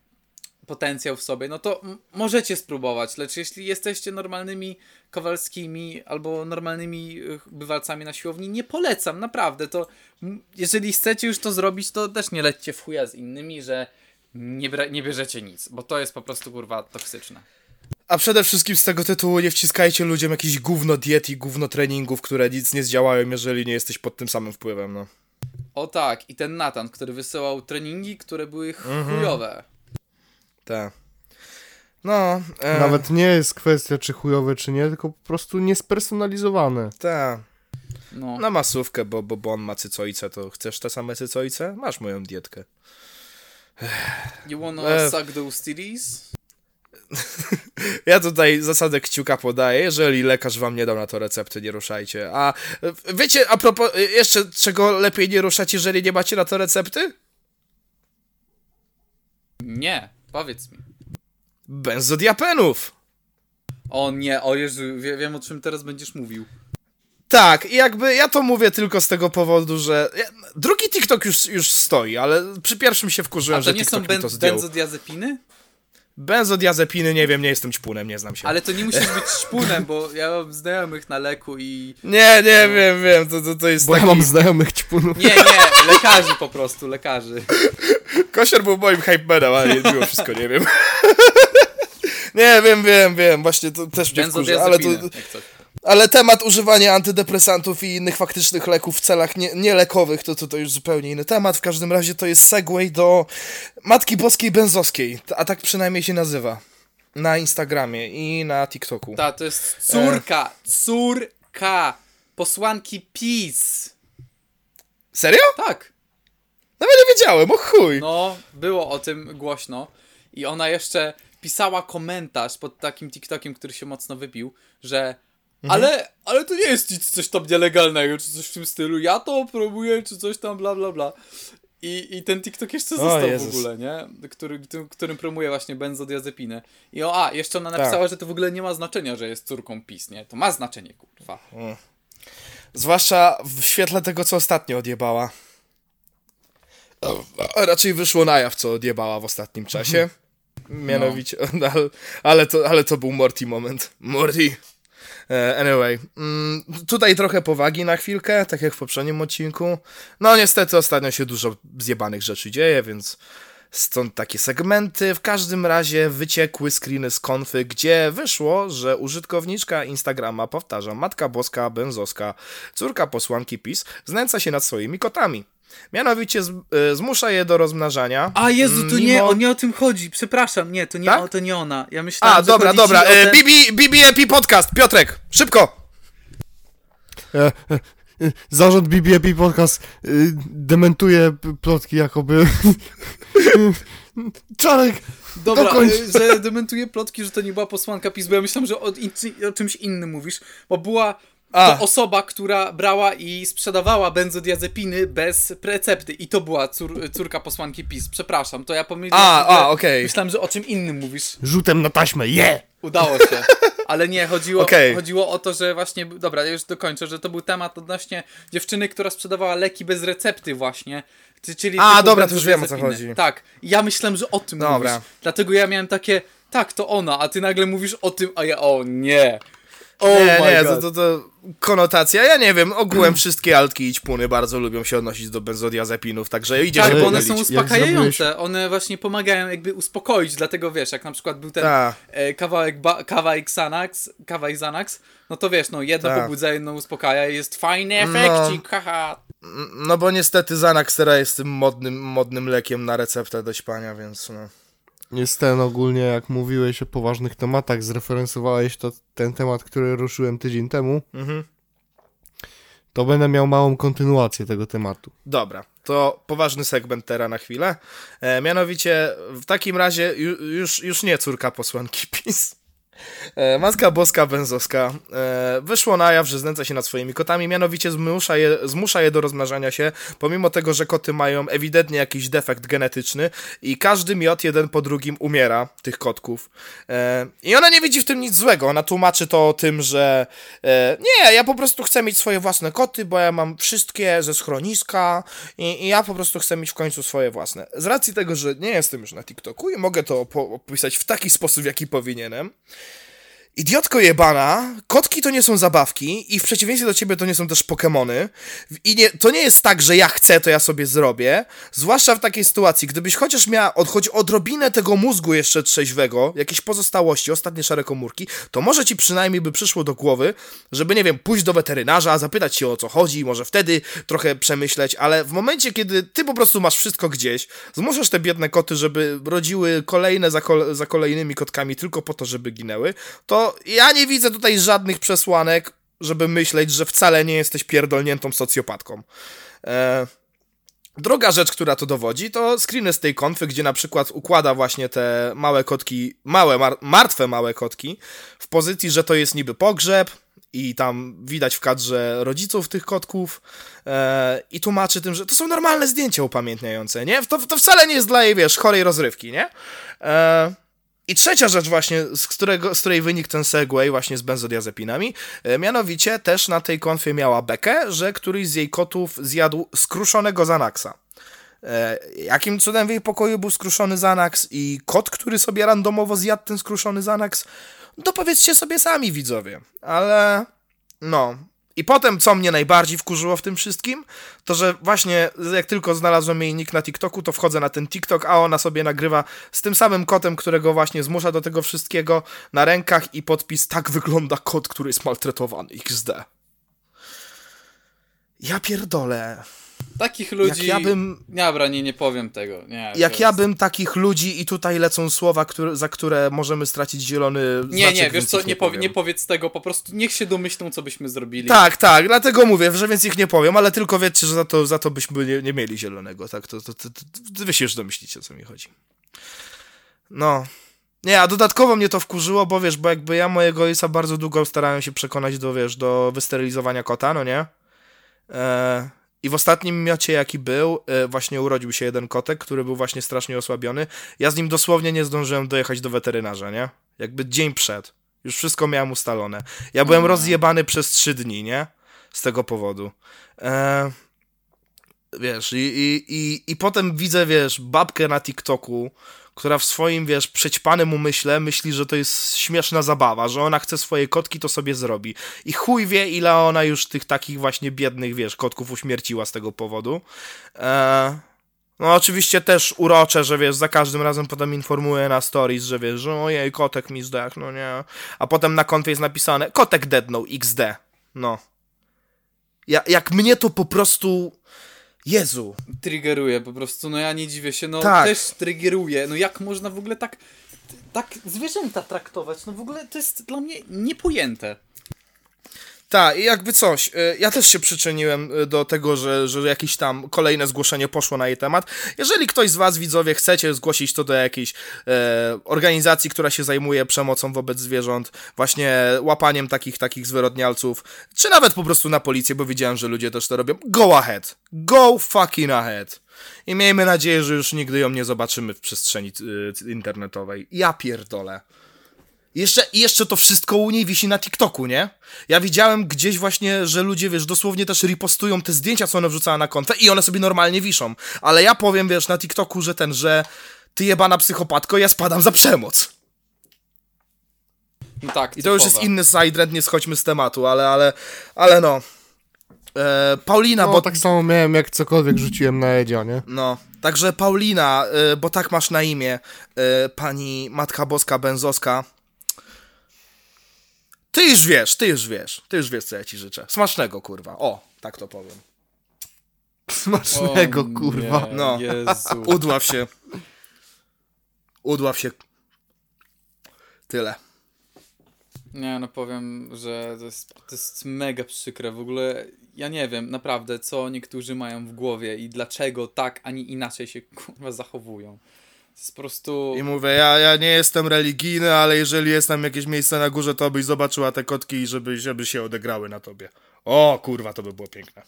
potencjał w sobie, no to możecie spróbować, lecz jeśli jesteście normalnymi Kowalskimi albo normalnymi bywalcami na siłowni, nie polecam, naprawdę, to jeżeli chcecie już to zrobić, to też nie lećcie w chuja z innymi, że nie, nie bierzecie nic, bo to jest po prostu kurwa toksyczne. A przede wszystkim z tego tytułu nie wciskajcie ludziom jakiś gówno diet i gówno treningów, które nic nie zdziałają, jeżeli nie jesteś pod tym samym wpływem, no. O tak, i ten Nathan, który wysyłał treningi, które były chujowe. Tak. No, e, Nawet nie jest kwestia, czy chujowe, czy nie, tylko po prostu niespersonalizowane. Tak. No. Na masówkę, bo, bo, bo on ma cycoice, to chcesz te same cycoice? Masz moją dietkę. You wanna E. suck those titties? Ja tutaj zasadę kciuka podaję, jeżeli lekarz wam nie dał na to recepty, nie ruszajcie. A wiecie, a propos, e, jeszcze czego lepiej nie ruszać, jeżeli nie macie na to recepty? Nie, powiedz mi. Benzodiapenów! O nie, o Jezu, wie, wiem o czym teraz będziesz mówił. Tak, i jakby ja to mówię tylko z tego powodu, że drugi TikTok już, już stoi, ale przy pierwszym się wkurzyłem, A to że nie są TikTok mi ben- to zdjął. benzodiazepiny? Benzodiazepiny, nie wiem, nie jestem ćpunem, nie znam się. Ale to nie musisz być szpunem, bo ja mam znajomych na leku i... Nie, nie, wiem, wiem, to, to, to jest Bo taki... ja mam znajomych ćpunów. Nie, nie, lekarzy po prostu, lekarzy. Kosier był moim hype manem, ale mimo wszystko nie wiem. nie, wiem, wiem, wiem, właśnie to też mnie wkurza, ale, to, Benzodiazepiny, jak coś. Ale temat używania antydepresantów i innych faktycznych leków w celach nie, nielekowych, to, to to już zupełnie inny temat. W każdym razie to jest segway do Matki Boskiej Benzowskiej, a tak przynajmniej się nazywa. Na Instagramie i na TikToku. Ta, to jest córka, córka posłanki PiS. Serio? Tak, Nawet nie wiedziałem, o chuj. no, było o tym głośno. I ona jeszcze pisała komentarz pod takim TikTokiem, który się mocno wybił, że ale, ale to nie jest nic coś tam nielegalnego, czy coś w tym stylu. Ja to próbuję, czy coś tam, bla, bla, bla. I, I ten TikTok jeszcze został w ogóle, nie? Który, tym, którym promuje właśnie benzodiazepinę. I o, a, jeszcze ona napisała, że to w ogóle nie ma znaczenia, że jest córką PiS, nie? To ma znaczenie, kurwa. Zwłaszcza w świetle tego, co ostatnio odjebała. A raczej wyszło na jaw, co odjebała w ostatnim czasie. Mianowicie, ale, ale, to, ale to był Morty moment. Morty. E, Anyway, mm, tutaj trochę powagi na chwilkę, tak jak w poprzednim odcinku. No niestety ostatnio się dużo zjebanych rzeczy dzieje, więc stąd takie segmenty. W każdym razie wyciekły screeny z konfy, gdzie wyszło, że użytkowniczka Instagrama, powtarzam, Matka Boska Benzowska, córka posłanki PiS, znęca się nad swoimi kotami. Mianowicie z, y, zmusza je do rozmnażania. A Jezu, to nie, mimo- o, nie o tym chodzi. Przepraszam, nie, to nie, Tak? o, to nie ona. Ja myślałem, A, że dobra, dobra. o E, ten- BB, BBLP Podcast, Piotrek, szybko! E, zarząd BBB Podcast dementuje plotki jakoby... Czarek, Dobra, Dokończ. że dementuję plotki, że to nie była posłanka PiS, bo ja myślałem, że o, o czymś innym mówisz, bo była A. to osoba, która brała i sprzedawała benzodiazepiny bez recepty i to była cór, córka posłanki PiS. Przepraszam, to ja pomyliłem. A, a, okej. Myślałem, że o czym innym mówisz. rzutem na taśmę, je! Udało się. Ale nie, chodziło, Okej. chodziło o to, że właśnie, dobra, ja już dokończę, że to był temat odnośnie dziewczyny, która sprzedawała leki bez recepty właśnie. Czy- Czyli A, dobra, to już wiem, o co chodzi. Tak, ja myślałem, że o tym Dobra. mówisz. Dlatego ja miałem takie, tak, to ona, a ty nagle mówisz o tym, a ja, o nie. O nie, nie, to, to, to konotacja, ja nie wiem, ogółem wszystkie altki i ćpuny bardzo lubią się odnosić do benzodiazepinów, także idzie Tak, się bo one są uspokajające, one właśnie pomagają jakby uspokoić, dlatego wiesz, jak na przykład był ten Ta. e, kawałek, ba, kawałek Xanax, kawałek Xanax, no to wiesz, no jedno Ta. pobudza, jedno uspokaja i jest fajny No. efekcik, haha. No bo niestety Xanax teraz jest tym modnym, modnym lekiem na receptę do śpania, więc no. Jest ten ogólnie, jak mówiłeś o poważnych tematach, zreferencowałeś to ten temat, który ruszyłem tydzień temu, Mhm. to będę miał małą kontynuację tego tematu. Dobra, to poważny segment teraz na chwilę. E, mianowicie, w takim razie ju, już, już nie córka posłanki PiS. E, Matka Boska Benzowska e, wyszło na jaw, że znęca się nad swoimi kotami, mianowicie zmusza je, zmusza je do rozmnażania się, pomimo tego, że koty mają ewidentnie jakiś defekt genetyczny i każdy miot jeden po drugim umiera, tych kotków. E, I ona nie widzi w tym nic złego, ona tłumaczy to tym, że nie, ja po prostu chcę mieć swoje własne koty, bo ja mam wszystkie ze schroniska i, i ja po prostu chcę mieć w końcu swoje własne. Z racji tego, że nie jestem już na TikToku i mogę to opisać w taki sposób, jaki powinienem, Idiotko jebana, kotki to nie są zabawki i w przeciwieństwie do ciebie to nie są też Pokemony. I nie, to nie jest tak, że ja chcę, to ja sobie zrobię. Zwłaszcza w takiej sytuacji, gdybyś chociaż miała od, choć odrobinę tego mózgu jeszcze trzeźwego, jakieś pozostałości, ostatnie szare komórki, to może ci przynajmniej by przyszło do głowy, żeby, nie wiem, pójść do weterynarza, zapytać się o co chodzi, może wtedy trochę przemyśleć, ale w momencie, kiedy ty po prostu masz wszystko gdzieś, zmuszasz te biedne koty, żeby rodziły kolejne za, za kolejnymi kotkami tylko po to, żeby ginęły, to ja nie widzę tutaj żadnych przesłanek, żeby myśleć, że wcale nie jesteś pierdolniętą socjopatką. E, Druga rzecz, która to dowodzi, to screeny z tej konfy, gdzie na przykład układa właśnie te małe kotki, małe, mar martwe małe kotki, w pozycji, że to jest niby pogrzeb i tam widać w kadrze rodziców tych kotków e, i tłumaczy tym, że to są normalne zdjęcia upamiętniające, nie? To, to wcale nie jest dla jej, wiesz, chorej rozrywki, nie? E, i trzecia rzecz właśnie, z, którego, z której wynikł ten segway właśnie z benzodiazepinami, e, mianowicie też na tej konfie miała bekę, że któryś z jej kotów zjadł skruszonego Zanaxa. E, jakim cudem w jej pokoju był skruszony Xanax i kot, który sobie randomowo zjadł ten skruszony Xanax? Dopowiedzcie sobie sami, widzowie. Ale no. I potem, co mnie najbardziej wkurzyło w tym wszystkim, to że właśnie jak tylko znalazłem jej nick na TikToku, to wchodzę na ten TikTok, a ona sobie nagrywa z tym samym kotem, którego właśnie zmusza do tego wszystkiego na rękach i podpis tak wygląda kot, który jest maltretowany. XD. Ja pierdolę. Takich ludzi... Jak ja bym Dobra, nie, nie powiem tego. Nie, jak ja bym takich ludzi i tutaj lecą słowa, które, za które możemy stracić zielony Nie, znaczek, nie, wiesz co, nie, powie, nie powiedz tego, po prostu niech się domyślą, co byśmy zrobili. Tak, tak, dlatego mówię, że więc ich nie powiem, ale tylko wiecie, że za to, za to byśmy nie, nie mieli zielonego, tak? To, to, to, to, wy się już domyślicie, o co mi chodzi. No. Nie, a dodatkowo mnie to wkurzyło, bo wiesz, bo jakby ja mojego ojca bardzo długo starałem się przekonać do, wiesz, do wysterylizowania kota, no nie? E, I w ostatnim miocie, jaki był, e, właśnie urodził się jeden kotek, który był właśnie strasznie osłabiony. Ja z nim dosłownie nie zdążyłem dojechać do weterynarza, nie? Jakby dzień przed. Już wszystko miałem ustalone. Ja byłem rozjebany przez trzy dni, nie? Z tego powodu. E, wiesz, i, i, i, i potem widzę, wiesz, babkę na TikToku, która w swoim, wiesz, przećpanym umyśle myśli, że to jest śmieszna zabawa, że ona chce swoje kotki, to sobie zrobi. I chuj wie, ile ona już tych takich właśnie biednych, wiesz, kotków uśmierciła z tego powodu. E, no oczywiście też urocze, że wiesz, za każdym razem potem informuje na stories, że wiesz, że ojej, kotek mi zdech, no nie. A potem na konfie jest napisane, kotek deadnął, XD. No. Ja, jak mnie to po prostu... Jezu. Triggeruje po prostu, no ja nie dziwię się, no Tak. też triggeruje. No jak można w ogóle tak, tak zwierzęta traktować? No w ogóle to jest dla mnie niepojęte. Tak, i jakby coś. y, Ja też się przyczyniłem y, do tego, że, że jakieś tam kolejne zgłoszenie poszło na jej temat. Jeżeli ktoś z Was, widzowie, chcecie zgłosić to do jakiejś e, organizacji, która się zajmuje przemocą wobec zwierząt, właśnie łapaniem takich, takich zwyrodnialców, czy nawet po prostu na policję, bo widziałem, że ludzie też to robią, go ahead. Go fucking ahead. I miejmy nadzieję, że już nigdy ją nie zobaczymy w przestrzeni y, internetowej. Ja pierdolę. Jeszcze, i jeszcze to wszystko u niej wisi na TikToku, nie? Ja widziałem gdzieś właśnie, że ludzie, wiesz, dosłownie też ripostują te zdjęcia, co ona wrzucała na konfę i one sobie normalnie wiszą. Ale ja powiem, wiesz, na TikToku, że ten, że ty jebana psychopatko, ja spadam za przemoc. No tak, I to już jest inny sidetrend, nie schodźmy z tematu, ale, ale, ale no. E, Paulina, No, bo tak samo miałem, jak cokolwiek rzuciłem na Edzia, nie? No, także Paulina, y, bo tak masz na imię, y, pani Matka Boska Benzowska. Ty już wiesz, ty już wiesz, ty już wiesz, co ja ci życzę. Smacznego, kurwa. O, tak to powiem. Smacznego, O kurwa. Nie, No. Jezu. Udław się. Udław się. Tyle. Nie, no powiem, że to jest, to jest mega przykre. W ogóle ja nie wiem naprawdę, co niektórzy mają w głowie i dlaczego tak, a nie inaczej się kurwa zachowują. To jest po prostu... I mówię, ja, ja nie jestem religijny, ale jeżeli jest tam jakieś miejsce na górze, to byś zobaczyła te kotki i żeby, żeby się odegrały na tobie. O, kurwa, to by było piękne.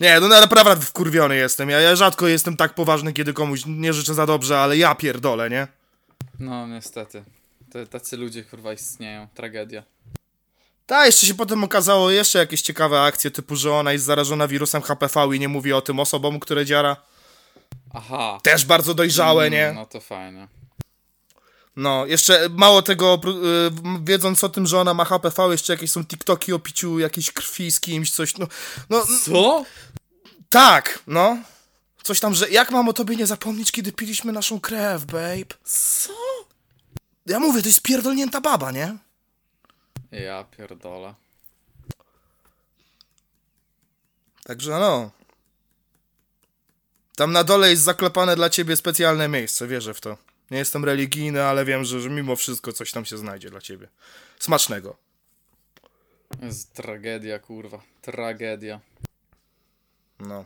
Nie, no naprawdę wkurwiony jestem. Ja, ja rzadko jestem tak poważny, kiedy komuś nie życzę za dobrze, ale ja pierdolę, nie? No niestety. Te, tacy ludzie kurwa istnieją. Tragedia. Tak, jeszcze się potem okazało jeszcze jakieś ciekawe akcje, typu, że ona jest zarażona wirusem HPV i nie mówi o tym osobom, które dziara. Aha. Też bardzo dojrzałe, nie? No to fajne. No, jeszcze mało tego, y, wiedząc o tym, że ona ma HPV, jeszcze jakieś są TikToki o piciu jakiejś krwi z kimś, coś, no, no, Co? tak, no. Coś tam, że jak mam o tobie nie zapomnieć, kiedy piliśmy naszą krew, babe? Co? Ja mówię, to jest pierdolnięta baba, nie? Ja pierdolę. Także no. Tam na dole jest zaklepane dla ciebie specjalne miejsce, wierzę w to. Nie jestem religijny, ale wiem, że, że mimo wszystko coś tam się znajdzie dla ciebie. Smacznego. Jest tragedia, kurwa. Tragedia. No.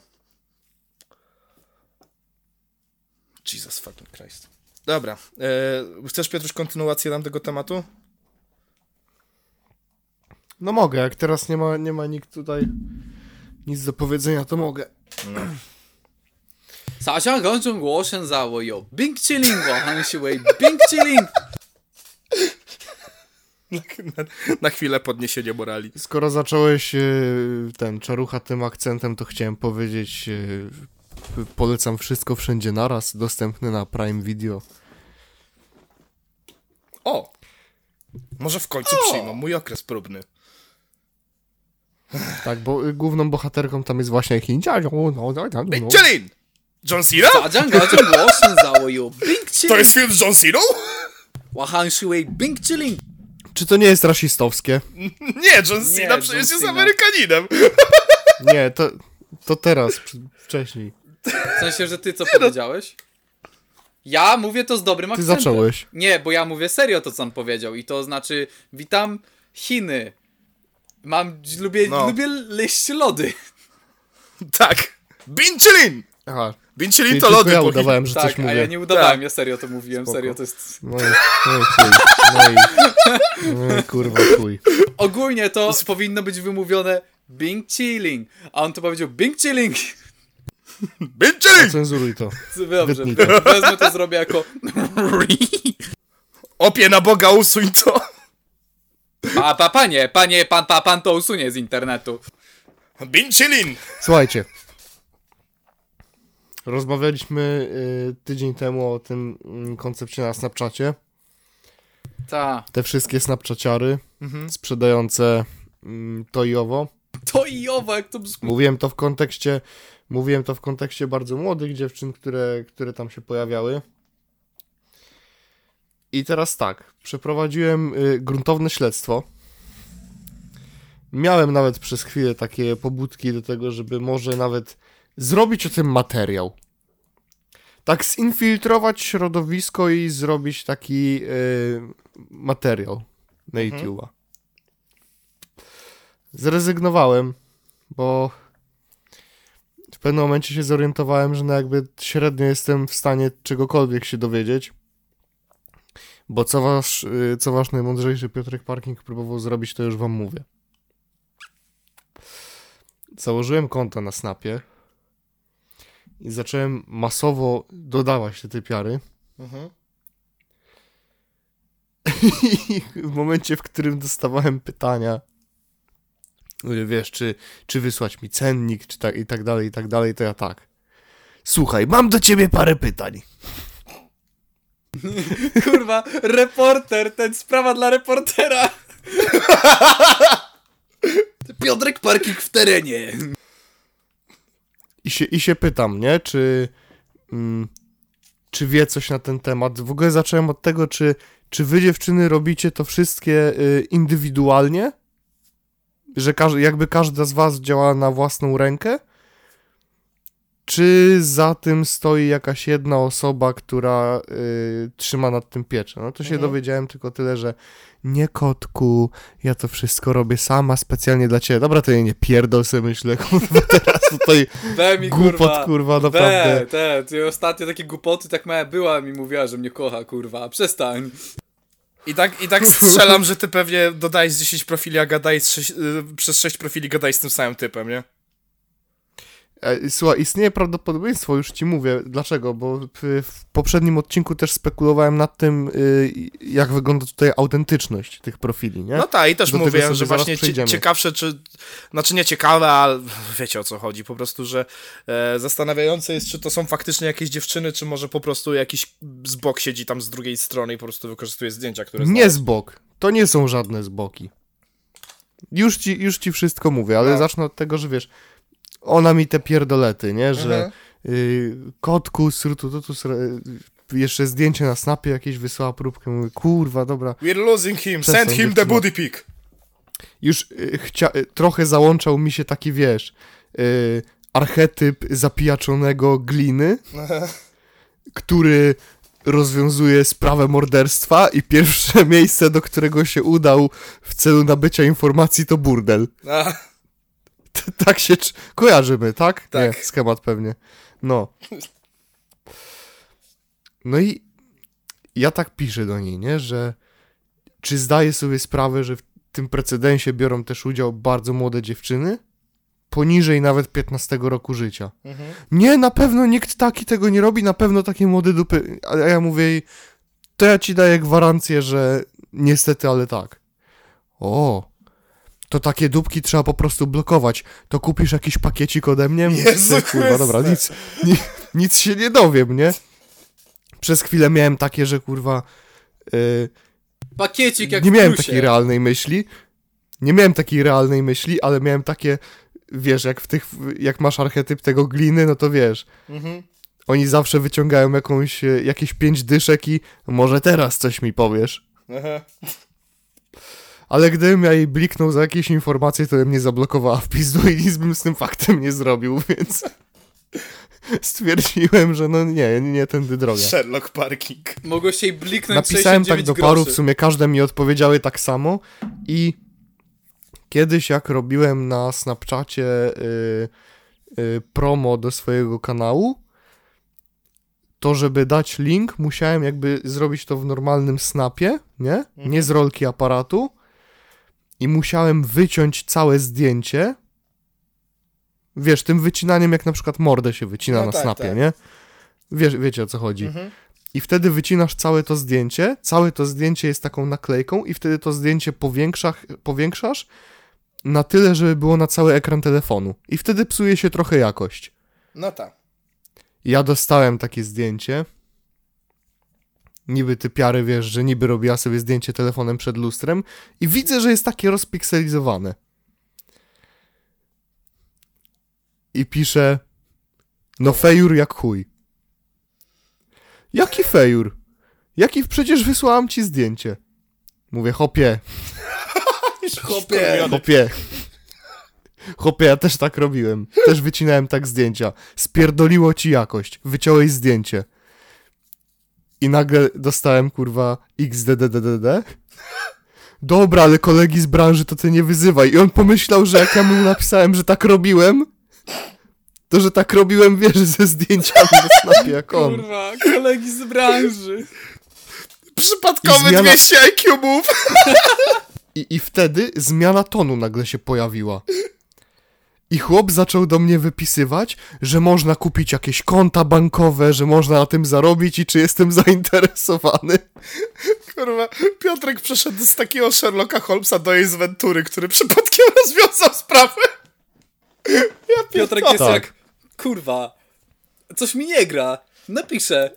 Jesus fucking Christ. Dobra. E, chcesz, Piotruś, kontynuację tamtego tematu? No mogę, jak teraz nie ma, nie ma nikt tutaj nic do powiedzenia, to mogę. 사실 그건 좀 워션사워요. 빙칠링과 한시웨이 빙칠링. Na, na, chwilę podniesienie morali. Skoro zacząłeś e, ten czarucha tym akcentem, to chciałem powiedzieć e, polecam wszystko wszędzie naraz, dostępny na Prime Video. O! Może w końcu o! przyjmą mój okres próbny. Tak, bo e, główną bohaterką tam jest właśnie Chin. No, no, no, Dzielin! John Cena? 가장 To jest film z John Cena? Wahan Shuei Czy to nie jest rasistowskie? Nie, John Cena John przecież jest Cena. Amerykaninem. Nie, to, to teraz, wcześniej. W sensie, że ty co powiedziałeś? Ja mówię to z dobrym Ty akcentem. zacząłeś. Nie, bo ja mówię serio to, co on powiedział. I to znaczy, witam Chiny. Mam, lubię, No. lubię lody. Tak. Bin Chilin! Aha, Binchelin czyli to lody. ja udawałem, że tak, coś a mówię. ja nie udawałem, Tak. ja serio to mówiłem, Spoko. serio to jest... No i, no i. No i, no i kurwa chuj. Ogólnie to powinno być wymówione Bing Chilling, a on to powiedział Bing Chilling. Binchelin! Cenzuruj to. Dobrze, to. wezmę to zrobię jako Opie na Boga, usuń to. a, pa, panie, panie, pan, pa, pan to usunie z internetu. Binchelin! Słuchajcie. Rozmawialiśmy y, tydzień temu o tym mm, koncepcie na Snapchacie. Ta, Te wszystkie Snapchaciary sprzedające mm, to i owo. to i owo, jak to brzmi. Mówiłem to w kontekście, mówiłem to w kontekście bardzo młodych dziewczyn, które, które tam się pojawiały. I teraz tak, przeprowadziłem y, gruntowne śledztwo. Miałem nawet przez chwilę takie pobudki do tego, żeby może nawet zrobić o tym materiał. Tak zinfiltrować środowisko i zrobić taki y, materiał na YouTube'a. zrezygnowałem, bo w pewnym momencie się zorientowałem, że no jakby średnio jestem w stanie czegokolwiek się dowiedzieć. Bo co wasz, y, co wasz najmądrzejszy Piotrek Parking próbował zrobić, to już wam mówię. Założyłem konto na Snapie i zacząłem masowo dodawać te typiary. Mhm. I w momencie, w którym dostawałem pytania, wiesz, czy, czy wysłać mi cennik, czy tak i tak dalej, i tak dalej, to ja tak. Słuchaj, mam do ciebie parę pytań. Kurwa, reporter, ten sprawa dla reportera. Piotrek Parking w terenie. I się, i się pytam, nie? Czy, mm, czy wie coś na ten temat? W ogóle zacząłem od tego, czy, czy wy dziewczyny robicie to wszystkie y, indywidualnie? Że każ, jakby każda z was działa na własną rękę? Czy za tym stoi jakaś jedna osoba, która y, trzyma nad tym pieczę? No to się Mhm. dowiedziałem tylko tyle, że nie kotku, ja to wszystko robię sama specjalnie dla ciebie. Dobra, to ja nie pierdol sobie myślę, kurwa, teraz tutaj We mi, głupot, kurwa. kurwa, naprawdę. Te, te ostatnie takie głupoty, tak moja była mi mówiła, że mnie kocha, kurwa, przestań. I tak, I tak strzelam, że ty pewnie dodajesz 10 profili, a gadaj z sześć, y, przez 6 profili gadaj z tym samym typem, nie? E, Słuchaj, istnieje prawdopodobieństwo, już ci mówię, dlaczego, bo w, poprzednim odcinku też spekulowałem nad tym, y, jak wygląda tutaj autentyczność tych profili, nie? No tak, i też Do mówię, że właśnie ciekawsze, czy. Znaczy nie ciekawe, ale wiecie o co chodzi. Po prostu, że e, zastanawiające jest, czy to są faktycznie jakieś dziewczyny, czy może po prostu jakiś z bok siedzi tam z drugiej strony i po prostu wykorzystuje zdjęcia, które Nie znalazł. z bok, to nie są żadne zboki. Już ci, już ci wszystko mówię, ale No. zacznę od tego, że wiesz, ona mi te pierdolety, nie, że Mhm. y, kotku, srutututu, sr- y, jeszcze zdjęcie na snapie jakieś wysłała próbkę, mówię, kurwa, dobra, We're losing him, Przestań, send him the dziewczyno. booty pic. już y, chcia- y, trochę załączał mi się taki, wiesz, y, archetyp zapijaczonego gliny, który rozwiązuje sprawę morderstwa i pierwsze miejsce, do którego się udał w celu nabycia informacji to burdel. tak się kojarzymy, tak? Tak. Nie, schemat pewnie. No. No i ja tak piszę do niej, nie, że czy zdaje sobie sprawę, że w tym precedensie biorą też udział bardzo młode dziewczyny? Poniżej nawet 15 roku życia. mhm. Nie, na pewno nikt taki tego nie robi, na pewno takie młode dupy. A ja mówię jej, to ja ci daję gwarancję, że niestety, ale tak. O, to takie dupki trzeba po prostu blokować. To kupisz jakiś pakiecik ode mnie? Jezu Kurwa, dobra, nic, ni, nic się nie dowiem, nie? Przez chwilę miałem takie, że kurwa... y, Pakiecik jak nie miałem takiej realnej myśli. Nie miałem takiej realnej myśli, ale miałem takie, wiesz, jak w tych, jak masz archetyp tego gliny, no to wiesz, Mhm. oni zawsze wyciągają jakąś, e, jakieś pięć dyszek i może teraz coś mi powiesz. Aha. Ale gdybym ja jej bliknął za jakieś informacje, to bym mnie zablokowała w pizdu i nic bym z tym faktem nie zrobił, więc stwierdziłem, że no nie, nie tędy droga. Sherlock Parking. Mogłeś jej bliknąć Napisałem tak 69 do paru, w sumie każde mi odpowiedziały tak samo i kiedyś jak robiłem na Snapchacie y, y, promo do swojego kanału, to żeby dać link, musiałem jakby zrobić to w normalnym snapie, nie? Nie z rolki aparatu i musiałem wyciąć całe zdjęcie, wiesz, tym wycinaniem jak na przykład mordę się wycina No na tak, snapie, tak. nie? Wiesz, wiecie o co chodzi. Mhm. I wtedy wycinasz całe to zdjęcie, całe to zdjęcie jest taką naklejką i wtedy to zdjęcie powiększasz, powiększasz na tyle, żeby było na cały ekran telefonu. I wtedy psuje się trochę jakość. No tak. Ja dostałem takie zdjęcie. Niby typiary, wiesz, że niby robiła sobie zdjęcie telefonem przed lustrem i widzę, że jest takie rozpikselizowane. I pisze no fejur jak chuj. Jaki fejur? Jaki przecież wysłałam ci zdjęcie. Mówię, hopie, Chłopie. Chłopie. Chłopie, ja też tak robiłem. Też wycinałem tak zdjęcia. Spierdoliło ci jakość. Wyciąłeś zdjęcie. I nagle dostałem, kurwa, XDDDD. dobra, ale kolegi z branży to ty nie wyzywaj. I on pomyślał, że jak ja mu napisałem, że tak robiłem, to że tak robiłem, wiesz, ze zdjęciami na snapie jak on. Kurwa, kolegi z branży. Przypadkowy zmiana- 200 IQ move. I, I wtedy zmiana tonu nagle się pojawiła. I chłop zaczął do mnie wypisywać, że można kupić jakieś konta bankowe, że można na tym zarobić i czy jestem zainteresowany. Kurwa, Piotrek przeszedł z takiego Sherlocka Holmesa do Ace Ventury, który przypadkiem rozwiązał sprawę. Ja Piotrek jest Tak. jak, kurwa, coś mi nie gra. Napiszę.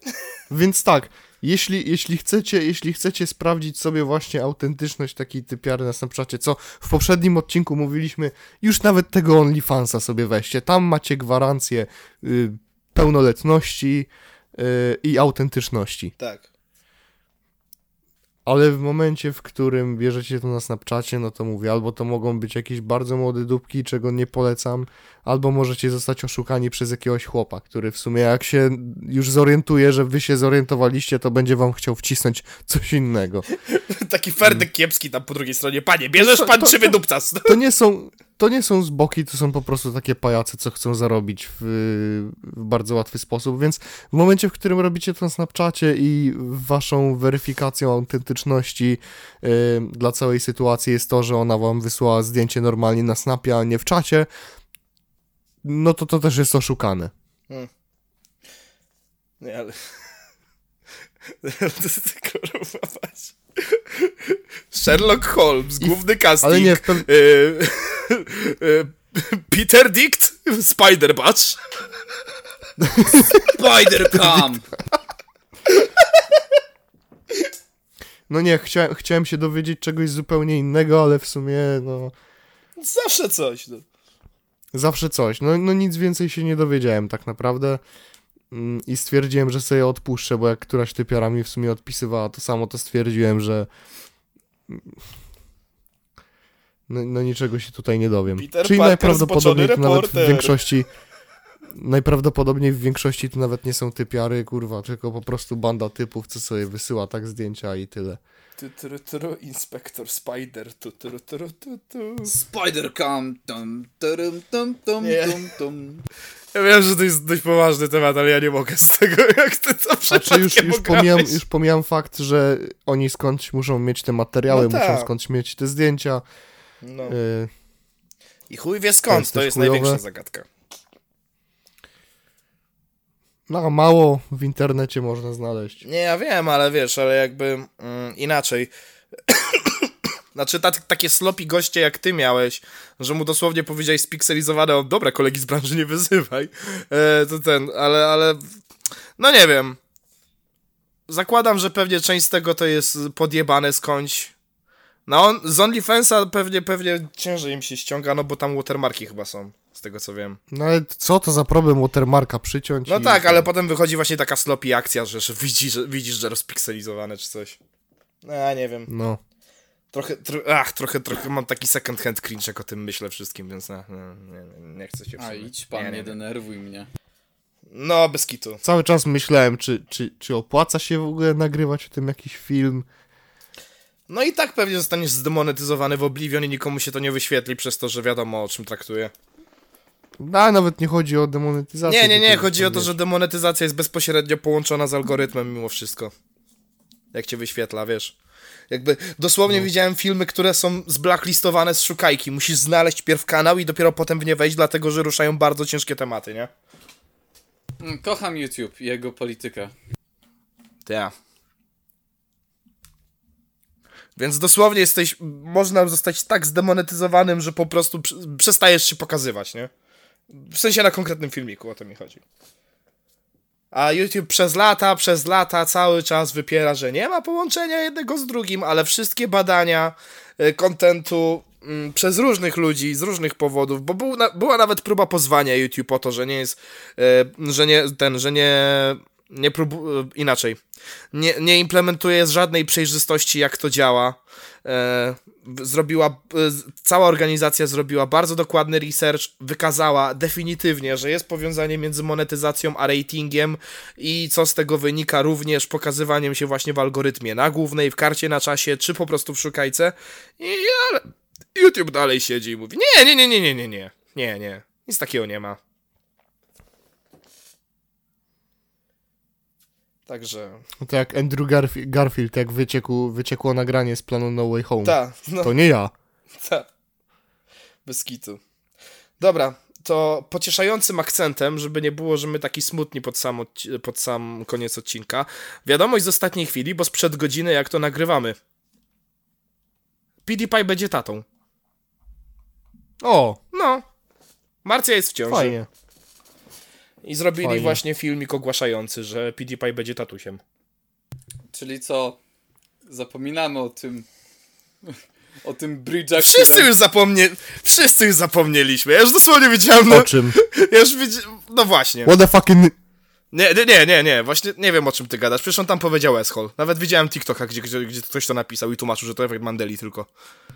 Więc tak, jeśli, jeśli, chcecie, jeśli chcecie sprawdzić sobie właśnie autentyczność takiej typiary na Snapchacie, co w poprzednim odcinku mówiliśmy, już nawet tego OnlyFansa sobie weźcie. Tam macie gwarancję y, pełnoletności y, i autentyczności. Tak. Ale w momencie, w którym bierzecie to na Snapchacie, no to mówię, albo to mogą być jakieś bardzo młode dupki, czego nie polecam, albo możecie zostać oszukani przez jakiegoś chłopa, który w sumie jak się już zorientuje, że wy się zorientowaliście, to będzie wam chciał wcisnąć coś innego. Taki Ferdek kiepski tam po drugiej stronie. Panie, bierzesz pan czy wydupcas? To nie są, to nie są zboki, to są po prostu takie pajacy, co chcą zarobić w, w bardzo łatwy sposób, więc w momencie, w którym robicie to na Snapchacie i waszą weryfikacją autentyczności y, dla całej sytuacji jest to, że ona wam wysłała zdjęcie normalnie na Snapie, a nie w czacie, no to to też jest oszukane. Nie, ale... Kurwa, patrz. Sherlock Holmes, główny casting. Ale nie, w pew... Y, y, Peter Dict, Spider Batch. Spider Cam! no nie, chciałem, chciałem się dowiedzieć czegoś zupełnie innego, ale w sumie, no... Zawsze coś. No. Zawsze coś. No, no nic więcej się nie dowiedziałem tak naprawdę. Mm, I stwierdziłem, że sobie odpuszczę, bo jak któraś typiara mi w sumie odpisywała to samo, to stwierdziłem, że no, no niczego się tutaj nie dowiem. Peter Czyli Parker, najprawdopodobniej nawet w większości najprawdopodobniej w większości to nawet nie są typiary, kurwa, tylko po prostu banda typów, co sobie wysyła tak zdjęcia i tyle. Tu, tu, tu, Inspektor Spider. Tu, tu, tu, tu, tu. Spider Cam! Tum, tum, tum, Nie. tum, tum. Ja wiem, że to jest dość poważny temat, ale ja nie mogę z tego, jak ty to A czy przypadkiem już, już, pomijam, już pomijam fakt, że oni skądś muszą mieć te materiały, No muszą tak. skądś mieć te zdjęcia. No. y, I chuj wie To skąd, jest to jest chujowe. największa zagadka. No, mało w internecie można znaleźć. Nie, ja wiem, ale wiesz, ale jakby mm, inaczej. Znaczy, ta, takie sloppy goście jak ty miałeś, że mu dosłownie powiedziałeś spikselizowane, o dobra, kolegi z branży nie wyzywaj, e, to ten, ale, ale, no nie wiem. Zakładam, że pewnie część z tego to jest podjebane skądś. No, on, z OnlyFansa pewnie, pewnie ciężej im się ściąga, no bo tam watermarki chyba są, z tego co wiem. No ale co to za problem watermarka przyciąć? No tak, ale potem wychodzi właśnie taka sloppy akcja, że, że, widzisz, że widzisz, że rozpikselizowane czy coś. No, ja nie wiem. No. Trochę, tro, ach, trochę, trochę mam taki second hand cringe, jak o tym myślę wszystkim, więc no, nie, nie, nie chcę się A idź pan, nie, nie, denerwuj mnie. No, bez kitu. Cały czas myślałem, czy, czy, czy opłaca się w ogóle nagrywać o tym jakiś film. No i tak pewnie zostaniesz zdemonetyzowany w Oblivion i nikomu się to nie wyświetli przez to, że wiadomo o czym traktuje. No, a nawet nie chodzi o demonetyzację. Nie, nie, nie, chodzi o to, że demonetyzacja jest bezpośrednio połączona z algorytmem mimo wszystko. Jak cię wyświetla, wiesz. Jakby dosłownie No. widziałem filmy, które są zblacklistowane z szukajki. Musisz znaleźć pierw kanał i dopiero potem w nie wejść, dlatego że ruszają bardzo ciężkie tematy, nie? Mm, Kocham YouTube i jego politykę. Tak. Więc dosłownie jesteś, można zostać tak zdemonetyzowanym, że po prostu prze- przestajesz się pokazywać, nie? W sensie na konkretnym filmiku, o to mi chodzi. A YouTube przez lata, przez lata cały czas wypiera, że nie ma połączenia jednego z drugim, ale wszystkie badania y, kontentu mm, przez różnych ludzi, z różnych powodów, bo był na, była nawet próba pozwania YouTube o to, że nie jest, y, że nie, ten, że nie, nie próbu, y, inaczej, nie, nie implementuje żadnej przejrzystości, jak to działa. Zrobiła, e, cała organizacja zrobiła bardzo dokładny research, wykazała definitywnie, że jest powiązanie między monetyzacją a ratingiem i co z tego wynika również pokazywaniem się właśnie w algorytmie na głównej, w karcie na czasie, czy po prostu w szukajce. I ale YouTube dalej siedzi i mówi, nie, nie, nie, nie, nie, nie, nie, nie, nie, nic takiego nie ma. Także, No to jak Andrew Garf- Garfield, jak wyciekł, wyciekło nagranie z planu No Way Home. ta, no. To nie ja. Tak. Bez kitu. Dobra, to pocieszającym akcentem, żeby nie było, że my taki smutni pod sam, odci- pod sam koniec odcinka. Wiadomość z ostatniej chwili, bo sprzed godziny jak to nagrywamy. PewDiePie będzie tatą. O, No. Marcja jest w ciąży. fajnie. I zrobili Fajnie. właśnie filmik ogłaszający, że PewDiePie będzie tatusiem. Czyli co? Zapominamy o tym. O tym bridge'ach. Wszyscy które- już zapomnieli. Wszyscy już zapomnieliśmy. Ja już dosłownie wiedziałem. No, O czym? ja już wiedziałem. No właśnie. What the fucking... Nie, nie, nie, nie, nie, właśnie nie wiem o czym ty gadasz. Przecież on tam powiedział Eshol. Nawet widziałem TikToka, gdzie, gdzie, gdzie ktoś to napisał i tłumaczył, że to efekt Mandeli tylko.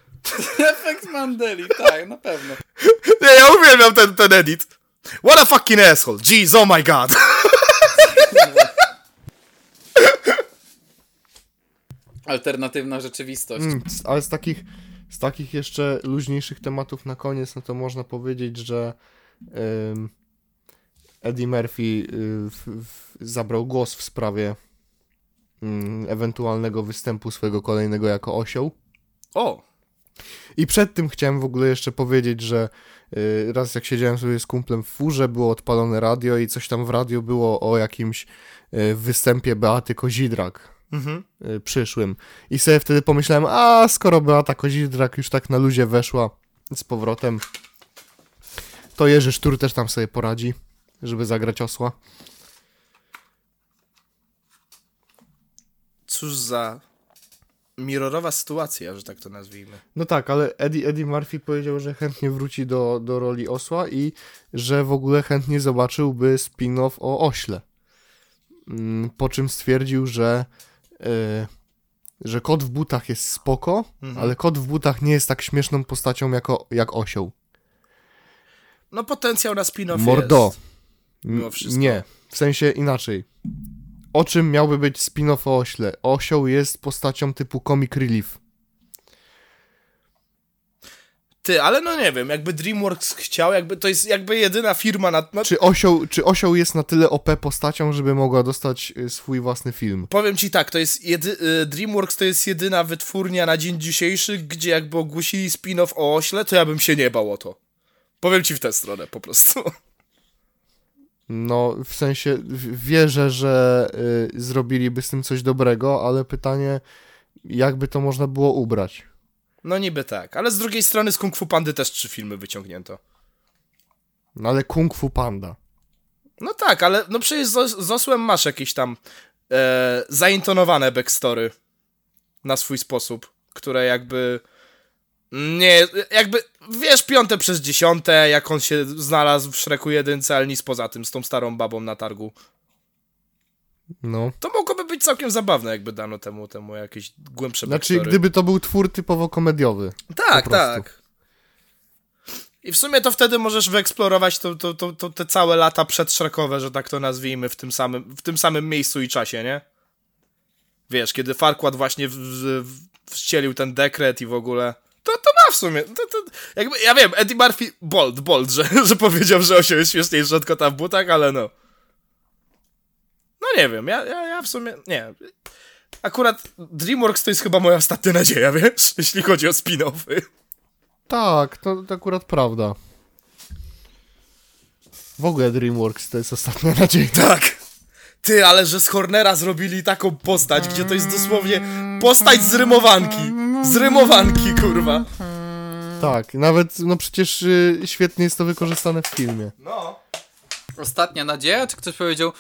Efekt Mandeli, tak, na pewno. Nie, ja uwielbiam ten, ten edit. What a fucking asshole. Jeez, oh my god. Alternatywna rzeczywistość. Mm, ale z takich, z takich jeszcze luźniejszych tematów na koniec, no to można powiedzieć, że ym, Eddie Murphy y, w, w, zabrał głos w sprawie ym, ewentualnego występu swojego kolejnego jako osioł. O, I przed tym chciałem w ogóle jeszcze powiedzieć, że y, raz jak siedziałem sobie z kumplem w furze, było odpalone radio i coś tam w radio było o jakimś y, występie Beaty Kozidrak mhm. y, przyszłym. I sobie wtedy pomyślałem, a skoro Beata Kozidrak już tak na luzie weszła z powrotem, to Jerzy Sztur też tam sobie poradzi, żeby zagrać osła. cóż za mirrorowa sytuacja, że tak to nazwijmy. No tak, ale Eddie, Eddie Murphy powiedział, że chętnie wróci do, do roli osła i że w ogóle chętnie zobaczyłby spin-off o ośle. Mm, Po czym stwierdził, że, y, że kot w butach jest spoko, Mhm. ale kot w butach nie jest tak śmieszną postacią jako, jak osioł. No potencjał na spin-off Mordo. jest. Wszystko. Nie, w sensie inaczej. O czym miałby być spin-off o ośle? Osioł jest postacią typu comic relief. Ty, ale no nie wiem, jakby DreamWorks chciał, jakby to jest jakby jedyna firma na... No, Czy osioł, czy osioł jest na tyle OP postacią, żeby mogła dostać y, swój własny film? Powiem ci tak, to jest jedy, y, DreamWorks to jest jedyna wytwórnia na dzień dzisiejszy, gdzie jakby ogłosili spin-off o ośle, to ja bym się nie bał o to. Powiem ci w tę stronę po prostu. No, w sensie wierzę, że y, zrobiliby z tym coś dobrego, ale pytanie, jakby to można było ubrać? No niby tak, ale z drugiej strony z Kung Fu Pandy też trzy filmy wyciągnięto. No ale Kung Fu Panda. No tak, ale no przecież z, z Osłem masz jakieś tam e, zaintonowane backstory na swój sposób, które jakby nie, jakby wiesz piąte przez dziesiąte, jak on się znalazł w Shreku jedynce, ale nic poza tym, z tą starą babą na targu. No. To mogłoby być całkiem zabawne, jakby dano temu, temu jakieś głębsze Znaczy, backstory. gdyby to był twór typowo komediowy. Tak, tak. I w sumie to wtedy możesz wyeksplorować to, to, to, to te całe lata przedszrekowe, że tak to nazwijmy, w tym samym, w tym samym miejscu i czasie, nie? Wiesz, kiedy Farquaad właśnie w, w, wcielił ten dekret i w ogóle... To, to ma w sumie... To, to, jakby, ja wiem, Eddie Murphy bold, bold, że, że powiedział, że osioł jest śmieszniejszy od kota w butach, ale no... No nie wiem, ja, ja, ja w sumie... Nie. Akurat DreamWorks to jest chyba moja ostatnia nadzieja, wiesz? Jeśli chodzi o spin-offy. Tak, to, to akurat prawda. W ogóle DreamWorks to jest ostatnia nadzieja. Tak. Ty, ale że z Hornera zrobili taką postać, gdzie to jest dosłownie postać z rymowanki. Z rymowanki, kurwa. Tak, nawet, no przecież y, świetnie jest to wykorzystane w filmie. No. Ostatnia nadzieja, czy ktoś powiedział...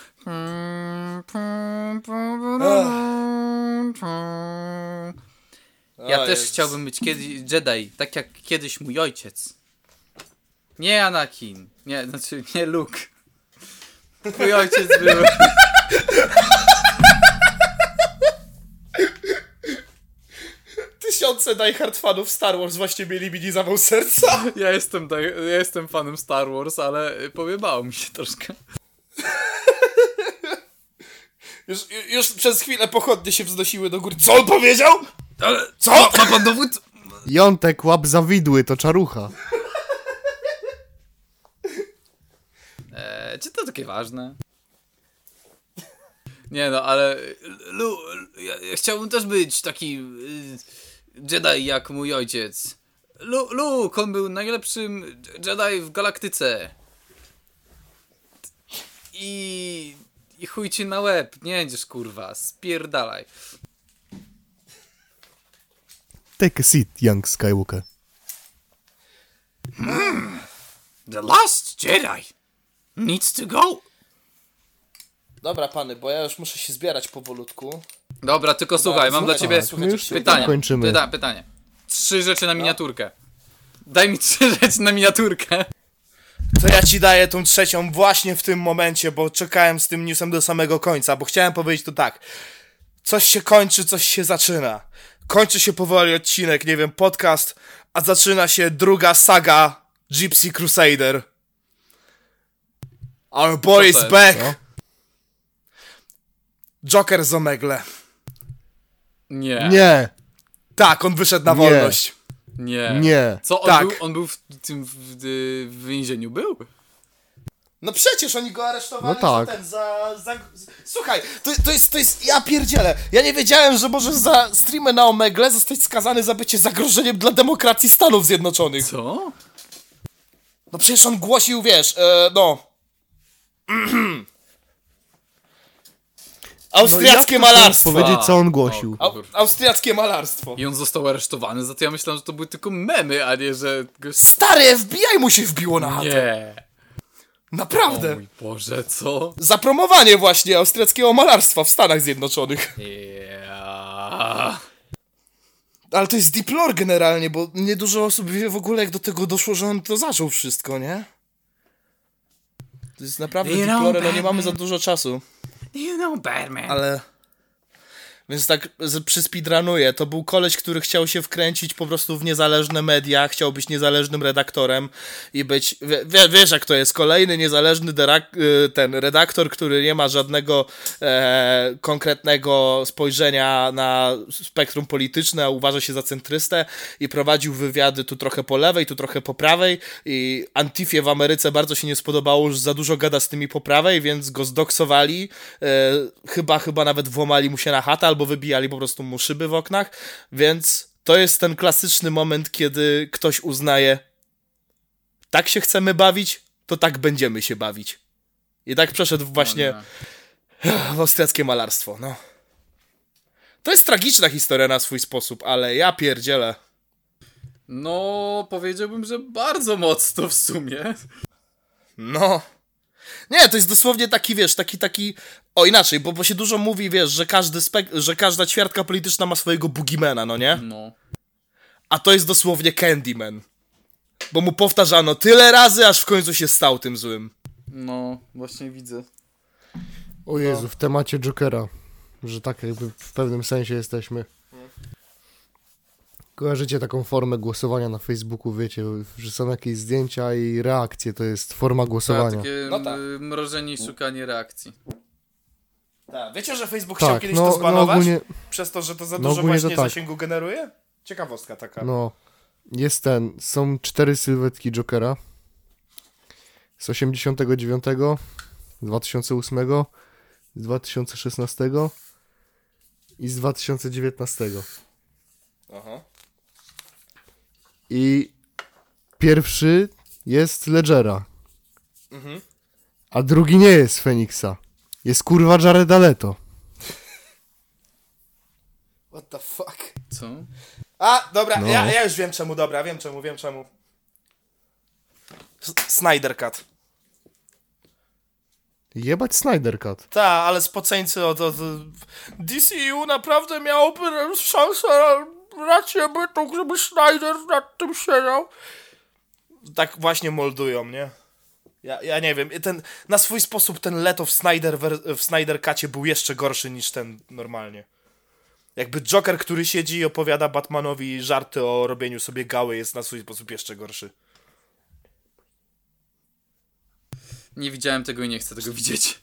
Ja też chciałbym być kiedyś Jedi, tak jak kiedyś mój ojciec. Nie Anakin, nie, znaczy nie Luke. Mój ojciec był... Tysiące diehard fanów Star Wars właśnie mieli mini zawał serca. Ja jestem, ja jestem fanem Star Wars, ale pojebało mi się troszkę. Już, już przez chwilę pochodnie się wznosiły do góry. Co on powiedział? Ale Co? ma, ma pan dowód? Jątek, łap zawidły, to czarucha. E, czy to takie ważne? Nie no, ale Lu, ja, ja chciałbym też być taki y, Jedi jak mój ojciec. Lu, Luke, on był najlepszym Jedi w galaktyce. I, I chuj ci na łeb, nie będziesz kurwa, spierdalaj. Take a seat, young Skywalker. The last Jedi needs to go. Dobra, pany, bo ja już muszę się zbierać powolutku. Dobra, tylko słuchaj, mam dla ciebie pytanie. kończymy. Pyta, pytanie. Trzy rzeczy na miniaturkę. Daj mi trzy rzeczy na miniaturkę. To ja ci daję tą trzecią właśnie w tym momencie, bo czekałem z tym newsem do samego końca, bo chciałem powiedzieć to tak. Coś się kończy, coś się zaczyna. Kończy się powoli odcinek, nie wiem, podcast, a zaczyna się druga saga Gypsy Crusader. Our boy is jest? back. Co? Joker z Omegle. Nie. Nie, Tak, on wyszedł na Nie. wolność. Nie. nie. Co, on, Tak. był, on był w tym w, w, w więzieniu? Był? No przecież oni go aresztowali No tak. za ten, za... za... Słuchaj, to, to jest, to jest... Ja pierdzielę. Ja nie wiedziałem, że możesz za streamy na Omegle zostać skazany za bycie zagrożeniem dla demokracji Stanów Zjednoczonych. Co? No przecież on głosił, wiesz, e, no... Austriackie No malarstwo. Powiedzieć, co on głosił. O, kurwa. austriackie malarstwo. I on został aresztowany, za to ja myślałem, że to były tylko memy, a nie, że... Stary FBI mu się wbiło na chatę. Nie. O Naprawdę. mój Boże, co? Za promowanie właśnie austriackiego malarstwa w Stanach Zjednoczonych. Yeah. Ale to jest deep lore generalnie, bo niedużo osób wie w ogóle jak do tego doszło, że on to zaczął wszystko, nie? To jest naprawdę You lore, no nie mamy za dużo czasu, You know, Batman. ale... Więc tak z- przyspeedrunuję. To był koleś, który chciał się wkręcić po prostu w niezależne media, chciał być niezależnym redaktorem i być... Wie, wie, wiesz jak to jest, kolejny niezależny y, ten redaktor, który nie ma żadnego e, konkretnego spojrzenia na spektrum polityczne, a uważa się za centrystę i prowadził wywiady tu trochę po lewej, tu trochę po prawej i Antifie w Ameryce bardzo się nie spodobało, że za dużo gada z tymi po prawej, więc go zdoksowali, e, chyba, chyba nawet włamali mu się na chatę albo wybijali po prostu mu szyby w oknach, więc to jest ten klasyczny moment, kiedy ktoś uznaje tak się chcemy bawić, to tak będziemy się bawić. I tak przeszedł właśnie w austriackie malarstwo, no. To jest tragiczna historia na swój sposób, ale ja pierdzielę. No, powiedziałbym, że bardzo mocno w sumie. No. Nie, to jest dosłownie taki, wiesz, taki, taki... O, inaczej, bo, bo się dużo mówi, wiesz, że, każdy spek... że każda ćwiartka polityczna ma swojego boogiemana, no nie? No. A to jest dosłownie Candyman. Bo mu powtarzano tyle razy, aż w końcu się stał tym złym. No, właśnie widzę. O Jezu, w temacie Jokera. Że tak jakby w pewnym sensie jesteśmy. Kojarzycie taką formę głosowania na Facebooku, wiecie, że są jakieś zdjęcia i reakcje, to jest forma Tak, głosowania. takie No tak. mrożenie i szukanie reakcji. Tak. Wiecie, że Facebook chciał Tak, kiedyś no, to no zbanować? ogólnie, Przez to, że to za no dużo to właśnie tak. zasięgu generuje? Ciekawostka taka. no, jest ten, są cztery sylwetki Jokera. Z 89, z 2008, z 2016 i z 2019. Aha. I pierwszy jest Ledgera. Mhm. A drugi nie jest Feniksa. Jest kurwa Jareda Leto. What the fuck? Co? A, dobra, No. ja, ja już wiem czemu, dobra, wiem czemu, wiem czemu. S- Snyder Cut. Jebać Snyder Cut. Ta, ale spoceńcy od, od DCU naprawdę miałoby szansę, rację bytą, żeby Snyder nad tym siedział. Tak właśnie moldują, nie? Ja, ja nie wiem, ten, na swój sposób ten Leto w Snyder, w Snyder Cutie był jeszcze gorszy niż ten normalnie. Jakby Joker, który siedzi i opowiada Batmanowi żarty o robieniu sobie gały jest na swój sposób jeszcze gorszy. Nie widziałem tego i nie chcę tego widzieć.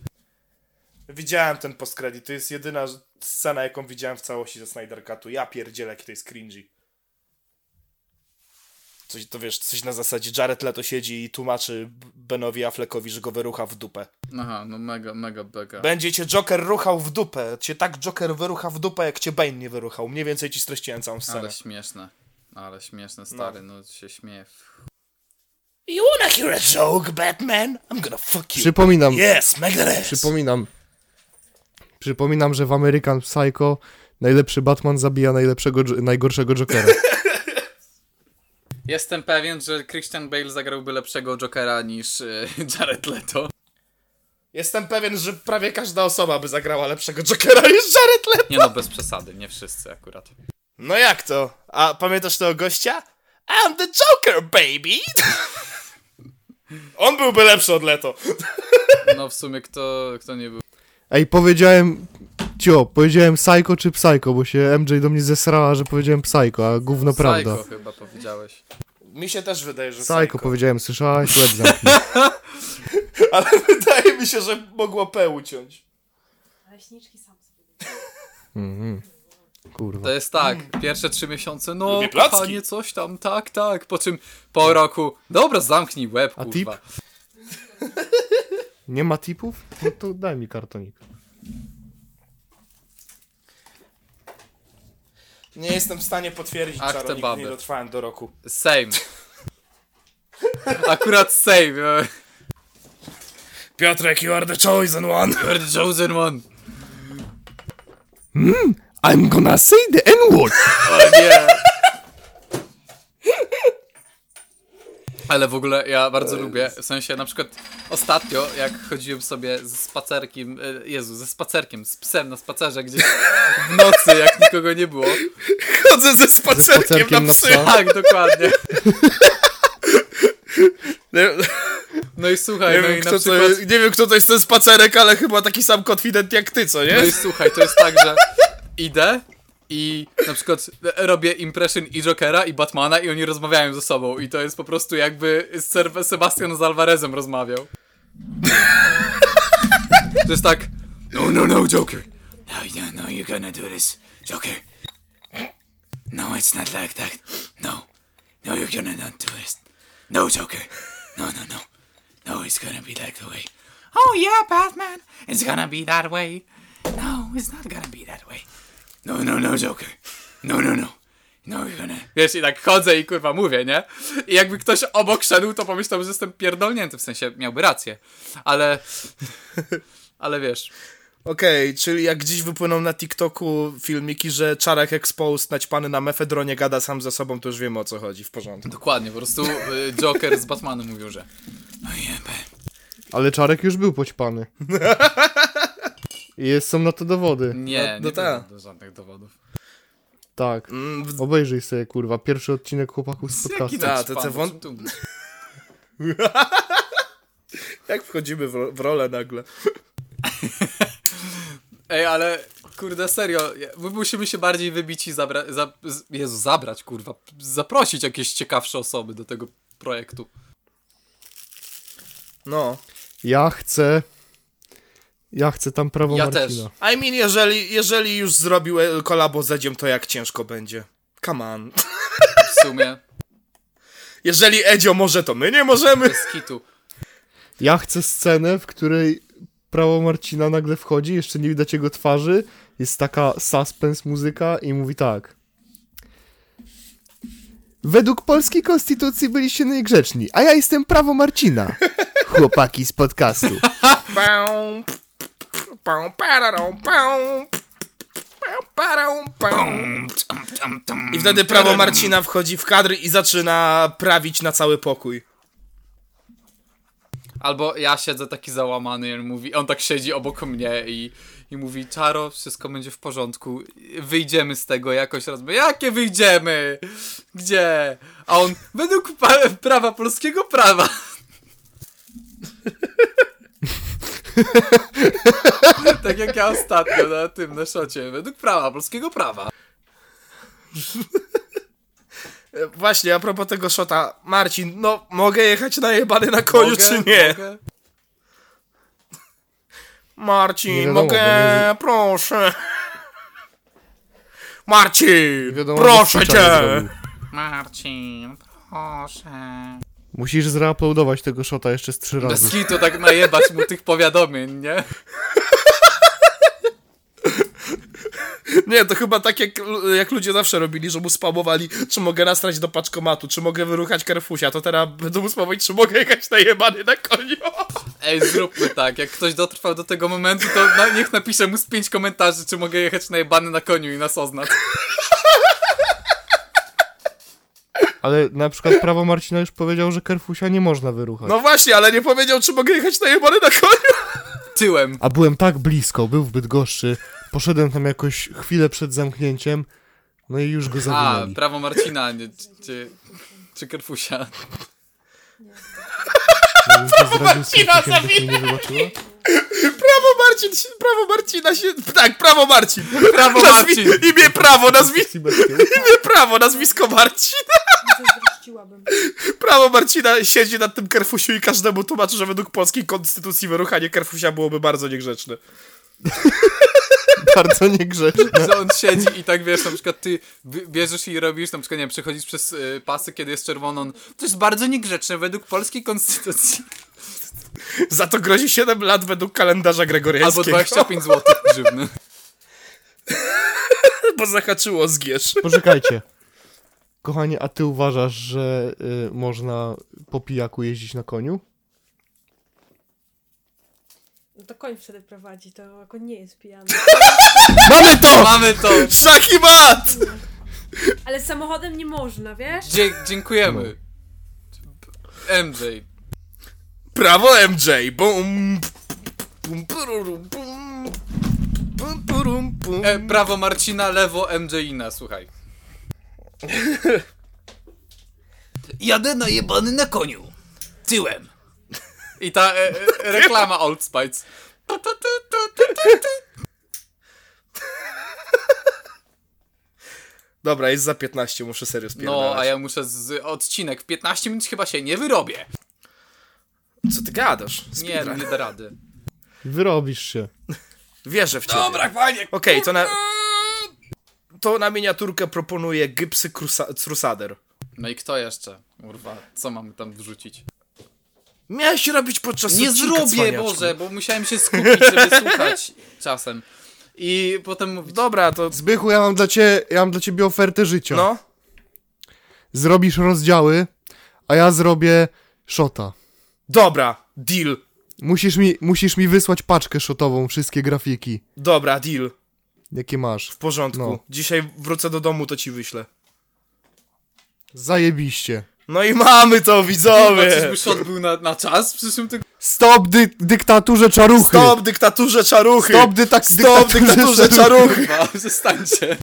Widziałem ten postkredit, to jest jedyna scena, jaką widziałem w całości ze Snyder Cutu. Ja pierdzielę, jaki to jest cringy. Coś, to wiesz, coś na zasadzie Jared Leto siedzi i tłumaczy Benowi Affleckowi, że go wyrucha w dupę. Aha, no mega, mega beka. Będzie cię Joker ruchał w dupę. Cię tak Joker wyrucha w dupę, jak cię Bane nie wyruchał. Mniej więcej ci streściłem całą scenę. Ale śmieszne. Ale śmieszne, stary, no, się śmieję. You wanna hear a joke, Batman? I'm gonna fuck you. Przypominam, Yes, make that ass. przypominam. Przypominam, że w American Psycho najlepszy Batman zabija najlepszego, najgorszego Jokera. Jestem pewien, że Christian Bale zagrałby lepszego Jokera niż y, Jared Leto. Jestem pewien, że prawie każda osoba by zagrała lepszego Jokera niż Jared Leto. Nie no, bez przesady, nie wszyscy akurat. No jak to? A pamiętasz tego gościa? I'm the Joker, baby! On byłby lepszy od Leto. No w sumie kto, kto nie był. Ej, powiedziałem... Cio, powiedziałem Psycho czy Psycho, bo się MJ do mnie zesrała, że powiedziałem Psycho, a gówno prawda. Psycho chyba powiedziałeś. Mi się też wydaje, że Psycho, Psycho. powiedziałem, słyszałaś? Łeb zamknij. Ale wydaje mi się, że mogło P uciąć. Leśniczki sam sobie. Kurwa. To jest tak, pierwsze trzy miesiące, no Lubię placki. kochanie, coś tam, tak, tak, po czym po roku, dobra, zamknij łeb, A kurwa. Nie ma tipów? No to daj mi kartonik. Nie jestem w stanie potwierdzić, Ach, te Czaro, nigdy baby. nie dotrwałem do roku. Same. Akurat same. Piotrek, you are the chosen one. You're the chosen one. I'm gonna say the N-word! O nie. Ale w ogóle ja bardzo lubię, w sensie na przykład ostatnio, jak chodziłem sobie ze spacerkiem, e, Jezu, ze spacerkiem, z psem na spacerze gdzieś w nocy, jak nikogo nie było. Chodzę ze spacerkiem, spacerkiem na na psy. psa. Tak, dokładnie. Nie, No i słuchaj, nie, no wiem, i na kto przykład... to, nie wiem, kto to jest ten spacerek, ale chyba taki sam konfident jak ty, co nie? No i słuchaj, to jest tak, że idę i na przykład robię impression i Jokera i Batmana i oni rozmawiają ze sobą i to jest po prostu jakby Sebastian z Alvarezem rozmawiał. To jest tak No, no, no, Joker. No, no, no, you're gonna do this, Joker. No, it's not like that. No. No, you're gonna not do this. No, Joker. No, no, no. No, it's gonna be like the way. Oh, yeah, Batman. It's gonna be that way. No, it's not gonna be that way. No, no, no, Joker. No, no, no. No, gonna. Wiesz, i tak chodzę i kurwa mówię, nie? I jakby ktoś obok szedł, to pomyślał, że jestem pierdolnięty, w sensie miałby rację. Ale... Ale wiesz... Okej, czyli jak dziś wypłyną na TikToku filmiki, że Czarek Exposed naćpany na mefedronie gada sam ze sobą, to już wiemy o co chodzi, w porządku. Dokładnie, po prostu y, Joker z Batmanem mówił, że yeah, Bat. Ale Czarek już był poćpany. I jest, są na to dowody. nie, No- no nie tak. było do żadnych dowodów. Tak. Mm, w- Obejrzyj sobie, kurwa, pierwszy odcinek chłopaków z podcastu. Ta, te- te wąt- jak wchodzimy w, ro- w rolę nagle? Ej, ale kurde, serio, my musimy się bardziej wybić i zabrać, za, Jezu, zabrać, kurwa, zaprosić jakieś ciekawsze osoby do tego projektu. No. Ja chcę... Ja chcę tam prawo Ja Marcina. I mean, jeżeli, jeżeli już zrobił e, kolabo z Edziem, to jak ciężko będzie? Come on. W sumie, Jeżeli Edzio może, to my nie możemy. z kitu. Ja chcę scenę, w której prawo Marcina nagle wchodzi, jeszcze nie widać jego twarzy, jest taka suspense muzyka i mówi tak. Według polskiej konstytucji byliście niegrzeczni, a ja jestem prawo Marcina. Chłopaki z podcastu. I wtedy prawo Marcina wchodzi w kadr i zaczyna prawić na cały pokój. Albo ja siedzę taki załamany i on mówi, on tak siedzi obok mnie i, i mówi, Czaro, wszystko będzie w porządku, wyjdziemy z tego jakoś raz. Jakie wyjdziemy? Gdzie? A on, według prawa, polskiego prawa. tak jak ja ostatnio na tym, na szocie, według prawa, polskiego prawa. Właśnie, a propos tego szota, Marcin, no mogę jechać najebany na koniu, Mogę? czy nie? Mogę? Marcin, Nie wiadomo, mogę, nie- proszę. Marcin, Wiadomo, proszę cię. Marcin, proszę. Musisz zreuploadować tego shota jeszcze z trzy Bez razy. hitu tak najebać mu tych powiadomień, nie? Nie, to chyba tak jak, jak ludzie zawsze robili, że mu spamowali, czy mogę nastrać do paczkomatu, czy mogę wyruchać Carrefusia, to teraz będą mu spamować, czy mogę jechać najebany na koniu. Ej, zróbmy tak, jak ktoś dotrwał do tego momentu, to na, niech napisze mu z pięć komentarzy, czy mogę jechać najebany na koniu i nas oznacz. Ale na przykład prawo Marcina już powiedział, że Kerfusia nie można wyruchać. No właśnie, ale nie powiedział, czy mogę jechać najebany na koniu. Tyłem. A byłem tak blisko, był w Bydgoszczy, poszedłem tam jakoś chwilę przed zamknięciem, no i już go A, zawinęli. prawo Marcina, nie, czy, czy Kerfusia. To zdradził z Marcina Kerfusiem, Prawo Marcin, prawo Marcina się, tak, prawo Marcin. Prawo Nazwi- Marcin. Imię prawo, nazwisko, imię prawo, nazwisko Marcin. Prawo Marcina siedzi nad tym Kerfusiu i każdemu tłumaczy, że według polskiej konstytucji wyruchanie Kerfusia byłoby bardzo niegrzeczne. Bardzo niegrzeczny. Że on siedzi i tak wiesz, na przykład ty bierzesz i robisz, na przykład nie wiem, przechodzisz przez y, pasy, kiedy jest czerwono. on- To jest bardzo niegrzeczne według polskiej konstytucji. Za to grozi 7 lat według kalendarza gregoriańskiego. Albo 25 zł grzywny. Bo zahaczyło zgierz. Poczekajcie. Kochanie, a ty uważasz, że y, można po pijaku jeździć na koniu? No to koń wtedy prowadzi, to koń nie jest pijany. Mamy to! Mamy to! Szaki mat! Ale samochodem nie można, wiesz? Dzie dziękujemy. MJ. Prawo MJ. Bum. Bum, pururum, bum. Bum, purum, bum. E, prawo Marcina, lewo MJ-ina, słuchaj. Jadę najebany na koniu. Tyłem. I ta e, e, reklama Old Spice. Dobra, jest za 15, muszę serio spierdalać. No, a ja muszę z odcinek w 15 minut chyba się nie wyrobię. Co ty gadasz? Nie, Speedrun. nie da rady. Wyrobisz się. Wierzę w ciebie. Dobra, panie. Okej, to na... To na miniaturkę proponuję Gypsy Crusa- Crusader. No i kto jeszcze? Kurwa, co mamy tam wrzucić? Miałeś robić podczas Nie odcinka, zrobię, cwaniaczku. Boże, bo musiałem się skupić, żeby słuchać czasem. I potem mówić, Dobra, to... Zbychu, ja mam dla ciebie, ja mam dla ciebie ofertę życia. No. Zrobisz rozdziały, a ja zrobię shota. Dobra, deal. Musisz mi, musisz mi wysłać paczkę shotową, wszystkie grafiki, Dobra, deal. jakie masz. W porządku. No. Dzisiaj wrócę do domu, to ci wyślę. Zajebiście. No i mamy to, widzowie! by shot był na, na czas w przyszłym tygodniu. Stop dy dyktaturze czaruchy! Stop dyktaturze czaruchy! Stop dytak Stop dyktaturze czaruchy! Kurwa, przestańcie.